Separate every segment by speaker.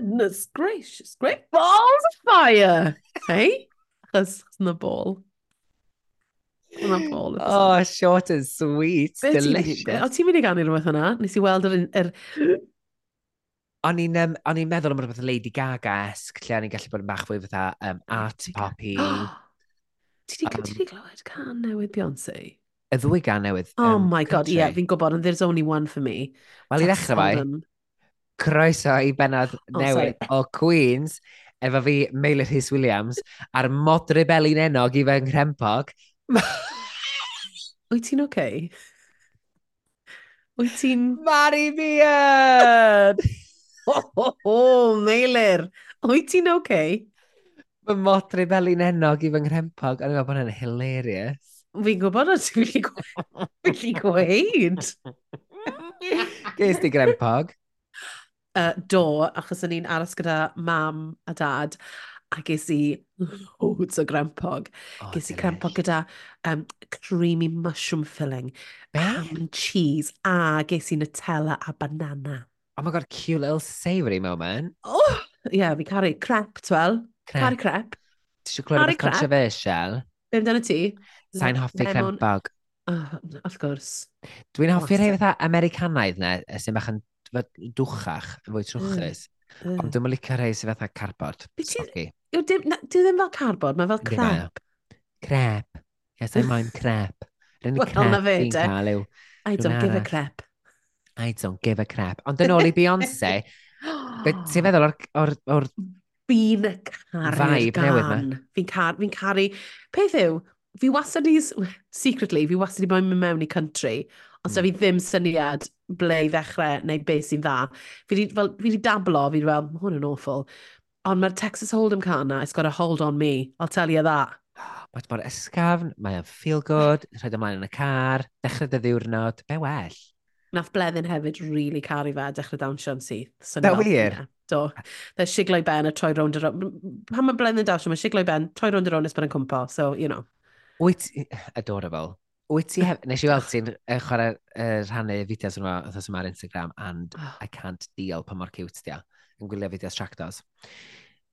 Speaker 1: Goodness gracious, great balls of fire! Hei? Achos na bol. Na bol.
Speaker 2: Oh, short and sweet,
Speaker 1: Be
Speaker 2: delicious.
Speaker 1: O, ti'n mynd i gannu rhywbeth yna? Nes i weld yr... yr...
Speaker 2: O'n i'n um, on i'n meddwl am rhywbeth Lady Gaga-esg, lle o'n i'n gallu bod yn bach fwy fatha um, art poppy.
Speaker 1: Ti di glywed can newydd Beyoncé?
Speaker 2: Y ddwy gan newydd.
Speaker 1: Oh
Speaker 2: um,
Speaker 1: my god, ie, yeah, fi'n gwybod, and there's only one for me.
Speaker 2: Wel, i ddechrau fai, croeso i benod
Speaker 1: oh,
Speaker 2: newydd sorry. o Queens efo fi Meilir Rhys Williams a'r mod rebelin enog i fy nghrempog.
Speaker 1: Wyt ti'n oce? Okay? Wyt ti'n...
Speaker 2: Mari Beard!
Speaker 1: ho, ho, ho, Meilir! Wyt ti'n oce? Okay?
Speaker 2: Fy mod rebelin enog i fy nghrempog. Ond i'n gwybod bod hwnna'n hilarious.
Speaker 1: Fi'n gwybod o ti'n gwybod gweud.
Speaker 2: Ges di grempog?
Speaker 1: uh, do, achos o'n i'n aros gyda mam a dad, a ges i loads o grempog.
Speaker 2: Oh,
Speaker 1: ges i grempog gyda um, creamy mushroom filling,
Speaker 2: eh?
Speaker 1: ham and cheese, a ges i Nutella a banana.
Speaker 2: Oh my god, cute little savoury moment.
Speaker 1: Oh, ie, yeah, fi caru crep, twel. Caru
Speaker 2: crep. Ti eisiau clywed
Speaker 1: beth
Speaker 2: controversial?
Speaker 1: Be amdano ti?
Speaker 2: Sa'n hoffi crempog.
Speaker 1: Oh, of gwrs.
Speaker 2: Dwi'n hoffi'r
Speaker 1: hei
Speaker 2: fatha Americanaidd na, sy'n bach yn fatha dwchach, yn fwy mm, trwchus.
Speaker 1: Mm.
Speaker 2: Ond dwi'n licio rhai sy'n fatha carbod.
Speaker 1: Dwi ddim fel carbod, mae fel crep.
Speaker 2: Crep. Yes, I mind crep. Rwy'n
Speaker 1: well,
Speaker 2: crep
Speaker 1: na fe, de.
Speaker 2: Cael,
Speaker 1: I don't arall. give a crep.
Speaker 2: I don't give a crep. Ond yn ôl i Beyoncé, ti'n feddwl o'r, or, or
Speaker 1: fi'n caru'r gan. Fi'n car, fi caru... Peth yw, fi wastad i... Secretly, fi wastad i bod mewn i country, ond mm.
Speaker 2: so hmm.
Speaker 1: fi ddim syniad ble i ddechrau neu beth sy'n dda. Fi wedi, fel, fi wedi dablo, fi wedi fel, hwn yn awful. Ond mae'r Texas Hold'em car na, it's got a hold on me, I'll tell you that.
Speaker 2: Mae'r mor ysgafn, mae'n feel good, rhaid ymlaen yn y car, dechrau dy ddiwrnod, be well.
Speaker 1: Nath Bleddyn hefyd rili really caru fe a dechrau dawnsio am syth. So
Speaker 2: da wir?
Speaker 1: Do. Dda siglau ben a troi rownd y rownd. Pan mae Bleddyn dawnsio, mae siglau ben troi rownd y rownd nes bod yn cwmpo, so, you know.
Speaker 2: Wyt, adorable. Wyt ti hefyd, nes i weld ti'n uh, chwarae uh, rhannu fideos yma, oedd yma ar Instagram, and
Speaker 1: oh.
Speaker 2: I can't deal pa mor cute ti a, yn gwylio fideos tractors.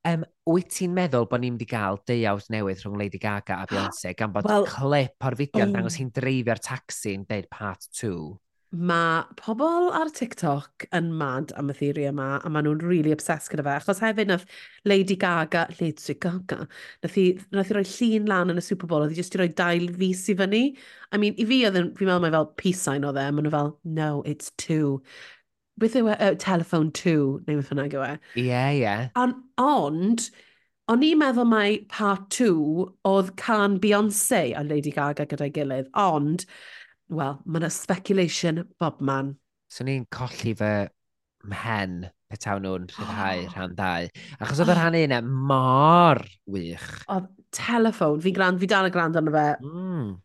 Speaker 2: Um, wyt ti'n meddwl bod ni'n mynd i gael deiawd newydd rhwng Lady Gaga a Beyoncé gan bod
Speaker 1: well,
Speaker 2: clip o'r fideo yn
Speaker 1: oh.
Speaker 2: dangos mm. hi'n dreifio'r taxi yn deud part 2?
Speaker 1: mae pobl ar TikTok yn mad am y theori yma, a maen nhw'n really obsessed gyda fe. Achos hefyd nath Lady Gaga, Lady Gaga, nath i, nath i roi llun lan yn y Super Bowl, oedd i jyst i roi dail fus i fyny. I mean, i fi, fi'n meddwl mae fel peace sign o dde, maen nhw fel, no, it's two. Beth yw e, uh, telephone two, neu beth bynnag yw e.
Speaker 2: Ie, ie.
Speaker 1: Ond, o'n i'n meddwl mai part two oedd can Beyoncé a Lady Gaga gyda'i gilydd, ond Wel, mae yna speculation bob man.
Speaker 2: So ni'n colli fe mhen petawn nhw'n rhyddhau oh. rhan ddau. Achos oedd y rhan un e mor wych.
Speaker 1: Oedd telefon, fi'n gran, fi dal y gran arno fe.
Speaker 2: Mm.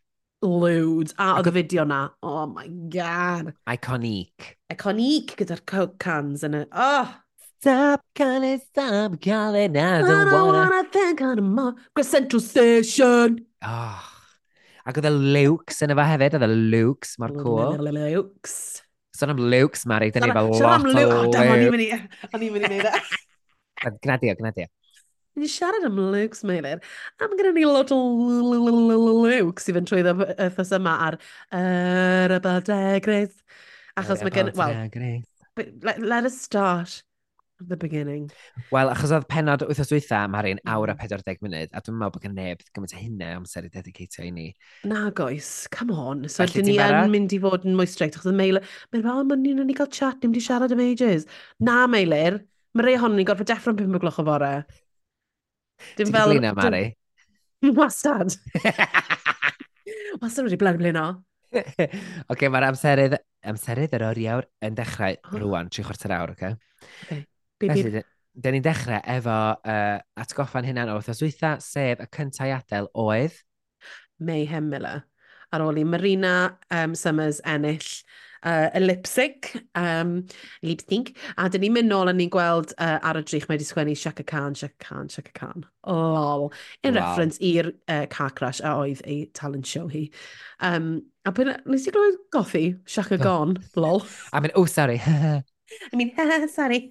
Speaker 1: Loads. A oedd y fideo na. Oh my god.
Speaker 2: Iconic.
Speaker 1: Iconic gyda'r cans yn y... Oh!
Speaker 2: Stop calling, stop calling, I don't,
Speaker 1: I
Speaker 2: don't wanna...
Speaker 1: wanna think anymore. Grand Central Station.
Speaker 2: Oh. Ac oedd y Lukes yn efo hefyd, oedd y Lukes, mae'r cool.
Speaker 1: E Lukes.
Speaker 2: Son am Lukes, Mari, dyn ni
Speaker 1: fel
Speaker 2: lot o
Speaker 1: Lukes. O'n i'n mynd i neud e.
Speaker 2: Gnadio, gnadio.
Speaker 1: Ni siarad am Lukes, Meilir. Am gyda ni lot o Lukes i fynd trwy ddethos yma ar yr y ybadegrydd. Achos mae gen... Wel, let us start the beginning.
Speaker 2: Wel, achos oedd penod wythnos dwytha am harin awr a
Speaker 1: mm.
Speaker 2: 40 munud, a dwi'n meddwl bod gen neb gymaint o hynna amser i dedicatio i ni.
Speaker 1: Na, goes, come on. So,
Speaker 2: Felly,
Speaker 1: dyn ni yn mynd i fod yn mwystrect, achos y mailer, mae'n fel, mae'n ni'n ni gael chat, ni'n mynd i siarad am ages. Na, meilir, mae rei hon ni'n gorfod deffro'n 5 o gloch o fore. Dim
Speaker 2: fel... Ti'n Mari?
Speaker 1: Wastad. Wastad wedi blaen blino.
Speaker 2: Oce, okay, mae'r amserydd, amserydd yr oriawr yn dechrau
Speaker 1: oh.
Speaker 2: rwan, tri chwarter awr, oce?
Speaker 1: Okay? Okay.
Speaker 2: Felly, da ni'n dechrau efo uh, atgoffa'n hynna'n o wythnos dwytha, sef y cyntaf i adael oedd...
Speaker 1: Mayhem Miller. Ar ôl i Marina um, Summers ennill uh, ellipsic, um, lipsync, a dyn ni'n mynd nôl a ni'n gweld uh, ar y drych mae wedi sgwennu Shaka Khan, Shaka Khan, Shaka Khan. Lol. in
Speaker 2: wow.
Speaker 1: reference i'r uh, car crash a oedd ei talent show hi. Um, a pwy nes i glywed gothi, Shaka Gone, lol.
Speaker 2: I mean, oh sorry.
Speaker 1: I mean, sorry.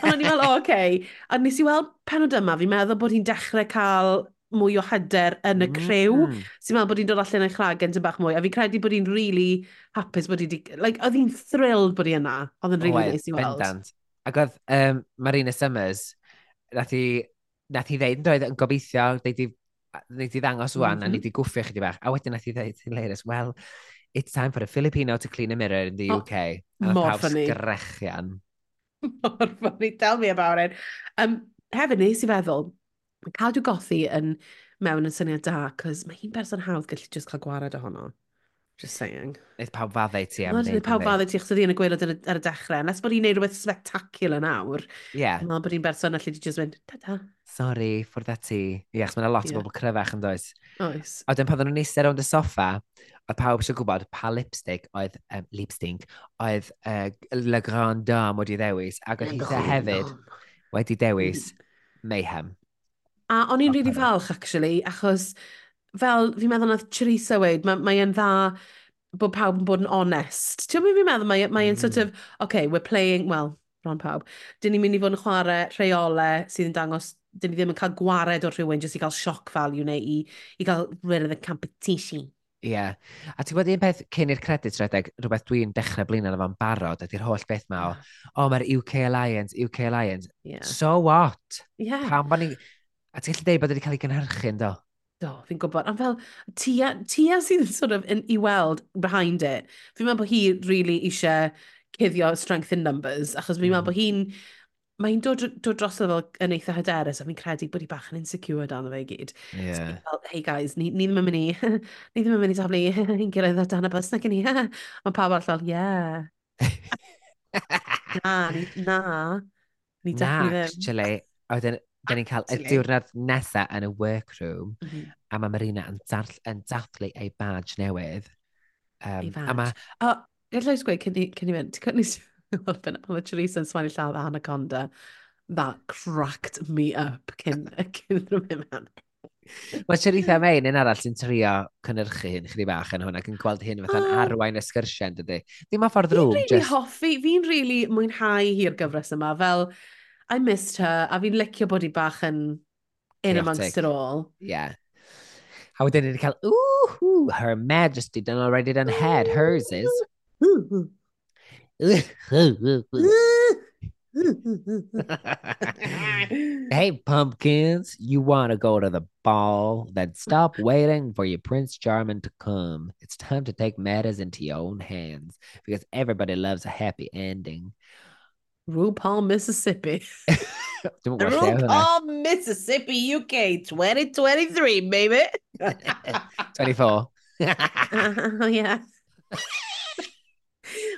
Speaker 1: Ond o'n i fel, o, oce. okay. A nes i weld penod yma, fi'n meddwl bod hi'n dechrau cael mwy o hyder yn y crew.
Speaker 2: Mm.
Speaker 1: -hmm. Si'n meddwl bod hi'n dod allan o'i chragen yn bach mwy. A fi'n credu bod hi'n really hapus bod hi... Like, oedd hi'n thrilled bod hi yna. Oedd yn really nice i weld.
Speaker 2: Bendant. Ac oedd um, Marina Summers, nath hi, nath hi ddeud yn doedd yn gobeithio, ddeud i, ddeud i ddangos wwan, mm -hmm. a
Speaker 1: mhm.
Speaker 2: ni i gwffio chi di bach. A wedyn nath hi ddeud, Hilarious, well, it's time for a Filipino to clean a mirror in the
Speaker 1: oh,
Speaker 2: UK. A
Speaker 1: mor funny. Mor funny, tell me about it. Um, hefyd nes i feddwl, mae cadw gothi yn mewn yn syniad da, cos mae hi'n person hawdd gallu just cael gwared ohono. Just saying.
Speaker 2: Neith pawb faddau ti am wneud.
Speaker 1: Neith pawb faddau ti, chos oedd yn y gweilod ar y dechrau. Nes bod hi'n neud rhywbeth spectacular nawr.
Speaker 2: Ie.
Speaker 1: Yeah. Mae bod hi'n berson allu di just mynd, da-da.
Speaker 2: Sorry, ffwrdd â ti. Ie, chos mae'n lot o bobl cryfach yn does.
Speaker 1: Oes.
Speaker 2: A dyn pan oedden nhw'n eistedd rownd y soffa, oedd pawb eisiau gwybod pa lipstick oedd, um, lipstick, oedd uh, Le Grand Dame wedi ddewis, ac oedd Hitha hefyd wedi dewis Mayhem.
Speaker 1: A o'n i'n really falch, actually, achos fel fi'n meddwl nath Teresa weid, mae, mae yn dda bod pawb yn bod yn onest. Ti'n meddwl fi'n meddwl, mae, e, mae mm. yn sort of, mm. okay, we're playing, well, ron pawb, dyn ni'n mynd i fod yn chwarae rheolau sydd yn dangos dyn ni ddim yn cael gwared o rhywun jyst i gael sioc value neu i, i gael rid of the competition.
Speaker 2: Ie. Yeah. A ti'n gwybod un peth cyn i'r credits redeg, rhywbeth dwi'n dechrau blin yna efo'n barod, ydy'r holl beth ma o, ah. o mae'r UK Alliance, UK Alliance.
Speaker 1: Yeah.
Speaker 2: So what?
Speaker 1: Yeah.
Speaker 2: Pam bod ni... A ti'n gallu dweud bod wedi cael ei gynhyrchu'n do?
Speaker 1: Do, fi'n gwybod. Ond fel, Tia, Tia sydd sort of in, i weld behind it. Fi'n meddwl bod hi really eisiau cuddio strength in numbers, achos fi'n meddwl
Speaker 2: mm.
Speaker 1: bod hi'n... Mae hi'n dod, dod dros o fel yn eitha hyderus, a fi'n credu bod hi bach yn insecure dan o fe i gyd.
Speaker 2: Yeah.
Speaker 1: So, fel, hey guys, ni, ni ddim yn mynd i, ni ddim yn mynd i taflu un gilydd ar dan y bus, na gen i. Mae pawb arall fel, yeah. na, ni, na. Ni
Speaker 2: na, actually. A wedyn, Da ni'n cael y diwrnod nesaf yn y workroom,
Speaker 1: mm -hmm.
Speaker 2: a mae Marina yn, darll, yn dathlu ei badge newydd. Um,
Speaker 1: ei badge.
Speaker 2: A mae...
Speaker 1: O, oh, gallai gweud, cyn i fynd, ti'n cynnig oedd y Teresa yn swannu llaw Anaconda, that cracked me up cyn, cyn rhywun mewn.
Speaker 2: Mae Charitha Main yn arall sy'n trio cynnyrchu hyn chdi bach yn hwnna, ac yn gweld hyn fatha'n
Speaker 1: oh.
Speaker 2: arwain ysgyrsiau yn dydy. Ddim ma ffordd
Speaker 1: rŵm.
Speaker 2: Fi'n
Speaker 1: really
Speaker 2: just...
Speaker 1: hoffi, fi'n really mwynhau hi'r gyfres yma, fel I missed her, a fi'n licio bod hi bach yn in
Speaker 2: Chaotic.
Speaker 1: amongst it all.
Speaker 2: Yeah. A wedyn ni wedi cael, ooh, her majesty done already done had, hers is. hey, pumpkins, you want to go to the ball? Then stop waiting for your Prince Charming to come. It's time to take matters into your own hands because everybody loves a happy ending.
Speaker 1: RuPaul, Mississippi.
Speaker 2: the
Speaker 1: RuPaul, Mississippi, UK 2023, baby.
Speaker 2: 24.
Speaker 1: Oh, yeah.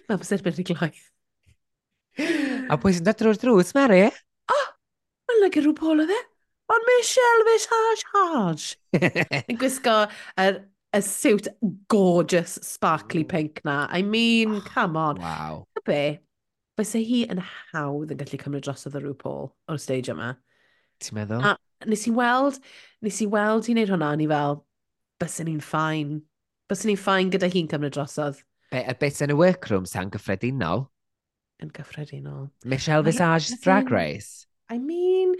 Speaker 1: Mae'n bwysig beth i gloi.
Speaker 2: A pwy sy'n dod drwy'r drws, Mary?
Speaker 1: Oh, mae'n lygu rhyw pol o dde. Ond Michelle fe Sarge Hodge. Yn gwisgo y, y suit gorgeous sparkly pink na. I mean, come on.
Speaker 2: Wow.
Speaker 1: Be? fysa hi yn hawdd yn gallu cymryd drosodd y rhyw pol o'r stage yma.
Speaker 2: Ti'n meddwl?
Speaker 1: A nes i weld, nes i weld hi'n neud hwnna, ni fel, bysyn ni'n ffain. Bysyn ni'n ffain gyda hi'n cymryd drosodd.
Speaker 2: Be, a beth yn y workroom sa'n gyffredinol?
Speaker 1: Yn gyffredinol.
Speaker 2: Michelle Visage
Speaker 1: I,
Speaker 2: Drag Race.
Speaker 1: I mean,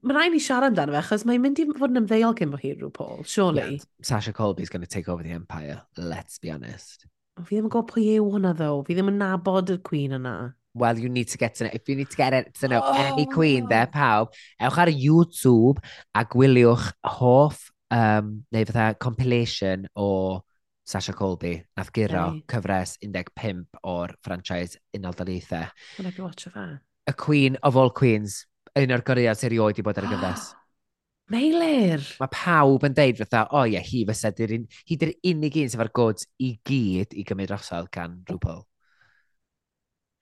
Speaker 1: mae rhaid ni siarad amdano fe, achos mae'n mynd i fod yn ymddeol cyn bod hi rhyw Paul, surely.
Speaker 2: Yeah, Sasha Colby's going to take over the empire, let's be honest.
Speaker 1: Fi ddim yn gwybod pwy yw hwnna, ddo. Fi ddim yn nabod y cwyn yna
Speaker 2: well, you need to get to know, if you need to get it, to know oh. any queen there, pawb, ewch ar YouTube a gwyliwch hoff, um, neu fatha compilation o Sasha Colby, nath giro
Speaker 1: hey.
Speaker 2: cyfres 15 o'r franchise Unol Daleithiau.
Speaker 1: Wel, like watch o that.
Speaker 2: Y Queen of all Queens, un o'r goriad sy'n rioed i bod ar y gyfres.
Speaker 1: Meilir!
Speaker 2: Mae pawb yn deud fatha, o oh, ie, yeah, hi fysa, hi di'r unig un sef ar gods i gyd i gymryd drosodd gan rhywbeth.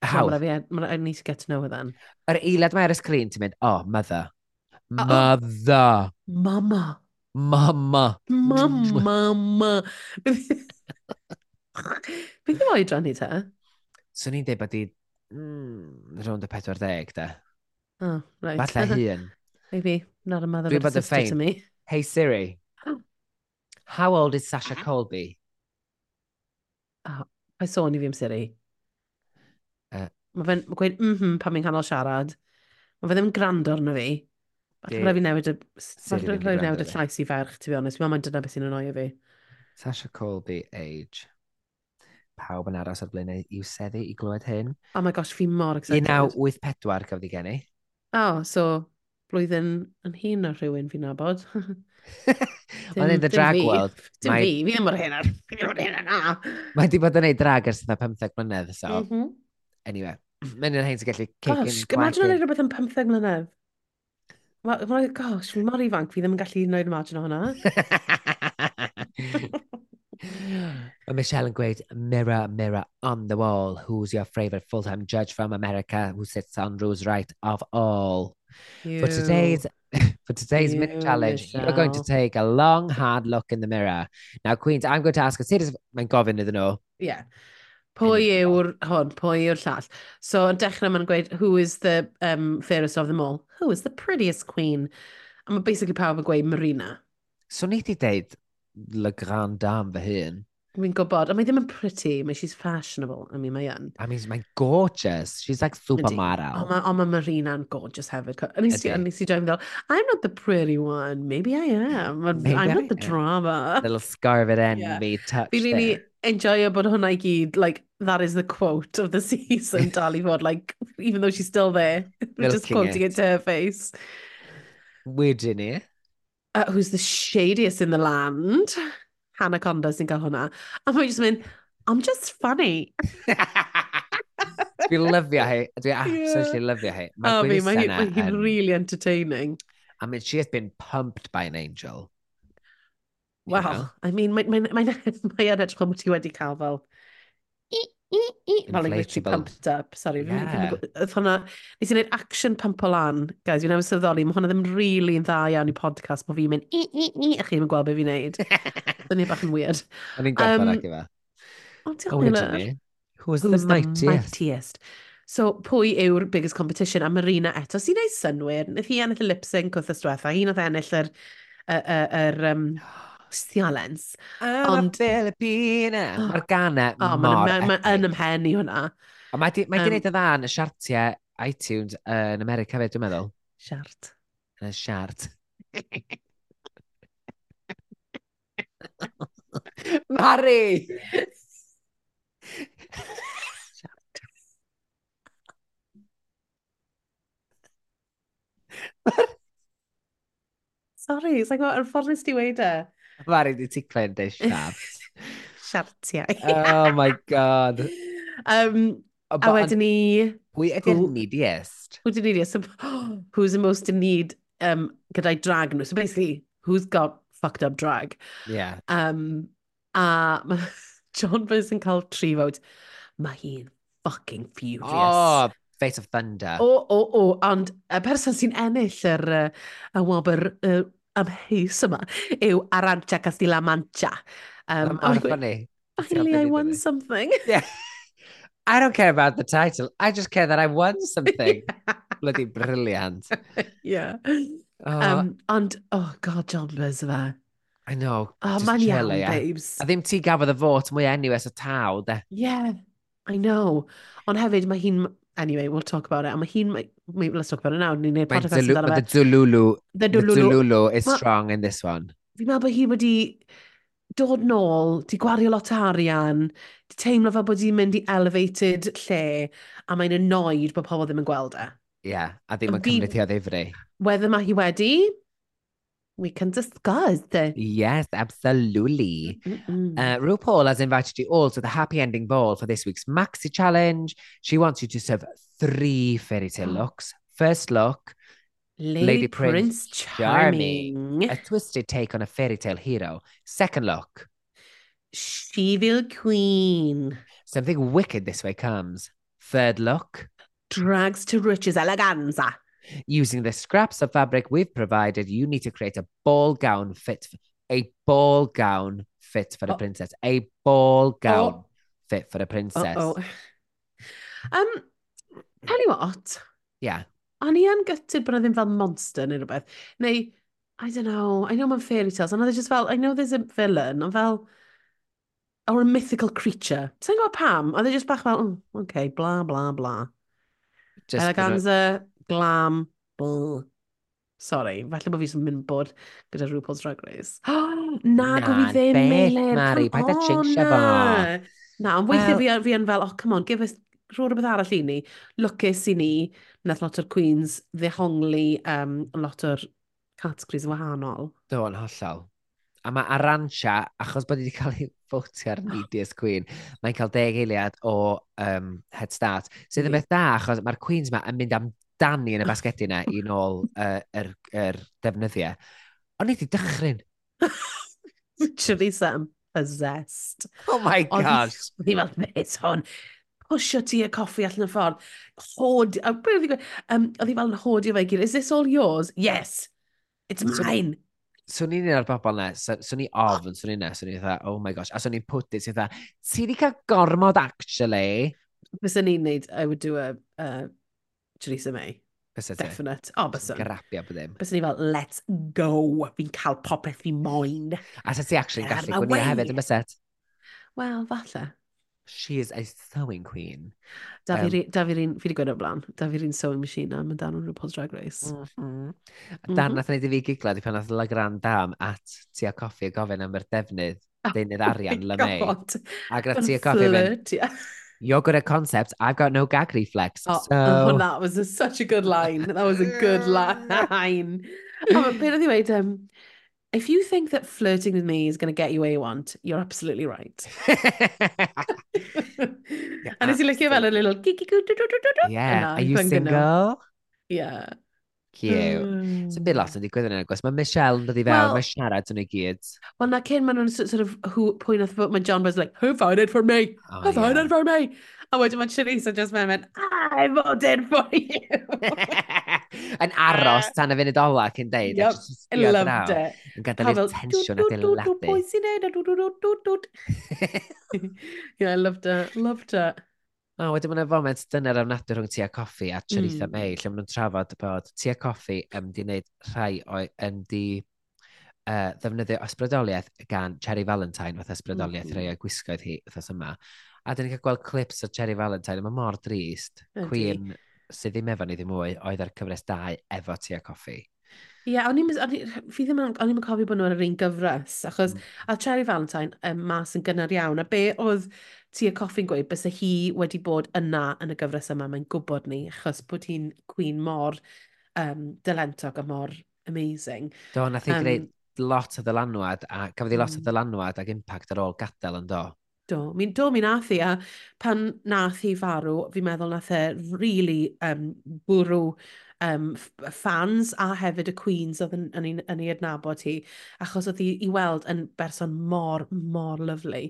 Speaker 1: Hawdd.
Speaker 2: Mae'n rhaid, ma e-
Speaker 1: I need to get to know her then.
Speaker 2: Yr eiliad mae ar y sgrin, ti'n mynd, oh, mother. Mother.
Speaker 1: Mama.
Speaker 2: Mama.
Speaker 1: Mama. Mama. Beth ddim oedran ni te?
Speaker 2: So ni'n dweud bod i mm, rownd y 40, da.
Speaker 1: Oh, right.
Speaker 2: Falle hun.
Speaker 1: Maybe, not a mother, but a sister to me.
Speaker 2: Hey Siri.
Speaker 1: Oh.
Speaker 2: How old is Sasha Colby?
Speaker 1: Oh, I saw ni fi'n Siri. Mae fe'n ma gweud mhm pan mi'n canol siarad. Mae fe ddim yn gwrando arno fi. Falle rhaid fi newid y, falle rhaid fi newid y llais i ferch, to be honest. Mae'n meddwl dyna beth sy'n annoio fi.
Speaker 2: Sasha Colby, age. Pawb yn aros ar blaenau i'w seddi i glywed hyn.
Speaker 1: Oh my gosh, fi mor excited.
Speaker 2: 1984 cafodd ei geni.
Speaker 1: Oh, so blwyddyn yn hun ar rhywun fi'n nabod.
Speaker 2: Ond in the drag
Speaker 1: fi.
Speaker 2: world...
Speaker 1: Dim
Speaker 2: mae...
Speaker 1: fi, fi ddim mor hyn ar... Fi ddim mor hyn ar na.
Speaker 2: Mae di bod yn ei drag ers yna 15 mlynedd, so...
Speaker 1: Mm -hmm.
Speaker 2: Anyway, mynd yn hyn sy'n gallu cic in.
Speaker 1: Gosh, imagine o'n neud rhywbeth yn 15 mlynedd. Wel, ma, gosh, fi mor ifanc, fi ddim yn gallu wneud imagine o hwnna.
Speaker 2: Mae Michelle yn gweud, mirror, mirror on the wall, who's your favourite full-time judge from America who sits on rules right of all? You. For today's for today's
Speaker 1: you, mini
Speaker 2: challenge, Michelle. you're going to take a long, hard look in the mirror. Now, Queens, I'm going to ask a series of... Mae'n gofyn iddyn nhw.
Speaker 1: Yeah. Pwy yw'r hwn, pwy yw'r llall. So, yn dechrau mae'n gweud, who is the um, fairest of them all? Who is the prettiest queen? A mae basically pawb yn gweud Marina.
Speaker 2: So, ni di deud Le Grand Dame fy hun.
Speaker 1: Fi'n gwybod, a mae ddim yn pretty, mae she's fashionable. I mean, mae yn.
Speaker 2: I mean, mae'n gorgeous. She's like supermodel.
Speaker 1: Ond mae ma Marina'n gorgeous hefyd. A nes i,
Speaker 2: Ydi.
Speaker 1: a nes i join fel, I'm not the pretty one. Maybe I am. but
Speaker 2: Maybe
Speaker 1: I'm
Speaker 2: I
Speaker 1: not the
Speaker 2: am."
Speaker 1: drama.
Speaker 2: Little scarlet
Speaker 1: Yeah.
Speaker 2: envy touch
Speaker 1: Fi'n really enjoyo bod hwnna i gyd, like, that is the quote of the season, dal i fod, like, even though she's still there, we're just quoting
Speaker 2: it.
Speaker 1: it to her face.
Speaker 2: Wedyn ni.
Speaker 1: Uh, who's the shadiest in the land? Hannah Conda sy'n cael hwnna. A mae'n just mynd, I'm just funny.
Speaker 2: Dwi'n lyfio hi. Dwi absolutely yeah. lyfio hi. Mae
Speaker 1: oh, mae
Speaker 2: hi'n
Speaker 1: mae hi
Speaker 2: um,
Speaker 1: really entertaining.
Speaker 2: I mean, she has been pumped by an angel.
Speaker 1: Well,
Speaker 2: know?
Speaker 1: I mean, mae'n mae, mae, mae edrych fel bod ti wedi cael fel i, i, fel like literally pumped up, sorry.
Speaker 2: Yeah.
Speaker 1: Oedd hwnna, nes i wneud action pump o lan, guys, fi'n ymwysyddoli, mae hwnna ddim really yn dda iawn i podcast, mae fi'n mynd i, i, i, a chi ddim yn gweld beth fi'n neud. Dyna bach yn weird.
Speaker 2: O'n i'n gwerthfawr ac efa.
Speaker 1: O, diolch oh,
Speaker 2: Who Who's the,
Speaker 1: was mightiest? the
Speaker 2: mightiest?
Speaker 1: So, pwy yw'r biggest competition? A Marina eto, sy'n neud synwyr. Nath hi ennill y lip sync wrth ystwetha. Hi nath ennill yr... yr, yr, yr um,
Speaker 2: sialens.
Speaker 1: Ond...
Speaker 2: Filipina. Mae'r ganau
Speaker 1: oh,
Speaker 2: mor
Speaker 1: ma, ma, ma,
Speaker 2: yn
Speaker 1: ymhen i hwnna.
Speaker 2: A mae di, mae um,
Speaker 1: di
Speaker 2: wneud y dda yn y siartiau iTunes yn America fe, dwi'n meddwl.
Speaker 1: Siart.
Speaker 2: Yn y siart. Mari! siart.
Speaker 1: Sorry, it's like, what, yn ffordd nes ti weid e?
Speaker 2: Mari di ticlen de siart.
Speaker 1: Siartiau.
Speaker 2: oh my god.
Speaker 1: Um,
Speaker 2: But
Speaker 1: a wedyn ni...
Speaker 2: Pwy ydy'r neediest?
Speaker 1: Pwy did neediest? So, who's the most in need um, gyda'i drag nhw? So basically, who's got fucked up drag?
Speaker 2: Yeah.
Speaker 1: Um, a ma John Burns yn cael tri fod. Mae hi'n fucking furious.
Speaker 2: Oh, Fate of Thunder.
Speaker 1: O, o, o. Ond y person sy'n ennill yr uh, y wobr uh, amheus yma yw Arantxa Castilla Mancha. Um,
Speaker 2: um,
Speaker 1: oh,
Speaker 2: funny.
Speaker 1: Finally, I won something.
Speaker 2: Yeah. I don't care about the title. I just care that I won something. yeah. Bloody brilliant.
Speaker 1: yeah.
Speaker 2: Oh.
Speaker 1: Um, ond, oh god, John Burns yma.
Speaker 2: I know.
Speaker 1: Oh, mae'n iawn,
Speaker 2: yeah.
Speaker 1: babes.
Speaker 2: A ddim ti gafodd y fot mwy enw es y taw, de.
Speaker 1: Yeah, I know. Ond hefyd, mae hi'n... Anyway, we'll talk about it. A mae hi'n let's talk about it now, ni'n
Speaker 2: gwneud
Speaker 1: podcast amdano fe. The Dululu,
Speaker 2: the
Speaker 1: Dululu,
Speaker 2: the Dululu is
Speaker 1: ma,
Speaker 2: strong in this one.
Speaker 1: Fi'n meddwl bod hi wedi dod nôl, di gwario lot o arian, di teimlo fel bod hi'n mynd i elevated lle, a mae'n annoyed bod pobl ddim yn gweld e.
Speaker 2: Ie, yeah, a ddim yn cymryd hi o ddifri.
Speaker 1: Whether mae hi wedi, we can discuss.
Speaker 2: Yes, absolutely.
Speaker 1: Mm-mm.
Speaker 2: Uh, RuPaul has invited you all to the happy ending ball for this week's Maxi Challenge. She wants you to serve three fairy tale looks. First look,
Speaker 1: Lady,
Speaker 2: Lady
Speaker 1: Prince,
Speaker 2: Prince
Speaker 1: Charming.
Speaker 2: a twisted take on a fairy tale hero. Second look,
Speaker 1: She-Vil Queen.
Speaker 2: something wicked this way comes. Third look,
Speaker 1: Drags to riches eleganza.
Speaker 2: Using the scraps of fabric we've provided, you need to create a ball gown fit, a ball gown fit for the
Speaker 1: oh.
Speaker 2: princess, a ball oh. gown
Speaker 1: oh.
Speaker 2: fit for the princess.
Speaker 1: Oh, oh. Um, tell you what.
Speaker 2: Yeah.
Speaker 1: O'n i yn gytid bod ddim fel monster neu rhywbeth. Neu, I don't know, I know mae'n fairy tales, and I e just fel, I know there's a villain, ond fel, or a mythical creature. Sa'n gwybod pam? Oedd e just bach fel, oh, okay, blah, blah, blah.
Speaker 2: Just
Speaker 1: Eleganza, glam bl. Sorry, falle bod fi sy'n mynd bod gyda RuPaul's Drag Race. Oh, na,
Speaker 2: na
Speaker 1: gwy
Speaker 2: ddim,
Speaker 1: Melin.
Speaker 2: Mari, paid a jinxio fo.
Speaker 1: Na, ond weithiau
Speaker 2: well,
Speaker 1: fi, fi yn fel, oh, come on, give us rhywbeth beth arall i ni. Lwcus i ni, nath lot o'r Queens ddehongli um, lot o'r categories wahanol.
Speaker 2: Do, yn hollol. A mae Arantia, achos bod wedi cael ei ffwtio ar oh. Medias Queen, mae'n cael deg eiliad o um, Head Start. Sydd yn beth da, achos mae'r Queens yma yn mynd am Danny yn y basgedi yna i nôl uh, er, er defnyddiau. O'n i wedi dychryn.
Speaker 1: Charissa yn possessed.
Speaker 2: Oh my gosh.
Speaker 1: Fi fel beth hwn. Pwysio ti y coffi allan y ffordd. Hod. Oedd Um, Oedd hi fel yn hodio fe gyd. Is this all yours? Yes. It's
Speaker 2: so,
Speaker 1: mine.
Speaker 2: Swn i'n un o'r bobl na, swn i ofn, swn i'n swn i'n dda, oh my gosh, a swn i'n pwti, swn i'n dda, ti wedi cael gormod actually?
Speaker 1: Fyswn i'n neud, I would do a, a Theresa May.
Speaker 2: Bysa ti?
Speaker 1: Definite. O, bysa.
Speaker 2: Grapio bod ddim.
Speaker 1: Bysa ni fel, let's go. Fi'n cael popeth fi moyn.
Speaker 2: A sa ti actually
Speaker 1: Get
Speaker 2: gallu gwnio
Speaker 1: e
Speaker 2: hefyd yn byset?
Speaker 1: Wel, falle.
Speaker 2: She is a sewing queen.
Speaker 1: Da um, fi um, fi wedi gwneud o blaen, da fi'r un sewing machine am amdano yn RuPaul's Drag Race.
Speaker 2: Mm -hmm. Dan,
Speaker 1: mm -hmm.
Speaker 2: nath ni di fi giglad i pan nath La Grand Dam at ti a coffi a gofyn am yr defnydd oh deunydd arian oh
Speaker 1: Lymei.
Speaker 2: Ac nath
Speaker 1: ti
Speaker 2: a coffi yn... you're good at concepts, I've got no gag reflex.
Speaker 1: Oh,
Speaker 2: so...
Speaker 1: oh, that was a, such a good line. That was a good line. oh, but i weid, um, if you think that flirting with me is going to get you where you want, you're absolutely right. a nes i licio fel y little gigi goo doo doo doo doo doo.
Speaker 2: yeah, are you single?
Speaker 1: Yeah.
Speaker 2: cute.
Speaker 1: Mm.
Speaker 2: So, byd hmm. lot yn digwydd yn agos. Mae Michelle yn dod i fewn,
Speaker 1: well,
Speaker 2: mae siarad yn y gyd.
Speaker 1: Wel, na cyn maen nhw'n sort of who, pwy nath bod, mae John was like, who voted for me?
Speaker 2: Oh,
Speaker 1: who voted
Speaker 2: yeah.
Speaker 1: for me? A wedyn mae Charisse yn just mewn, I voted for you.
Speaker 2: yn aros tan y funud ola cyn deud.
Speaker 1: Yep, I loved it.
Speaker 2: Yn gadael i'r tensiwn a diladu.
Speaker 1: Dw, dw, dw, dw, dw, dw, dw, dw, dw, dw, dw, dw, A
Speaker 2: oh, wedyn mae'n foment dyna'r ofnadwy rhwng tia coffi a Charitha
Speaker 1: mm.
Speaker 2: May, lle maen nhw'n trafod bod tia coffi yn di wneud rhai o yn di uh, ddefnyddio ysbrydoliaeth gan Cherry Valentine, fath ysbrydoliaeth
Speaker 1: mm.
Speaker 2: rhai o'i gwisgoedd hi, fath yma. A dyn ni'n cael gweld clips o Cherry Valentine, mae mor drist,
Speaker 1: Ydy.
Speaker 2: Queen sydd ddim efo ni ddim mwy, oedd ar cyfres 2 efo tia coffi.
Speaker 1: Ie, yeah, o'n i'n... Fi ddim yn... O'n i'n cofio bod nhw ar yr un gyfres, achos
Speaker 2: mm.
Speaker 1: a Cherry Valentine um, mas yn gynnar iawn, a be oedd ti y coffi'n gweud bys hi wedi bod yna yn y gyfres yma, mae'n gwybod ni, achos bod hi'n queen mor um, dylentog a mor amazing.
Speaker 2: Do, nath i
Speaker 1: um,
Speaker 2: greu lot o ddylanwad, a cafodd hi lot o
Speaker 1: hmm.
Speaker 2: ddylanwad ac impact ar ôl gadael yn do.
Speaker 1: Do, mi'n do mi nath hi, a pan nath hi farw, fi'n meddwl nath e really um, bwrw um, fans a hefyd y Queens oedd yn, yn, yn ei adnabod hi, achos oedd hi i weld yn berson mor, mor lyflu.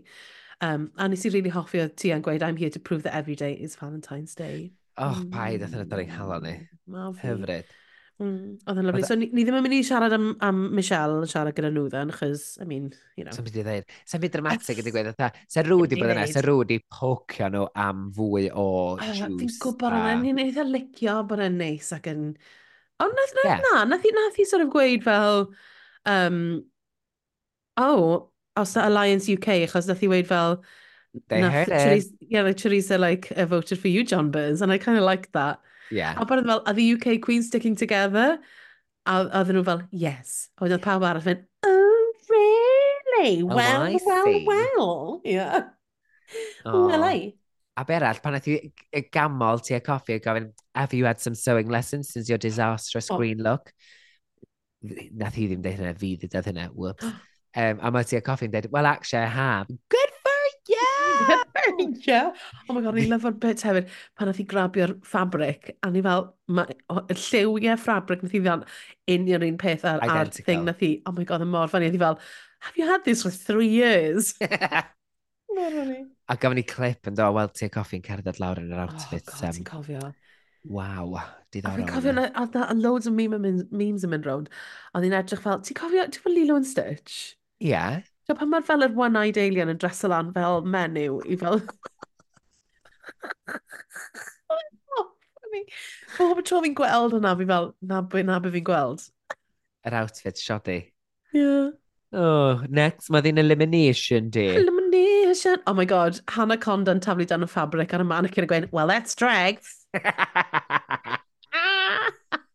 Speaker 1: Um, a nes i really hoffi oedd ti yn gweud, I'm here to prove that every day is Valentine's Day.
Speaker 2: Och, mm. paid, athyn nhw'n halon ni. Hyfryd.
Speaker 1: Mm, oedd yn lyflu.
Speaker 2: E-
Speaker 1: so, ni, ni ddim yn mynd i siarad am, am Michelle yn siarad gyda nhw then, chys, I mean, you know.
Speaker 2: Sa'n byd i ddweud. Sa'n byd dramatig ydy gweud, fatha, sa'n rwyd
Speaker 1: i
Speaker 2: bod yna, sa'n rwyd i pocio nhw am fwy o juice.
Speaker 1: Fi'n gwybod
Speaker 2: yna,
Speaker 1: e. ni'n eitha e licio bod yn neis ac yn... Ond nath, na,
Speaker 2: yeah.
Speaker 1: na, nath, nath i sort of gweud fel, um, oh, os da Alliance UK, achos nath i weid fel,
Speaker 2: They heard it.
Speaker 1: Yeah, like Teresa, like, uh, voted for you, John Burns, and I kind of like that.
Speaker 2: Yeah.
Speaker 1: A bod e fel, are the UK Queens sticking together? A oedden nhw fel, yes. A wedyn pawb arall fynd, oh, really?
Speaker 2: Oh,
Speaker 1: well,
Speaker 2: I
Speaker 1: well,
Speaker 2: see.
Speaker 1: well. Yeah.
Speaker 2: Oh.
Speaker 1: Well, I.
Speaker 2: A be arall, pan aeth i gamol ti a coffi a gofyn, have you had some sewing lessons since your disastrous
Speaker 1: oh.
Speaker 2: green look? Nath hi ddim deud hynna, fi ddweud hynna, whoops. um, a mae ti a coffi'n dweud, well, actually, I have. Good for you!
Speaker 1: yeah. Oh my god, ni'n lyfo'r bit hefyd. Pan nath i grabio'r ffabric, a ni fel, ma, o, y lliwiau ffabric nath i fel union un peth ar, ar thing nath i, oh my god, y mor fan i, fel, have you had this for three years?
Speaker 2: a gafon ni clip yn do, wel, ti'n coffi'n cerdded lawr yn yr outfit.
Speaker 1: Oh, god, um, ti'n cofio.
Speaker 2: Waw, diddorol.
Speaker 1: A fi'n cofio, na, a, a, a loads o meme, memes yn mynd rownd. Oedd hi'n edrych fel, ti'n cofio, ti'n cofio Lilo and Stitch?
Speaker 2: Ie. Yeah.
Speaker 1: So pan mae'r fel yr one-eyed alien yn dreso lan fel menyw i fel... oh. Bob tro fi'n gweld hwnna, fi fel, na be, na be fi'n gweld.
Speaker 2: Yr outfit shoddy.
Speaker 1: Yeah.
Speaker 2: Oh, next, mae ddyn elimination day.
Speaker 1: Elimination. Oh my god, Hannah Condon taflu dan y ffabric ar y mannequin a gweud, well, let's drag.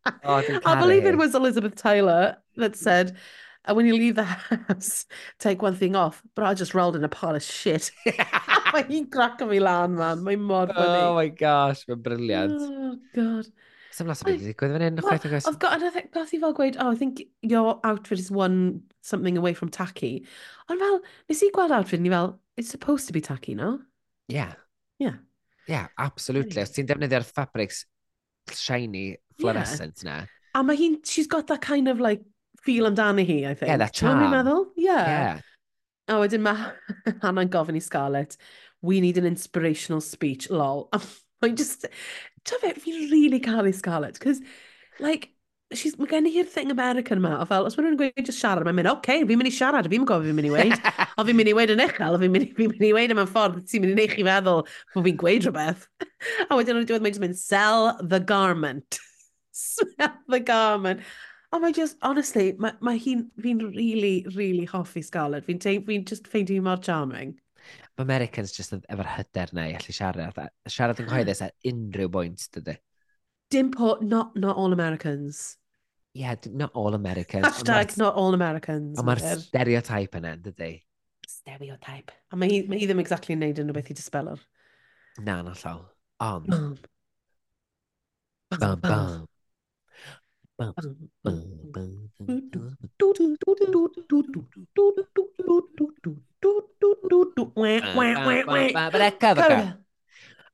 Speaker 2: Oh,
Speaker 1: I believe it was Elizabeth Taylor that said, And when you leave the house, take one thing off. But I just rolled in a pile of shit. Mae hi'n graco fi lan, man. Mae mor funny.
Speaker 2: Oh my gosh, mae'n briliant.
Speaker 1: Oh, God.
Speaker 2: Sam las o beth i ddigwydd fan hyn, chwaith agos.
Speaker 1: I've got another, gath i fel gweud, oh, I think your outfit is one something away from tacky. Ond fel, nes i gweld outfit ni fel, it's supposed to be tacky, no?
Speaker 2: Yeah.
Speaker 1: Yeah.
Speaker 2: Yeah, absolutely. Os ti'n defnyddio'r fabrics shiny, fluorescent yeah. na.
Speaker 1: A mae hi'n, she's got that kind of like feel amdani hi, I think.
Speaker 2: Yeah, that charm.
Speaker 1: Ti'n meddwl? Yeah.
Speaker 2: yeah.
Speaker 1: A wedyn mae Hannah'n gofyn i Scarlett, we need an inspirational speech, lol. Mae'n just, ta fe, fi'n really caru Scarlett, because, like, she's, mae gen i hi'r thing American yma, o fel, os maen nhw'n gweud just siarad, mae'n mynd, oce, okay, fi'n mynd i siarad, fi'n gofyn fi'n mynd i weid, o fi'n mynd i weid yn uchel, o fi'n mynd, fi mynd i weid yma'n ffordd, ti'n mynd i neud chi feddwl bod fi'n gweud rhywbeth. a wedyn o'n i diwedd, mae'n mynd, sell the garment. sell the garment. Ond mae just, honestly, mae, mae hi'n, fi'n really, really hoffi Scarlett. Fi'n fi, fi'n just ffeindio hi mor charming.
Speaker 2: Mae Americans just efo'r hyder neu allu siarad. Siarad yn cyhoeddus ar unrhyw bwynt, dydy.
Speaker 1: Dim po, not, not all Americans.
Speaker 2: Yeah, not all Americans.
Speaker 1: Hashtag not all Americans.
Speaker 2: Ond mae'r stereotype yna, dydy.
Speaker 1: Stereotype. A mae hi, mae hi ddim exactly yn neud yn rhywbeth i dispeler.
Speaker 2: Na, na llaw. Ond... Bam. Bam, bam. A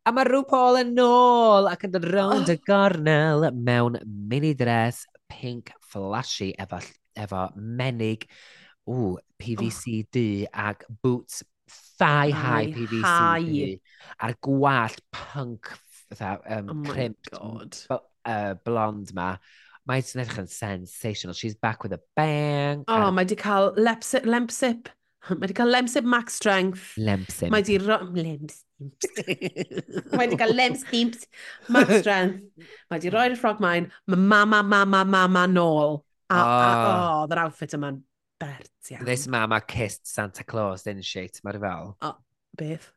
Speaker 2: mae rhyw Paul yn ôl ac yn rownd y gornel mewn mini dress pink flashy efo, efo menig ww, PVC du ac boots thigh high PVC
Speaker 1: du
Speaker 2: a'r gwallt punk fatha, um,
Speaker 1: oh
Speaker 2: crimp uh, blond ma Mae hi'n edrych yn sensational. She's back with a bang.
Speaker 1: O, oh, mae di cael lepsip, lempsip. Mae di cael lemsip max strength.
Speaker 2: Lemsip.
Speaker 1: Mae di... Lemsip. mae di cael lems max strength. Mae di roi'r ffrog maen. Mae mama, mama, mama nôl. A,
Speaker 2: oh.
Speaker 1: a, oh, outfit yma'n bert iawn.
Speaker 2: This mama kissed Santa Claus, didn't she? Mae'r fel.
Speaker 1: Oh, beth?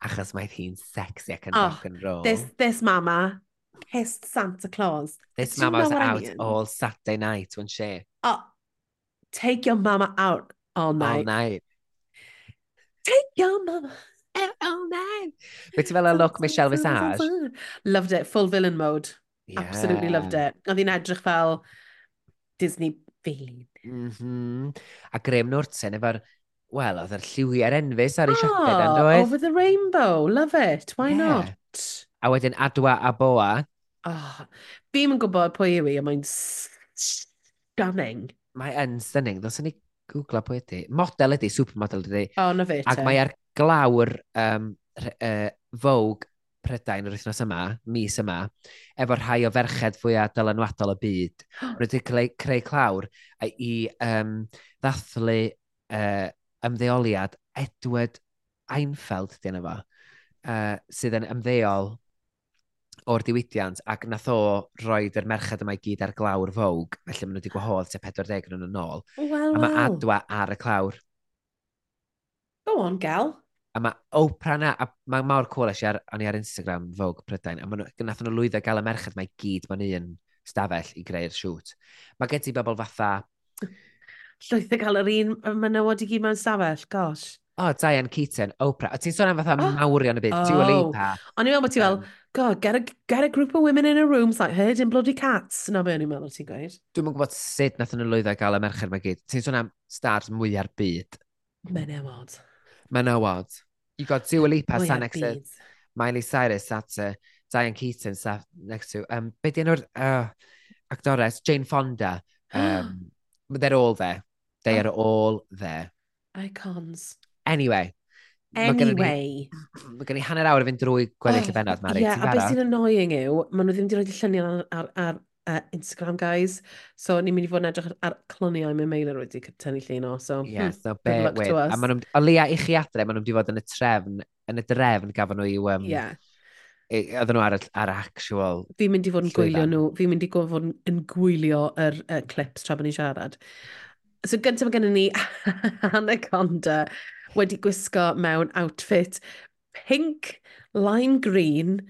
Speaker 2: achos mae hi'n sexy ac yn
Speaker 1: oh,
Speaker 2: rock and roll.
Speaker 1: This, this mama pissed Santa Claus.
Speaker 2: This mama was
Speaker 1: out I mean?
Speaker 2: all Saturday night, wasn't she?
Speaker 1: Oh, take your mama out all night.
Speaker 2: All night.
Speaker 1: Take your mama
Speaker 2: out all night. Be ti fel a look Michelle Visage?
Speaker 1: Loved it. Full villain mode. Yeah. Absolutely loved it. Oedd hi'n edrych fel Disney villain.
Speaker 2: Mm -hmm. A Graham Norton efo'r Wel, oedd yr lliwiau'r enfus ar ei siaped e,
Speaker 1: oh, yn dweud. Over the rainbow, love it, why
Speaker 2: yeah.
Speaker 1: not?
Speaker 2: a wedyn Adwa a Boa.
Speaker 1: Ah, oh, fi'n gwybod pwy yw i, a mae'n stunning.
Speaker 2: Mae yn stunning, ddos ni googla pwy ydy. Model ydy, supermodel ydy.
Speaker 1: O, oh, na fe.
Speaker 2: Ac mae ar glawr um, uh, Vogue Prydain yr wythnos yma, mis yma, efo rhai o ferched fwyaf dylanwadol y byd. Rydw wedi creu creu clawr i um, ddathlu uh, ymddeoliad Edward Einfeld, dyn fo, uh, sydd yn ymddeol o'r diwydiant ac nath o roed yr merched yma i gyd ar glawr fowg, felly maen nhw wedi gwahodd te 40 yn yn ôl.
Speaker 1: Wow,
Speaker 2: a mae adwa ar y clawr.
Speaker 1: Go on, gal.
Speaker 2: A mae Oprah na, a mae mawr cool eisiau ar, o'n i ar Instagram fowg Prydain, a maen nhw, nath nhw lwyddo gael y merched mae gyd mewn un stafell i greu'r siwt. Mae gen ti bobl fatha...
Speaker 1: Llwyth gael yr un menywod i gyd mewn stafell, gosh.
Speaker 2: O, oh, Diane Keaton, Oprah. O, ti'n sôn am fatha
Speaker 1: oh.
Speaker 2: mawrion y byd,
Speaker 1: oh.
Speaker 2: Dua Lipa.
Speaker 1: O'n i'n meddwl bod ti fel,
Speaker 2: um,
Speaker 1: God, get a, get a group of women in a room, it's like herding bloody cats. Na be o'n i'n meddwl ti'n gweud.
Speaker 2: Dwi'n mwyn gwybod sut nath nhw lwyddo gael y merched mae gyd. Ti'n sôn am stars mwy ar byd.
Speaker 1: Menewod.
Speaker 2: Menewod. You got Dua Lipa sat next to Miley Cyrus sat to Diane Keaton sat next to... Um, be di enw'r uh, actores? Jane Fonda. Um, they're all there. They are all there.
Speaker 1: Icons.
Speaker 2: Anyway,
Speaker 1: Anyway.
Speaker 2: Mae gen i hanner awr i fynd drwy gweddill y oh, benod, Mari.
Speaker 1: Ie, a beth sy'n annoying yw, maen nhw ddim wedi rhoi lluniau ar, ar, ar uh, Instagram, guys. So, ni'n mynd i fod yn edrych ar, ar cloniau mae Mailer wedi tynnu llun o. So,
Speaker 2: yeah,
Speaker 1: hmm, so
Speaker 2: be,
Speaker 1: wait.
Speaker 2: A maen nhw, o leia i chi adre, maen nhw wedi fod yn y trefn, yn y drefn gafon nhw i... Um,
Speaker 1: yeah.
Speaker 2: Oedden nhw ar, ar actual...
Speaker 1: Fi'n mynd i fod yn gwylio nhw, fi'n mynd i fod yn gwylio yr uh, clips tra bod ni'n siarad. So gyntaf mae gennym ni Anaconda wedi gwisgo mewn outfit pink, lime green,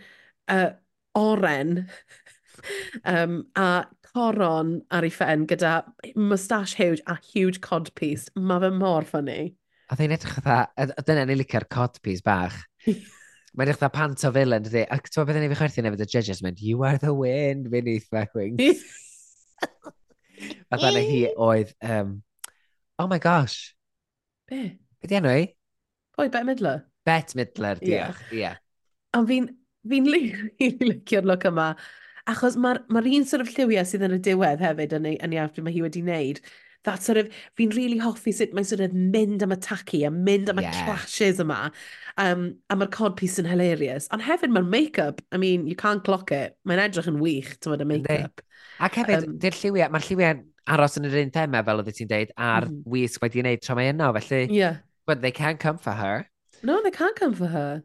Speaker 1: uh, oren, um, a coron ar ei ffen gyda moustache huge a huge codpiece. Mae fe mor ffynnu.
Speaker 2: A ddyn edrych fatha, dyna ni licio'r codpiece bach. Mae'n edrych fatha pant o villain, dydy. Ac ti'n beth ni'n fi chwerthu nefyd y judges mynd, you are the wind, beneath my wings. a dyna hi oedd, um, oh my gosh.
Speaker 1: Be?
Speaker 2: Beth enw i?
Speaker 1: Oi, Bet Midler.
Speaker 2: Bet Midler, diolch. Ie.
Speaker 1: Yeah. Ond fi'n fi licio'r look yma, achos mae'r ma un sort of lliwiau sydd yn y diwedd hefyd yn ei, yn ei after mae hi wedi wneud. That sort of, fi'n really hoffi sut mae'n sort of mynd am y tacky a mynd am y
Speaker 2: yeah.
Speaker 1: clashes yma. Um, a mae'r codpiece yn hilarious. Ond hefyd mae'r make-up, I mean, you can't clock it. Mae'n edrych yn wych, ti'n bod y make-up.
Speaker 2: Ac hefyd,
Speaker 1: um,
Speaker 2: di'r lliwiau, mae'r lliwiau aros yn yr un thema, fel oedd ti'n deud, a'r
Speaker 1: mm.
Speaker 2: wisg wedi wneud tra mae yno, felly...
Speaker 1: Yeah
Speaker 2: But they can't come for her.
Speaker 1: No, they can't come for her.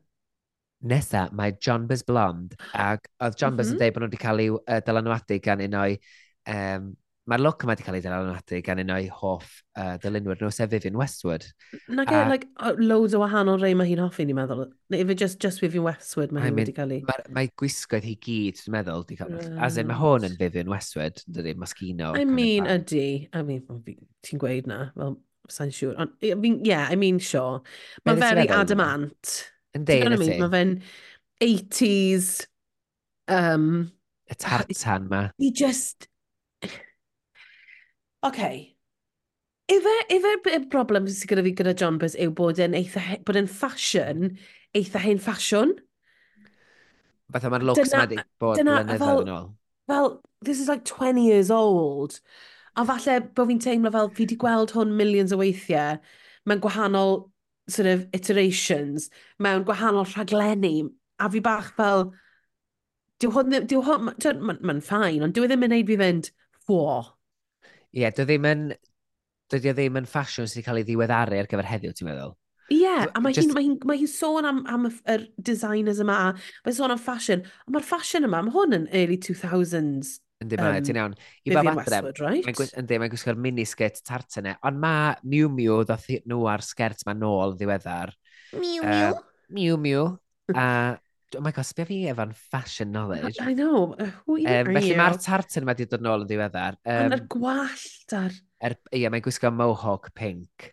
Speaker 2: Nesa, mae John Buzz Blond, ac oedd John Buzz mm
Speaker 1: -hmm.
Speaker 2: yn dweud bod nhw wedi cael ei uh, dylanwadu gan un o'i... Um, mae'r look yma wedi cael ei dylanwadu gan un o'i hoff uh, dylunwyr nhw, sef Vivian Westwood.
Speaker 1: Na ge,
Speaker 2: a,
Speaker 1: like, loads o wahanol rei mae hi'n hoffi, ni'n meddwl. Neu if just, just Vivian Westwood mae
Speaker 2: I mean,
Speaker 1: wedi cael ei...
Speaker 2: Mae, mae gwisgoedd hi gyd, dwi'n meddwl, di cael... Right. As in, mae hwn yn Vivian Westwood, dydy, Moschino.
Speaker 1: I mean, ydy. I mean, ti'n gweud na. Well, Sa'n siŵr. Ond, I mean, yeah, I mean, sure.
Speaker 2: Mae'n
Speaker 1: very adamant.
Speaker 2: Yndi, yndi.
Speaker 1: Mae fe'n 80s... Um,
Speaker 2: y tartan ma.
Speaker 1: He just... OK. Ife, ife y broblem sydd gyda fi gyda John Buzz yw bod yn eitha, bod yn fashion, eitha hen ffasiwn.
Speaker 2: Fatha mae'r looks
Speaker 1: dyna,
Speaker 2: ma di bod blynyddoedd yn ôl.
Speaker 1: Fel, this is like 20 years old. A falle bod fi'n teimlo fel fi wedi gweld hwn millions o weithiau mewn gwahanol sort of iterations, mewn gwahanol rhaglenni, a fi bach fel, dyw hwn, dyw hwn, mae'n ma ma ffain, ond dyw e ddim yn neud fi fynd, fwo.
Speaker 2: Ie, yeah, dyw e ddim yn, dydy o ddim yn ffasiwn sydd wedi cael ei ddiweddaru ar gyfer heddiw, ti'n meddwl?
Speaker 1: Ie, yeah, a mae
Speaker 2: Just...
Speaker 1: hi'n hi, ma hi sôn am, am y designers yma, mae'n sôn am ffasiwn, ond mae'r ffasiwn yma, mae hwn yn early 2000s
Speaker 2: Yndi, mae,
Speaker 1: um,
Speaker 2: ti'n iawn. I ba
Speaker 1: fadrem, right?
Speaker 2: yndi, mae'n gwisgo'r minisgit tartan e. ond mae Miu Miu ddoth nhw ar sgert mae nôl ddiweddar.
Speaker 1: Miu
Speaker 2: Miu? Uh, Miu Miu. A oh my god, sbio fi efo'n fashion knowledge.
Speaker 1: I know, who
Speaker 2: um,
Speaker 1: are
Speaker 2: felly
Speaker 1: you?
Speaker 2: Felly mae'r tartan mae wedi dod nôl yn ddiweddar. Um, ond
Speaker 1: yr gwallt ar...
Speaker 2: Er, ie, mae'n gwisgo mohawk pink.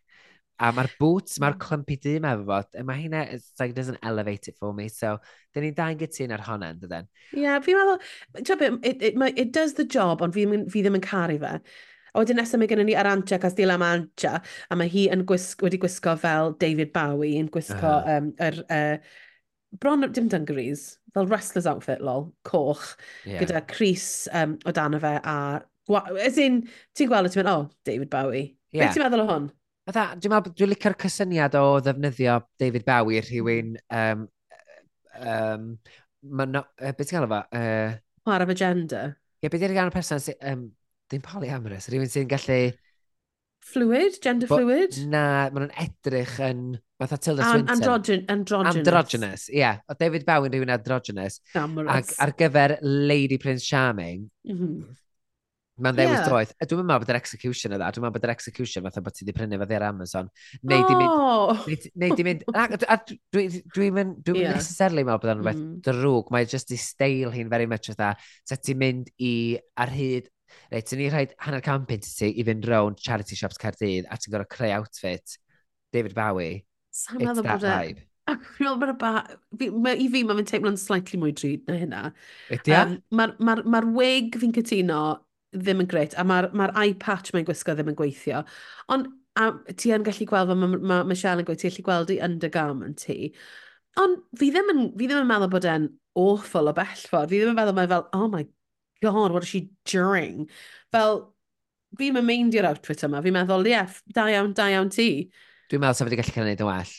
Speaker 2: A mae'r boots, mae'r
Speaker 1: hmm.
Speaker 2: clumpy dîm efo fo, mae hynna, it's like, doesn't elevate it for me, so, dyn ni'n da'n gytun ar honna, ynddo then.
Speaker 1: Ie, yeah, fi'n meddwl, it, it, it, it does the job, ond fi, fi ddim yn caru fe. A wedyn nesaf mae gennym ni Arantxa Castilla Mancha, a mae hi yn gwisg, wedi gwisgo fel David Bowie, yn gwisgo
Speaker 2: uh -huh.
Speaker 1: um, yr... Uh, bron dim dungarees, fel wrestler's outfit lol, coch,
Speaker 2: yeah.
Speaker 1: gyda Cris um, o dan fe a... As in, ti'n gweld e, ti'n mynd, oh, David Bowie.
Speaker 2: Yeah.
Speaker 1: Beth ti'n meddwl o hwn?
Speaker 2: Fatha, dwi'n meddwl, dwi'n licio'r cysyniad o ddefnyddio David Bowie rhywun... Um, um, ma no, uh, beth ti'n gael efo? Uh,
Speaker 1: War of gender.
Speaker 2: Ie, beth yw'r gan o person sy'n... Um, dim polyamorous, rhywun sy'n gallu...
Speaker 1: Fluid? Gender
Speaker 2: bo,
Speaker 1: fluid?
Speaker 2: Na, maen nhw'n edrych yn... Fatha Tilda Swinton.
Speaker 1: Androgyn, androgynous.
Speaker 2: Androgynous, ie. Yeah. O David Bowie yn rhywun androgynous.
Speaker 1: Amorous.
Speaker 2: Ac ar gyfer Lady Prince Charming,
Speaker 1: mm -hmm.
Speaker 2: Mae'n ddewis
Speaker 1: yeah.
Speaker 2: doedd. Dwi'n meddwl bod yr execution yna, dwi'n meddwl bod yr execution fatha bod ti wedi prynu fyddi ar Amazon. Neu di mynd... Neu di mynd... Dwi'n mynd... Dwi'n yeah. necessarily meddwl bod o'n rhywbeth
Speaker 1: mm. Mm-hmm.
Speaker 2: drwg. Mae just i steil hi'n very much fatha. Ta ti'n mynd i ar hyd... Reit, ti'n ni rhaid hanner campyn ti i fynd rown charity shops Cardydd a ti'n gorau creu outfit David Bowie.
Speaker 1: Sa'n meddwl bod e... Ac fi'n meddwl bod y ba... Fi, ma, I fi, mae'n teimlo'n slightly mwy drud na hynna.
Speaker 2: Ydy?
Speaker 1: Um, Mae'r ma, ma wig fi'n cytuno ddim yn greit, a mae'r ma, eye patch mae'n gwisgo ddim yn gweithio. Ond a, ti yn gallu gweld, mae ma, ma Michelle yn gweud, ti'n gallu gweld i undergarment ti. Ond fi ddim yn, fi ddim yn meddwl bod e'n awful o bell ffordd. Fi ddim yn meddwl mae fel, oh my god, what is she doing? Fel, fi'n mynd i'r outfit yma. Fi'n meddwl, ie, yeah, da iawn, da iawn ti.
Speaker 2: Dwi'n meddwl sef wedi gallu cael ei wneud yn well.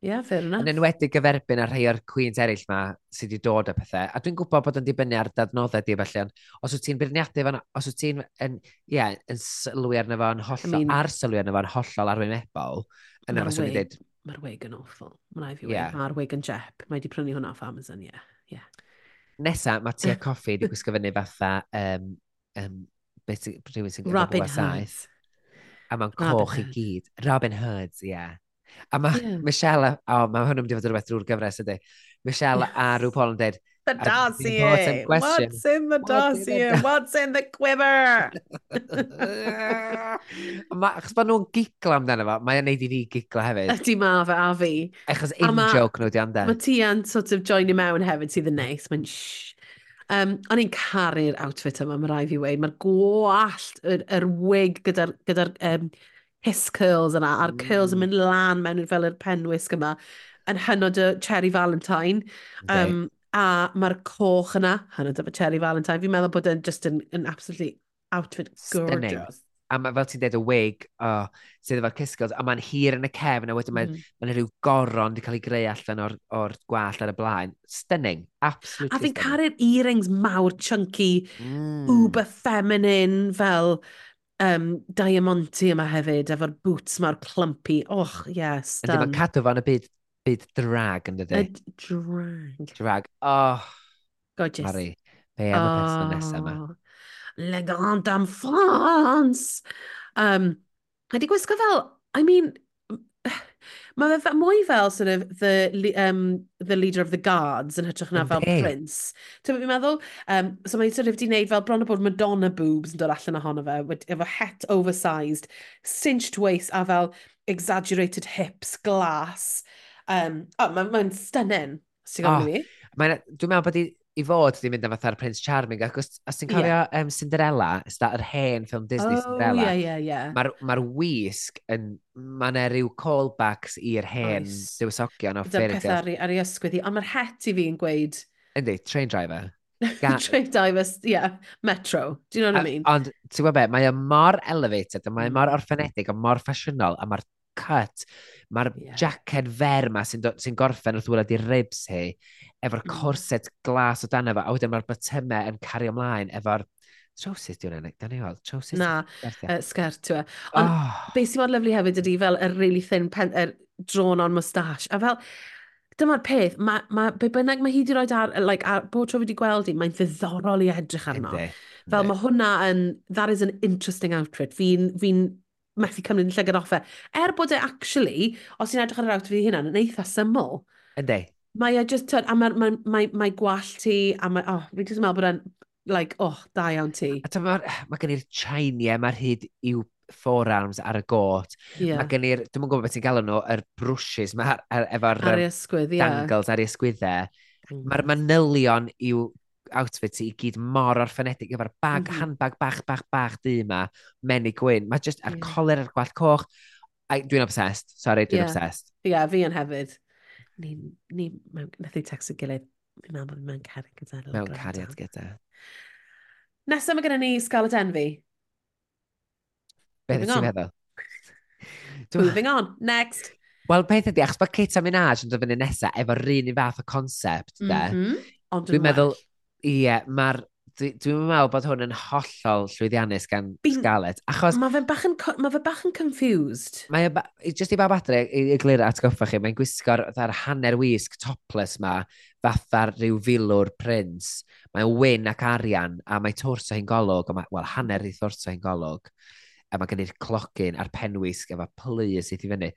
Speaker 1: Ie, yeah, fair enough.
Speaker 2: Yn enwedig gyferbyn ar rhai o'r Queens eraill ma sydd wedi dod â pethau. A dwi'n gwybod bod yn dibynnu ar dadnoddau di felly, ond os wyt ti'n beirniadu fan, os wyt ti'n yn, yeah, yn sylwi arno fo yn hollol, I
Speaker 1: mean,
Speaker 2: ar sylwi arno fo yn hollol arwynebol,
Speaker 1: yn
Speaker 2: yr oswn
Speaker 1: i
Speaker 2: dweud...
Speaker 1: Mae'r wig yn awful. Mae'n rhaid fi yeah. Mae'r wig yn jep. Mae wedi prynu hwnna off Amazon, ie. Yeah. yeah.
Speaker 2: Nesa, mae tia coffi wedi gwisgo fyny fatha um, um, beth rhywun sy'n
Speaker 1: gwybod
Speaker 2: saith. A mae'n coch i gyd. Robin Hood, ie. Yeah. A mae
Speaker 1: yeah.
Speaker 2: Michelle, o, oh, mae hwnnw'n mynd i fod yn rhywbeth drwy'r gyfres ydy. Michelle yes. a rhyw Paul yn dweud,
Speaker 1: The dossier. What's in the dossier? What's in the quiver?
Speaker 2: ma, achos bod nhw'n giglo amdano fo, mae'n neud i fi giglo hefyd.
Speaker 1: Ydy ma fe a fi.
Speaker 2: Achos in-joke nhw di amdano.
Speaker 1: Mae ti yn sort of join i mewn hefyd sydd yn neis. Mae'n shh. Um, o'n i'n caru'r outfit yma, mae rai fi wei. Mae'r gwallt, yr, yr wig gyda'r gyda, um, hiss curls yna, a'r mm. curls yn mm. mynd lan mewn fel yr penwisg yma, yn hynod y Cherry Valentine. Um. A mae'r coch yna, hynod y Cherry Valentine, fi'n meddwl bod yn just yn, yn absolutely outfit gorgeous. Stunning.
Speaker 2: A mae fel ti'n dweud y wig, oh, sydd efo'r cysgils, a mae'n hir yn y cefn, a wedyn mae'n
Speaker 1: mm.
Speaker 2: mae rhyw goron wedi cael ei greu allan o'r, or gwallt ar y blaen. Stunning, absolutely
Speaker 1: A fi'n caru'r earrings mawr, chunky,
Speaker 2: mm.
Speaker 1: uber feminine, fel um, Diamonti yma hefyd, efo'r boots ma'r clumpy. Och, yes.
Speaker 2: Ydy,
Speaker 1: mae
Speaker 2: cadw fan y byd, byd drag yn dydy.
Speaker 1: Y drag.
Speaker 2: Drag. Oh.
Speaker 1: Gorgeous.
Speaker 2: Mari, be am y person nesaf yma?
Speaker 1: Oh, Le Grand Dame France! Um, Ydy gwisgo fel, I mean, Mae fe mwy fel sort of the, um, the leader of the guards yn hytrach na fel prince. Ti'n fi'n meddwl? Um, so mae'n sort of di wneud fel bron o bod Madonna boobs yn dod allan ohono fe, efo het oversized, cinched waist a fel exaggerated hips, glas. Um, oh, mae'n ma, ma stunning. Ti'n gofyn oh, i
Speaker 2: mi? Dwi'n meddwl bod i fod di mynd am fatha'r Prince Charming, ac os, os ti'n cofio yeah. um, Cinderella, is that yr hen ffilm Disney
Speaker 1: oh,
Speaker 2: Cinderella,
Speaker 1: yeah, yeah, yeah.
Speaker 2: mae'r ma wisg yn, mae yna rhyw callbacks i'r hen
Speaker 1: Oes.
Speaker 2: dywysogion o ffyrdd.
Speaker 1: Dyna
Speaker 2: peth
Speaker 1: ar, ar ei ysgwydd i, ond mae'r het i fi'n gweud...
Speaker 2: Yndi, train driver. Ga...
Speaker 1: train driver, yeah, metro, do you know what I mean?
Speaker 2: Ond, ti'n gwybod be, mae o mor elevated, mae o
Speaker 1: mm.
Speaker 2: mor orffenedig, o mor ffasiynol, a mae'r cut. Mae'r
Speaker 1: yeah.
Speaker 2: jacket fer yma sy'n sy gorffen wrth wylad i'r ribs hi, efo'r
Speaker 1: mm.
Speaker 2: corset glas o dan efo, a wedyn mae'r batymau yn cario ymlaen efo'r Trowsus diwn ennill, da ni weld, trowsus.
Speaker 1: Na, uh, sgert yw e. Ond
Speaker 2: oh.
Speaker 1: beth sy'n bod lyflu hefyd ydy fel y really thin pen, er, drawn on moustache. A fel, dyma'r peth, mae ma, be bynnag mae hi wedi rhoi ar, like, ar bod tro wedi gweld hi, mae'n ddiddorol i edrych arno.
Speaker 2: Inde,
Speaker 1: Fel mae hwnna yn, that is an interesting outfit. Fi'n fi, methu cymryd yn llygad off e. Er bod e actually, os ti'n edrych ar yr awt fi hynna'n yn eitha syml.
Speaker 2: Ynddi.
Speaker 1: Mae e just, tyd, a mae, mae, mae, mae gwall ti, a mae, oh, fi just yn meddwl bod e'n, like, oh, da iawn ti.
Speaker 2: A ta, mae, mae gen i'r chainiau, mae'r hyd i'w forearms ar y got.
Speaker 1: Yeah.
Speaker 2: Mae gen i'r, dwi'n gwybod beth ti'n galw nhw, yr brwsys, mae efo'r...
Speaker 1: Ar, ar, ar,
Speaker 2: ar, ar, ar, ar, ar, ar, ar, outfit i gyd mor orffenedig efo'r bag,
Speaker 1: mm -hmm.
Speaker 2: handbag bach, bach, bach di yma, menig gwyn. Mae just ar
Speaker 1: yeah.
Speaker 2: coler ar gwallt coch. Dwi'n obsessed, sorry, dwi'n
Speaker 1: yeah.
Speaker 2: obsessed.
Speaker 1: Ie, yeah, fi yn hefyd. Ni, ni, nath i text o gilydd. Fi'n meddwl bod mewn cariad gyda.
Speaker 2: Mewn cariad gyda.
Speaker 1: Nesaf mae gennym ni Scarlett Envy.
Speaker 2: Beth ti'n meddwl?
Speaker 1: Moving on, next.
Speaker 2: Wel, peth ydi, achos bod Kate a Minaj yn dod fyny nesaf efo'r un i fath o concept, de.
Speaker 1: Mm -hmm. Ond
Speaker 2: dwi'n meddwl,
Speaker 1: well.
Speaker 2: Ie, mae'r dwi'n dwi meddwl bod hwn yn hollol llwyddiannus gan
Speaker 1: Bin,
Speaker 2: Scarlett. Achos...
Speaker 1: Mae fe'n bach, yn, ma fe bach yn confused.
Speaker 2: Mae e ba, just i bab adre, i, i glir atgoffa chi, mae'n gwisgo'r hanner wisg topless ma, fatha'r rhyw filwr prins. Mae'n wyn ac arian, a mae torso hi'n golwg, wel, hanner i torso hi'n golwg. A mae gen i'r clogyn a'r penwisg efo plys sydd i fyny.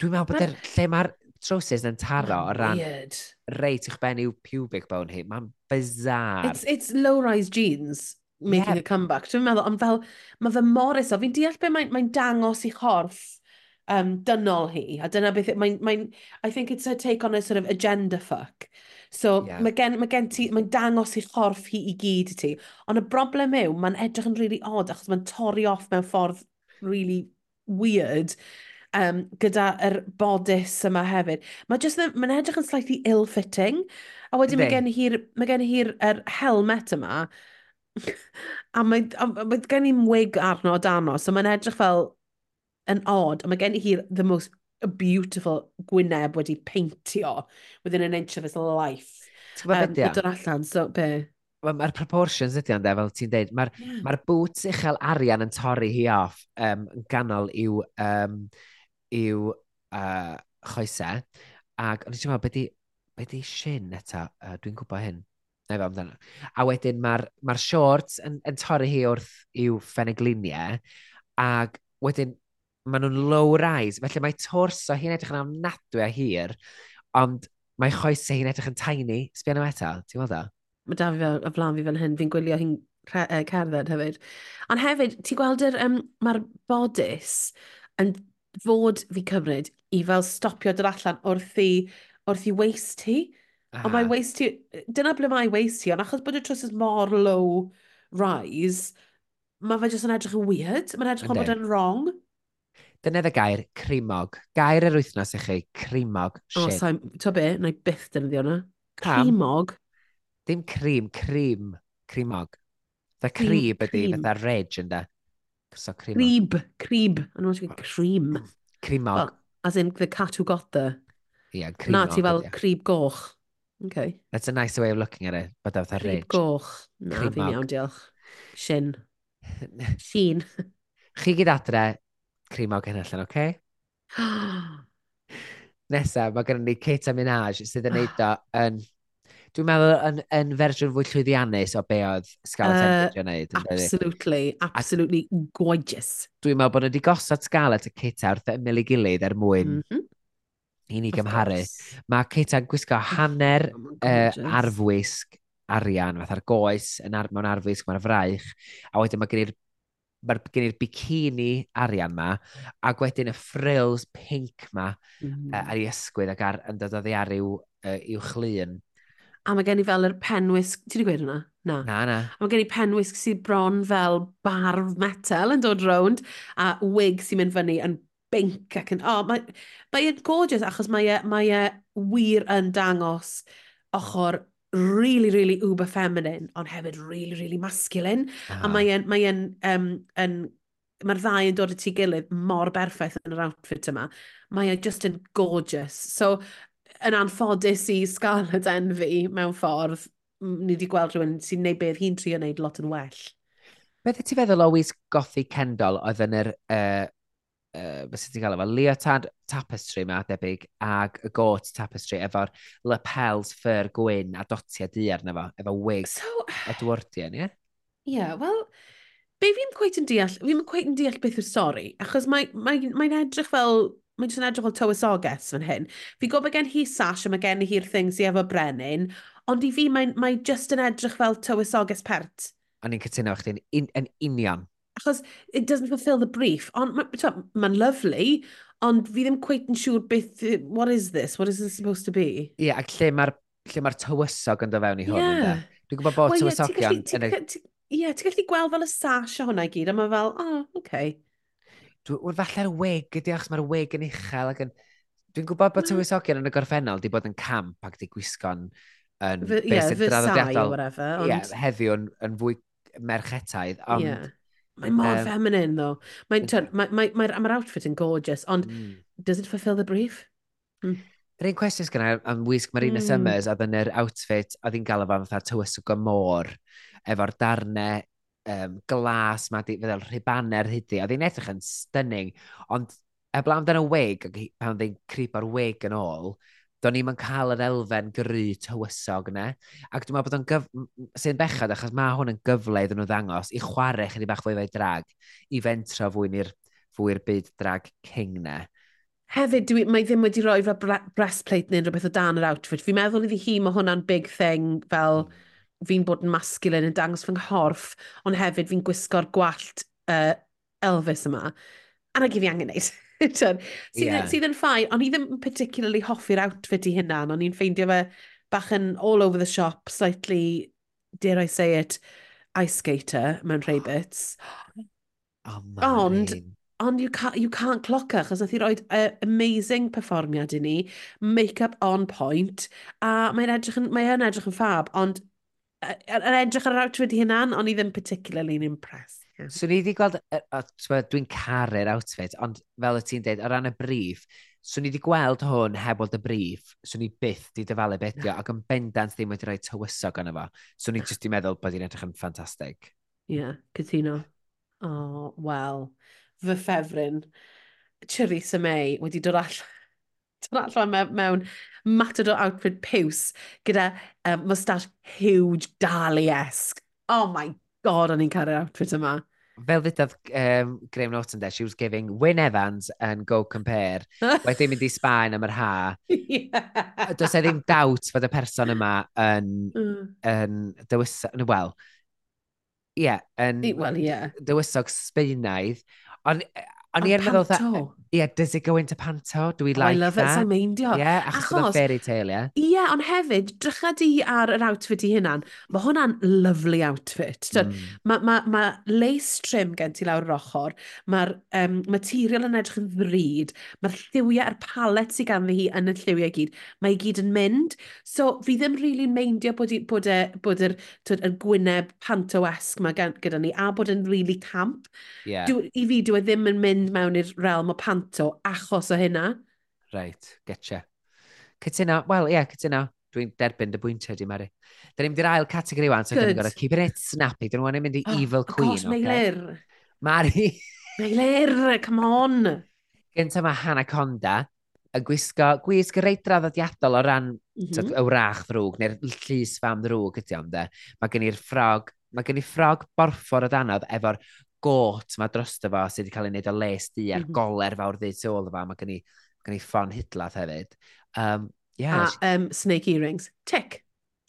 Speaker 2: Dwi'n meddwl bod
Speaker 1: ma...
Speaker 2: er, lle mae'r trowsus yn taro o ran
Speaker 1: weird.
Speaker 2: reit i'ch ben i'w pubic bone hi. Mae'n bizar.
Speaker 1: It's, it's low-rise jeans making
Speaker 2: yeah.
Speaker 1: a comeback. Dwi'n meddwl, ond fel, mae fy moris o, fi'n deall be mae'n mae dangos i chorff um, dynol hi, a dyna beth, mae'n, mae, I think it's a take on a sort of agenda fuck. So,
Speaker 2: yeah.
Speaker 1: mae gen, mae gen ti, mae'n dangos i chorff hi i gyd i ti, ond y broblem yw, mae'n edrych yn really odd, achos mae'n torri off mewn ffordd really weird, um, gyda yr bodys yma hefyd. Mae just mae'n edrych yn slightly ill-fitting, a wedyn mae gen hi'r hi er helmet yma, a mae, mae gen i'n wig arno dano, so mae'n edrych fel yn odd, a mae gen i hi'r the most beautiful Gwyneb wedi peintio within an inch of his life. Um, Dod allan, so be?
Speaker 2: Mae'r proportions ydy ond, fel ti'n deud, mae'r
Speaker 1: yeah.
Speaker 2: Hmm. ma boots uchel arian yn torri hi off um, ganol i'w um, i'w uh, choesau. Ac o'n i'n teimlo, be di, be di shin eto? Uh, Dwi'n gwybod hyn. Na i fe amdano. A wedyn mae'r ma shorts yn, yn torri hi wrth i'w ffenegliniau. Ac wedyn maen nhw'n low rise. Felly mae torso hi'n edrych yn amnadwy a hir. Ond mae choesau hi'n edrych yn tiny. Sbian am eto, ti'n gweld o?
Speaker 1: Mae da fi fel, y flan fi fel hyn, fi'n gwylio hi'n cerdded hefyd. Ond hefyd, ti'n gweld yr, um, mae'r bodys yn fod fi cymryd i fel stopio dod allan wrth i, wrth i waist hi. Ah. Ond mae waist hi, dyna ble mae waist hi, ond achos bod y trwsus mor low rise, mae fe jyst yn edrych yn weird. Mae'n edrych yn bod yn wrong.
Speaker 2: Dyna y gair, crimog. Gair yr wythnos i chi, crimog.
Speaker 1: O,
Speaker 2: oh,
Speaker 1: sa'n, to be, na i byth dynyddio
Speaker 2: yna.
Speaker 1: Crimog.
Speaker 2: Dim crim, crim. Crimog. Dda crib
Speaker 1: ydy,
Speaker 2: fatha reg ynddo. So cream.
Speaker 1: Crib. Crib. I know what you mean. Cream.
Speaker 2: Creamog.
Speaker 1: Well, as in the cat who got there.
Speaker 2: Yeah,
Speaker 1: creamog.
Speaker 2: Na,
Speaker 1: ti fel crib goch. Okay.
Speaker 2: That's a nice way of looking at it, but that's
Speaker 1: a
Speaker 2: rich.
Speaker 1: Crib goch. Na, creamog.
Speaker 2: fi'n
Speaker 1: iawn, diolch. Shin. Shin.
Speaker 2: Chi gyd adre, crimog yn allan, oce? Okay? Nesa, mae gennym ni Kate Minaj sydd yn neud o yn Dwi'n meddwl yn, yn fersiwn fwy llwyddiannus o be oedd Scarlett
Speaker 1: uh,
Speaker 2: Edwards yn gwneud.
Speaker 1: Absolutely, absolutely a, gorgeous.
Speaker 2: Dwi'n meddwl bod nhw wedi gosod Scarlett y Cita wrth ymyl i gilydd er mwyn
Speaker 1: mm -hmm.
Speaker 2: i ni
Speaker 1: of
Speaker 2: gymharu.
Speaker 1: Course.
Speaker 2: Mae Cita'n gwisgo oh, hanner
Speaker 1: oh,
Speaker 2: uh, arfwisg arian, fatha'r goes yn ar, mewn arfwisg, mae'r fraich, a wedyn mae gen i'r mae'r gen i'r bikini arian ma, ac wedyn y frills pink ma
Speaker 1: mm -hmm.
Speaker 2: uh, ar ei ysgwydd ac ar, yn dod o ddiariw uh, i'w chlun
Speaker 1: a mae gen i fel yr penwisg, ti wedi gweud hwnna? Na.
Speaker 2: Na, na.
Speaker 1: A mae gen i penwisg sydd bron fel barf metal yn dod rownd, a wig sy'n mynd fyny yn binc ac yn... Oh, mae, mae e'n gorgeous achos mae e, mae e wir yn dangos ochr really, really uber feminine, ond hefyd really, really masculine.
Speaker 2: Ah.
Speaker 1: A mae e'n... Mae e'n um, yn, mae'r ddau yn dod at ei gilydd mor berffaith yn yr outfit yma. Mae e just yn gorgeous. So, yn anffodus i Scarlett Envy mewn ffordd, ni wedi gweld rhywun sy'n neud beth hi'n trio wneud lot yn well.
Speaker 2: Beth ti feddwl o wisgothi Kendall oedd yn yr, uh, uh, beth ti'n cael efo, leotard tapestry ma, debyg ag y Goat tapestry efo'r lapels ffyr gwyn a dotiau di arno fo, efo wig
Speaker 1: so,
Speaker 2: Edwardian, ie? Yeah?
Speaker 1: Ie, yeah, wel, be fi'n cweith yn deall, fi'n cweith yn deall beth yw'r stori, achos mae'n mae, mae edrych fel Mae jyst yn edrych o tywysoges fan hyn. Fi gobe gen hi Sash a mae gen hi'r thing sy'n efo Brenin, ond i fi mae, mae just yn edrych fel tywysoges pert.
Speaker 2: A ni'n cytuno chdi'n un, yn union.
Speaker 1: Achos it doesn't fulfill the brief, ond mae'n ma lovely, ond fi ddim cweit yn siŵr beth, what is this, what is this supposed to be?
Speaker 2: Ie, yeah, ac lle mae'r lle mae'r tywysog yn do fewn i hwn. Yeah. Dwi'n gwybod bod
Speaker 1: well,
Speaker 2: tywysogion...
Speaker 1: Ie,
Speaker 2: yeah, ti'n
Speaker 1: gallu, ti gallu gweld fel y sash o hwnna i gyd, a mae fel, oh, okay.
Speaker 2: Falle'r wig ydi, achos mae'r wig yn uchel ac yn... Dwi'n gwybod bod tywysogion yn y gorffennol di bod yn camp ac di gwisgo'n yn
Speaker 1: Fy, yeah,
Speaker 2: draddodiadol.
Speaker 1: whatever. Ond...
Speaker 2: Yeah, heddiw yn, yn fwy merchetaidd, ond...
Speaker 1: Yeah. Mae'n mor
Speaker 2: um,
Speaker 1: feminine, though. Mae'n mae, mae, mae, mae outfit yn gorgeous, ond
Speaker 2: mm.
Speaker 1: does it fulfill the brief? Mm.
Speaker 2: Yr un cwestiwn gyda am wisg Marina
Speaker 1: mm.
Speaker 2: Summers, oedd yn yr outfit, oedd hi'n gael o fan fatha tywysog o môr, efo'r darnau um, glas ma, di, fel rhibanner hyddi, oedd hi'n edrych yn stunning, ond eblaw amdano wig, pan oedd hi'n crip o'r wig yn ôl, do'n ni'n cael yr elfen gry tywysog yna. Ac dwi'n meddwl bod o'n gyf... sy'n bechad, achos mae hwn yn gyfle iddyn nhw ddangos i chwarae chyni bach fwy fe drag, i fentro fwy ni'r fwy'r byd drag king na.
Speaker 1: Hefyd, dwi, mae ddim wedi rhoi fel breastplate neu rhywbeth o dan yr outfit. Fi'n meddwl iddi hi, mae hwnna'n big thing fel... Mm fi'n bod yn masculine yn dangos fy nghorff, ond hefyd fi'n gwisgo'r gwallt uh, Elvis yma. A na gif i angen neud. sydd, yeah. sydd yn ffai, ond i ddim yn particularly hoffi'r outfit i hynna, ond i'n ffeindio fe bach yn all over the shop, slightly, dare I say it, ice skater mewn rhai bits.
Speaker 2: Oh,
Speaker 1: ond, ond you can't, you can't clock her, chos nath i roi uh, amazing perfformiad i ni, make-up on point, a mae'n edrych yn, mae yn edrych yn fab, ond yn edrych ar yr outfit hynna'n, ond i ddim particularly yn impressed. Yeah.
Speaker 2: So ni wedi gweld, dwi'n caru'r outfit, ond fel y ti'n dweud, o ran y brif, so ni wedi gweld hwn heb weld y brif, so ni byth di dyfalu bedio, ac yn bendant ddim wedi rhoi tywysog yna fo. So ni jyst di meddwl bod hi'n edrych yn ffantastig.
Speaker 1: Ie, yeah, cytuno. Oh, wel, fy ffefryn, Theresa May wedi dod allan Dyna allan mewn, mewn matador outfit piws gyda um, mustache huge dali-esque. Oh my god, o'n i'n caru'r outfit yma.
Speaker 2: Fel ddudodd um, Graham Norton de, she was giving Wyn Evans and go compare. Wedyn mynd i Sbaen am yr ha.
Speaker 1: yeah.
Speaker 2: Does e ddim dawt fod y person yma yn,
Speaker 1: mm.
Speaker 2: yn dywysog... Wel, ie. Yeah, yn,
Speaker 1: well, yeah.
Speaker 2: Dywysog Sbaenaidd. Ond o'n i yn meddwl yeah, does it go into panto? Do we like that?
Speaker 1: Oh, I love
Speaker 2: that?
Speaker 1: it, sa'n meindio.
Speaker 2: Ie, Yeah, achos,
Speaker 1: achos
Speaker 2: fairy tale, yeah.
Speaker 1: Ie, yeah, ond hefyd, drycha di ar yr outfit i hynna'n, Mae hwnna'n lovely outfit. Mm. Mae ma, ma lace trim gen ti lawr yr ochr, mae'r um, material yn edrych yn ddrud, mae'r lliwiau a'r palet sydd ganddi hi yn y lliwiau gyd, mae i gyd yn mynd. So, fi ddim really meindio bod, i, bod, e, bod yr, twyd, yr gwyneb panto-esg mae gyda ni, a bod yn really camp.
Speaker 2: Yeah.
Speaker 1: Dw, I fi, dwi e ddim yn mynd mewn i'r realm o panto Santo achos o hynna.
Speaker 2: Right, getcha. Cytuno, wel, ie, yeah, cytuno. Dwi'n derbyn dy bwyntiau di, Mari. Da ni'n mynd i'r ail categori wan, so
Speaker 1: dwi'n
Speaker 2: gorau keep it snappy. Dyn nhw'n mynd i
Speaker 1: oh, Evil
Speaker 2: Queen.
Speaker 1: Gosh,
Speaker 2: okay?
Speaker 1: Meilir.
Speaker 2: Mari.
Speaker 1: Meilir, come on.
Speaker 2: Gynta mae Hannah Conda yn gwisgo gwisg reit draddodiadol o ran mm -hmm. y wrach ddrwg, neu'r llys fam ddrwg ydy ond e. Mae gen i'r ffrog, mae gen i ffrog borffor o danodd efo'r got ma drosto fo sydd wedi cael ei wneud o les di ar
Speaker 1: mm -hmm.
Speaker 2: goler fawr ddeud tu ôl fo, mae gen i, gen i ffon hidlath hefyd. Um, yeah,
Speaker 1: a um, snake earrings. Tech.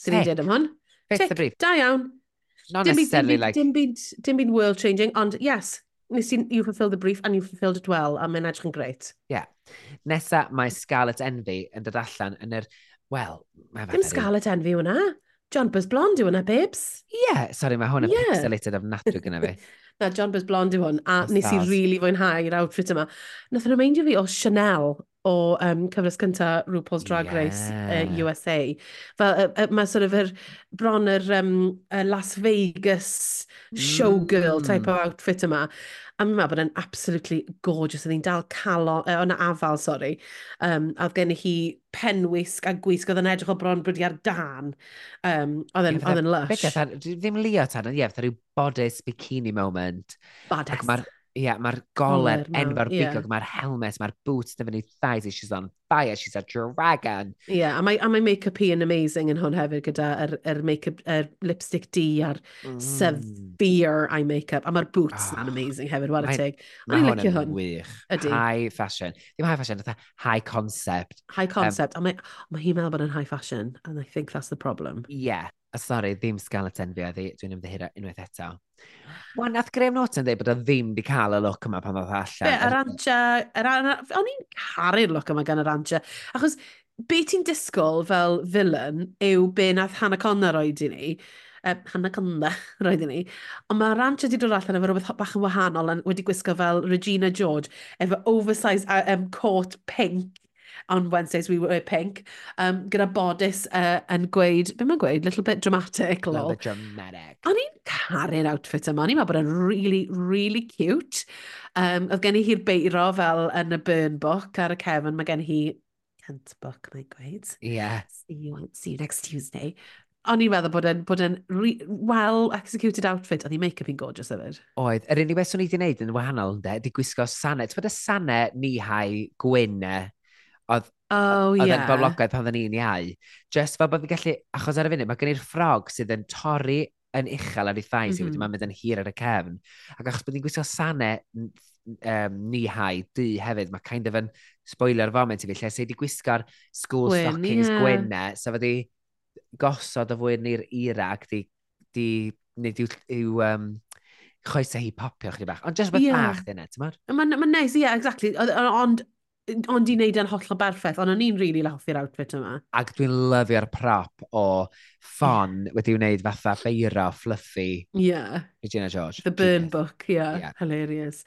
Speaker 1: Sydd
Speaker 2: wedi
Speaker 1: dweud am hwn.
Speaker 2: Beth y brif.
Speaker 1: Da iawn.
Speaker 2: Not
Speaker 1: dim
Speaker 2: necessarily
Speaker 1: byd,
Speaker 2: like...
Speaker 1: Dim byd, dim byd world changing, ond yes, nes i, you fulfilled the brief and you fulfilled it well, a mae'n edrych yn greit. Yeah.
Speaker 2: Nesa mae Scarlet Envy yn dod allan yn yr, well...
Speaker 1: Dim Scarlet Envy hwnna. John Buzz Blond yw hwnna, babes.
Speaker 2: Yeah, sorry, mae hwn yn
Speaker 1: yeah.
Speaker 2: pixelated ofnadwy gyda fi.
Speaker 1: Na, John Buzz Blond yw hwn, a
Speaker 2: That's
Speaker 1: nes i
Speaker 2: rili
Speaker 1: really fwynhau'r outfit yma. Nath yn remind fi o Chanel o um, cyfres cynta RuPaul's Drag yeah. Race uh, USA. Fel, uh, uh, mae sort of yr bron yr um, uh, Las Vegas showgirl
Speaker 2: mm.
Speaker 1: type o outfit yma. A mi'n meddwl bod e'n absolutely gorgeous. Oedd hi'n dal calon, uh, o'na afal, sorry. Um, a oedd gen i hi penwisg a gwisg oedd yn edrych o bron bryd ar dan. Um, oedd e'n lush.
Speaker 2: Beth ddim Leo tan, ond ie, yeah, rhyw bodys bikini moment.
Speaker 1: Bodys.
Speaker 2: Mae'r yeah, ma goler
Speaker 1: oh,
Speaker 2: enfawr
Speaker 1: yeah.
Speaker 2: bigog, mae'r helmet, mae'r boots, dyfa ni thighs, she's on fire, she's a dragon.
Speaker 1: Yeah, a mae, a mae make-up hi yn amazing yn hwn hefyd gyda yr, er, er make-up, er lipstick di a'r
Speaker 2: mm.
Speaker 1: severe eye make-up, a mae'r boots
Speaker 2: oh,
Speaker 1: na'n amazing hefyd, what
Speaker 2: a
Speaker 1: tig.
Speaker 2: Mae hwn yn
Speaker 1: hwn.
Speaker 2: wych.
Speaker 1: Ydy.
Speaker 2: High fashion. Ddim high fashion, dda high concept.
Speaker 1: High concept, um, a mae, mae hi'n meddwl bod yn high fashion, and I think that's the problem.
Speaker 2: Yeah, Sorry, ddim skeleton fi oddi, dwi'n ymddihiro unwaith eto. Wan, nath Graham Norton dweud bod o ddim wedi cael y look yma pan oedd allan.
Speaker 1: Be, yr antia, yr o'n i'n caru'r look yma gan yr antia. Achos, be ti'n disgwyl fel villain yw be nath Hannah Connor roed i ni, Uh, Hannah Connor roed i ni, ond mae'r antia wedi dod allan efo rhywbeth bach yn wahanol yn wedi gwisgo fel Regina George, efo oversized um, coat pink on Wednesdays we were pink, um, gyda bodys uh, yn gweud, beth mae'n gweud, little bit dramatic, lol.
Speaker 2: Little bit dramatic.
Speaker 1: O'n i'n caru'r outfit yma, o'n i'n meddwl bod yn really, really cute. Um, oedd gen i hi'r beiro fel yn y burn book ar y cefn, mae gen hi Kent book, mae'n gweud.
Speaker 2: Yeah.
Speaker 1: See you, see you next Tuesday o'n i'n meddwl bod yn, bod yn well-executed outfit, oedd ei make-up i'n gorgeous hefyd.
Speaker 2: Oedd, yr unig beth swn i wedi gwneud yn wahanol, ynddo, di gwisgo sanau. Ti'n bod y sanau ni hau gwyn Oedd
Speaker 1: oh,
Speaker 2: oedd
Speaker 1: yeah.
Speaker 2: yn boblogaidd pan oedden ni'n iau. Just fel bod fi gallu, achos ar y funud, mae gen i'r ffrog sydd yn torri yn uchel ar ei thai, mm -hmm. sydd wedi mynd yn hir ar y cefn. Ac achos bod ni'n gwisgo sanau um, ni hau, du hefyd, mae kind of yn spoiler foment i fi, lle sydd wedi gwisgo'r school
Speaker 1: Gwyn,
Speaker 2: stockings yeah. so sef wedi gosod o fwy ni'r ira ac di, di, nid yw, yw um, choesau hi popio chdi bach. Ond jyst bod
Speaker 1: yeah.
Speaker 2: bach dyna, ti'n mor?
Speaker 1: Mae'n ma neis, ie, yeah, exactly. Ond ond i wneud e'n hollol berffaith, ond o'n i'n rili really hoffi'r outfit yma.
Speaker 2: Ac dwi'n lyfio'r prop o ffon wedi wneud fatha beira fluffy.
Speaker 1: Yeah.
Speaker 2: Regina George.
Speaker 1: The Burn
Speaker 2: Genius.
Speaker 1: Book, yeah.
Speaker 2: yeah.
Speaker 1: Hilarious.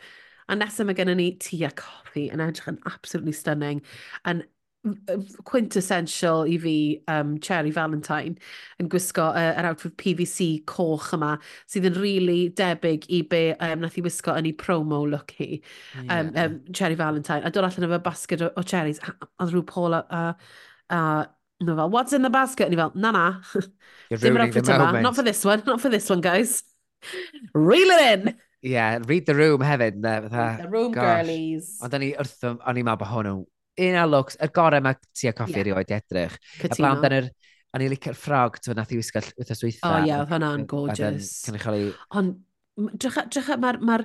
Speaker 1: A nesaf mae gennym ni Tia Coffi yn edrych yn absolutely stunning. And quintessential i fi um, Cherry Valentine yn gwisgo uh, yr outfit PVC coch yma sydd yn really debyg i be um, nath i wisgo yn ei promo look hi yeah.
Speaker 2: um,
Speaker 1: um, Cherry Valentine a dod allan efo basket o, o cherries a, a rhyw Paul a, a, a no fel what's in the basket ni fel na na dim yr outfit yma
Speaker 2: moment.
Speaker 1: not for this one not for this one guys reel it in
Speaker 2: Yeah, read the room hefyd. Ne,
Speaker 1: the room
Speaker 2: Gosh.
Speaker 1: girlies.
Speaker 2: Ond o'n i wrth o'n i'n meddwl bod hwn un a looks, y gorau mae ti a coffi
Speaker 1: yeah.
Speaker 2: erioed edrych.
Speaker 1: Cytuno.
Speaker 2: A blaen dan yr, a ni licio'r ffrog, ti'n nath i wisgo wythnos wytha.
Speaker 1: O
Speaker 2: oh,
Speaker 1: ie, yeah, oedd hwnna'n gorgeous.
Speaker 2: Cynrychioli...
Speaker 1: Ond, drych, drych, mae'r ma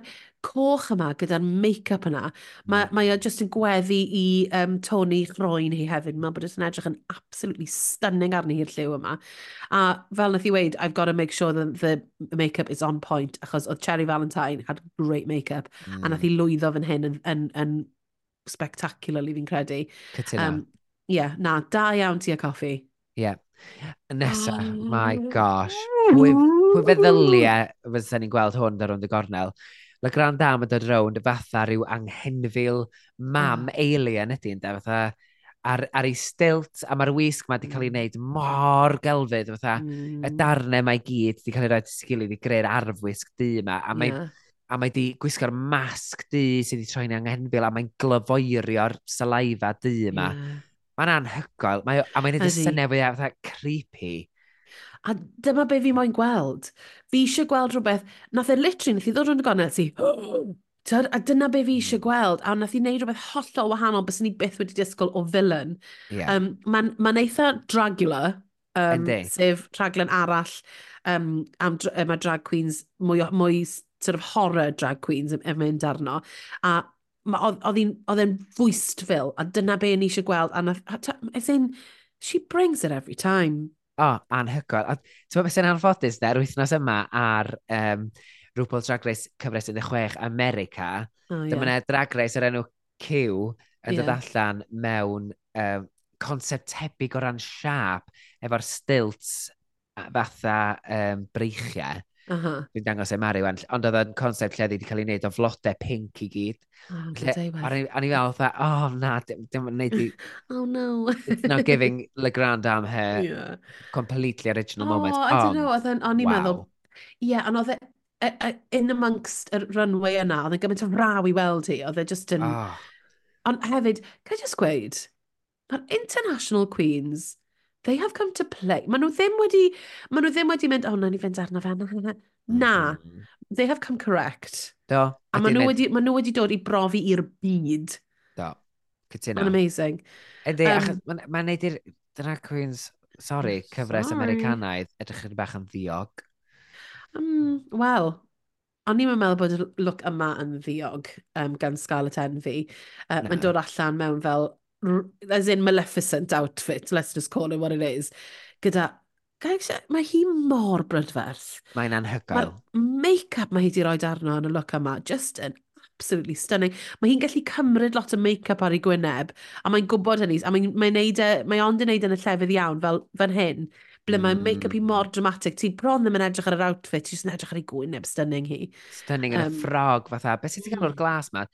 Speaker 1: coch yma gyda'r make-up yna, mae,
Speaker 2: mm.
Speaker 1: mae o just yn gweddi i um, Tony chroen hi hefyd. Mae'n bod e yn edrych yn absolutely stunning arni i'r lliw yma. A fel nath i weid, I've got to make sure that the make-up is on point, achos oedd Cherry Valentine had great make-up,
Speaker 2: mm.
Speaker 1: a nath hmm. i lwyddo fan hyn yn, yn, yn spectacularly fi'n credu.
Speaker 2: Cytuno.
Speaker 1: Um, yeah, na, da iawn ti a coffi.
Speaker 2: Yeah. Nesa, oh. my
Speaker 1: ah.
Speaker 2: gosh. Pwy pwy feddyliau fydden ni'n gweld hwn ar ond y gornel. Le grand dam yn dod rownd y fatha rhyw anghenfil mam
Speaker 1: mm.
Speaker 2: alien ydy, ynda, fatha ar, ar ei stilt, a mae'r wisg ma wedi cael ei hmm. wneud mor gelfydd, fatha mm. y
Speaker 1: hmm.
Speaker 2: darnau mae gyd wedi cael ei roi at sgilydd i greu'r arfwisg du yma, a mae
Speaker 1: yeah
Speaker 2: a mae di gwisgo'r masg du sydd wedi troi'n anghenfil a mae'n glyfoerio'r saliva du yma.
Speaker 1: Yeah.
Speaker 2: Mae'n anhygoel, mae, a mae'n edrych syniad fwy fatha creepy.
Speaker 1: A dyma be fi moyn gweld. Fi eisiau gweld rhywbeth, nath e literally nath i ddod rhywun y gonel ti, a dyna be fi eisiau hmm. gweld, a nath i wneud rhywbeth hollol wahanol, bys ni byth wedi disgwyl o villain.
Speaker 2: Yeah.
Speaker 1: Um, Mae'n ma eitha Dragula, um, sef rhaglen arall, um, am, um, mae drag queens mwy, mwy sort of horror drag queens yn mynd arno. A oedd e'n fwystfil, a dyna be ni eisiau gweld. And as in, she brings it every time.
Speaker 2: O, oh, anhygoel. A ti'n meddwl, beth sy'n anffodus, de, yr wythnos yma ar um, RuPaul's Drag Race cyfres 16 America,
Speaker 1: oh, yeah.
Speaker 2: dyma Drag Race yr enw Q yn yeah.
Speaker 1: dod
Speaker 2: allan mewn um, concept tebyg o ran siap, efo'r stilts fatha um, breichiau.
Speaker 1: Uh -huh.
Speaker 2: Dwi'n dangos e Mari wan. Ond oedd yn concept lle wedi cael ei wneud o flodau pink i gyd.
Speaker 1: Oh,
Speaker 2: lle, a ni fel, oh na, dim yn wneud i...
Speaker 1: oh no.
Speaker 2: it's not giving Le Grand Am her
Speaker 1: yeah.
Speaker 2: completely original
Speaker 1: oh,
Speaker 2: moment.
Speaker 1: Oh, I don't know, o'n i'n
Speaker 2: wow. meddwl...
Speaker 1: Ie, yeah, ond oedd e, e, e... In amongst y runway yna, oedd e'n gymaint o raw i weld hi, oedd e just yn...
Speaker 2: Oh.
Speaker 1: Ond hefyd, can I just gweud, mae'r International Queens they have come to play. Maen nhw ddim wedi, maen nhw ddim wedi mynd, oh, na ni fynd arno fe. Na, na. they have come correct.
Speaker 2: Do.
Speaker 1: A maen nhw, wedi, maen nhw wedi dod i brofi i'r byd.
Speaker 2: Do. Cytuno.
Speaker 1: Mae'n amazing.
Speaker 2: Ydy, um, mae'n ma neud i'r drag queens, sorry, cyfres
Speaker 1: sorry.
Speaker 2: Americanaidd, edrych yn bach yn ddiog.
Speaker 1: Um, Wel, o'n i'n meddwl bod y look yma yn ddiog um, gan Scarlett Envy.
Speaker 2: Um,
Speaker 1: mae'n dod allan mewn fel as in Maleficent outfit, let's just call it what it is, gyda Mae hi mor brydferth.
Speaker 2: Mae'n anhygoel.
Speaker 1: Mae'r make-up mae hi wedi rhoi arno yn y look yma, just yn absolutely stunning. Mae hi'n gallu cymryd lot o make-up ar ei gwyneb, a mae'n gwybod hynny, a mae'n mae, mae, mae ond yn neud e yn y llefydd iawn fel fan hyn, ble mae mm. make-up hi hmm. mor dramatic. Ti bron ddim yn edrych ar yr outfit, ti jyst yn edrych ar ei gwyneb stunning hi.
Speaker 2: Stunning yn um,
Speaker 1: y
Speaker 2: ffrog fatha. Beth sydd wedi cael o'r hmm. glas ma?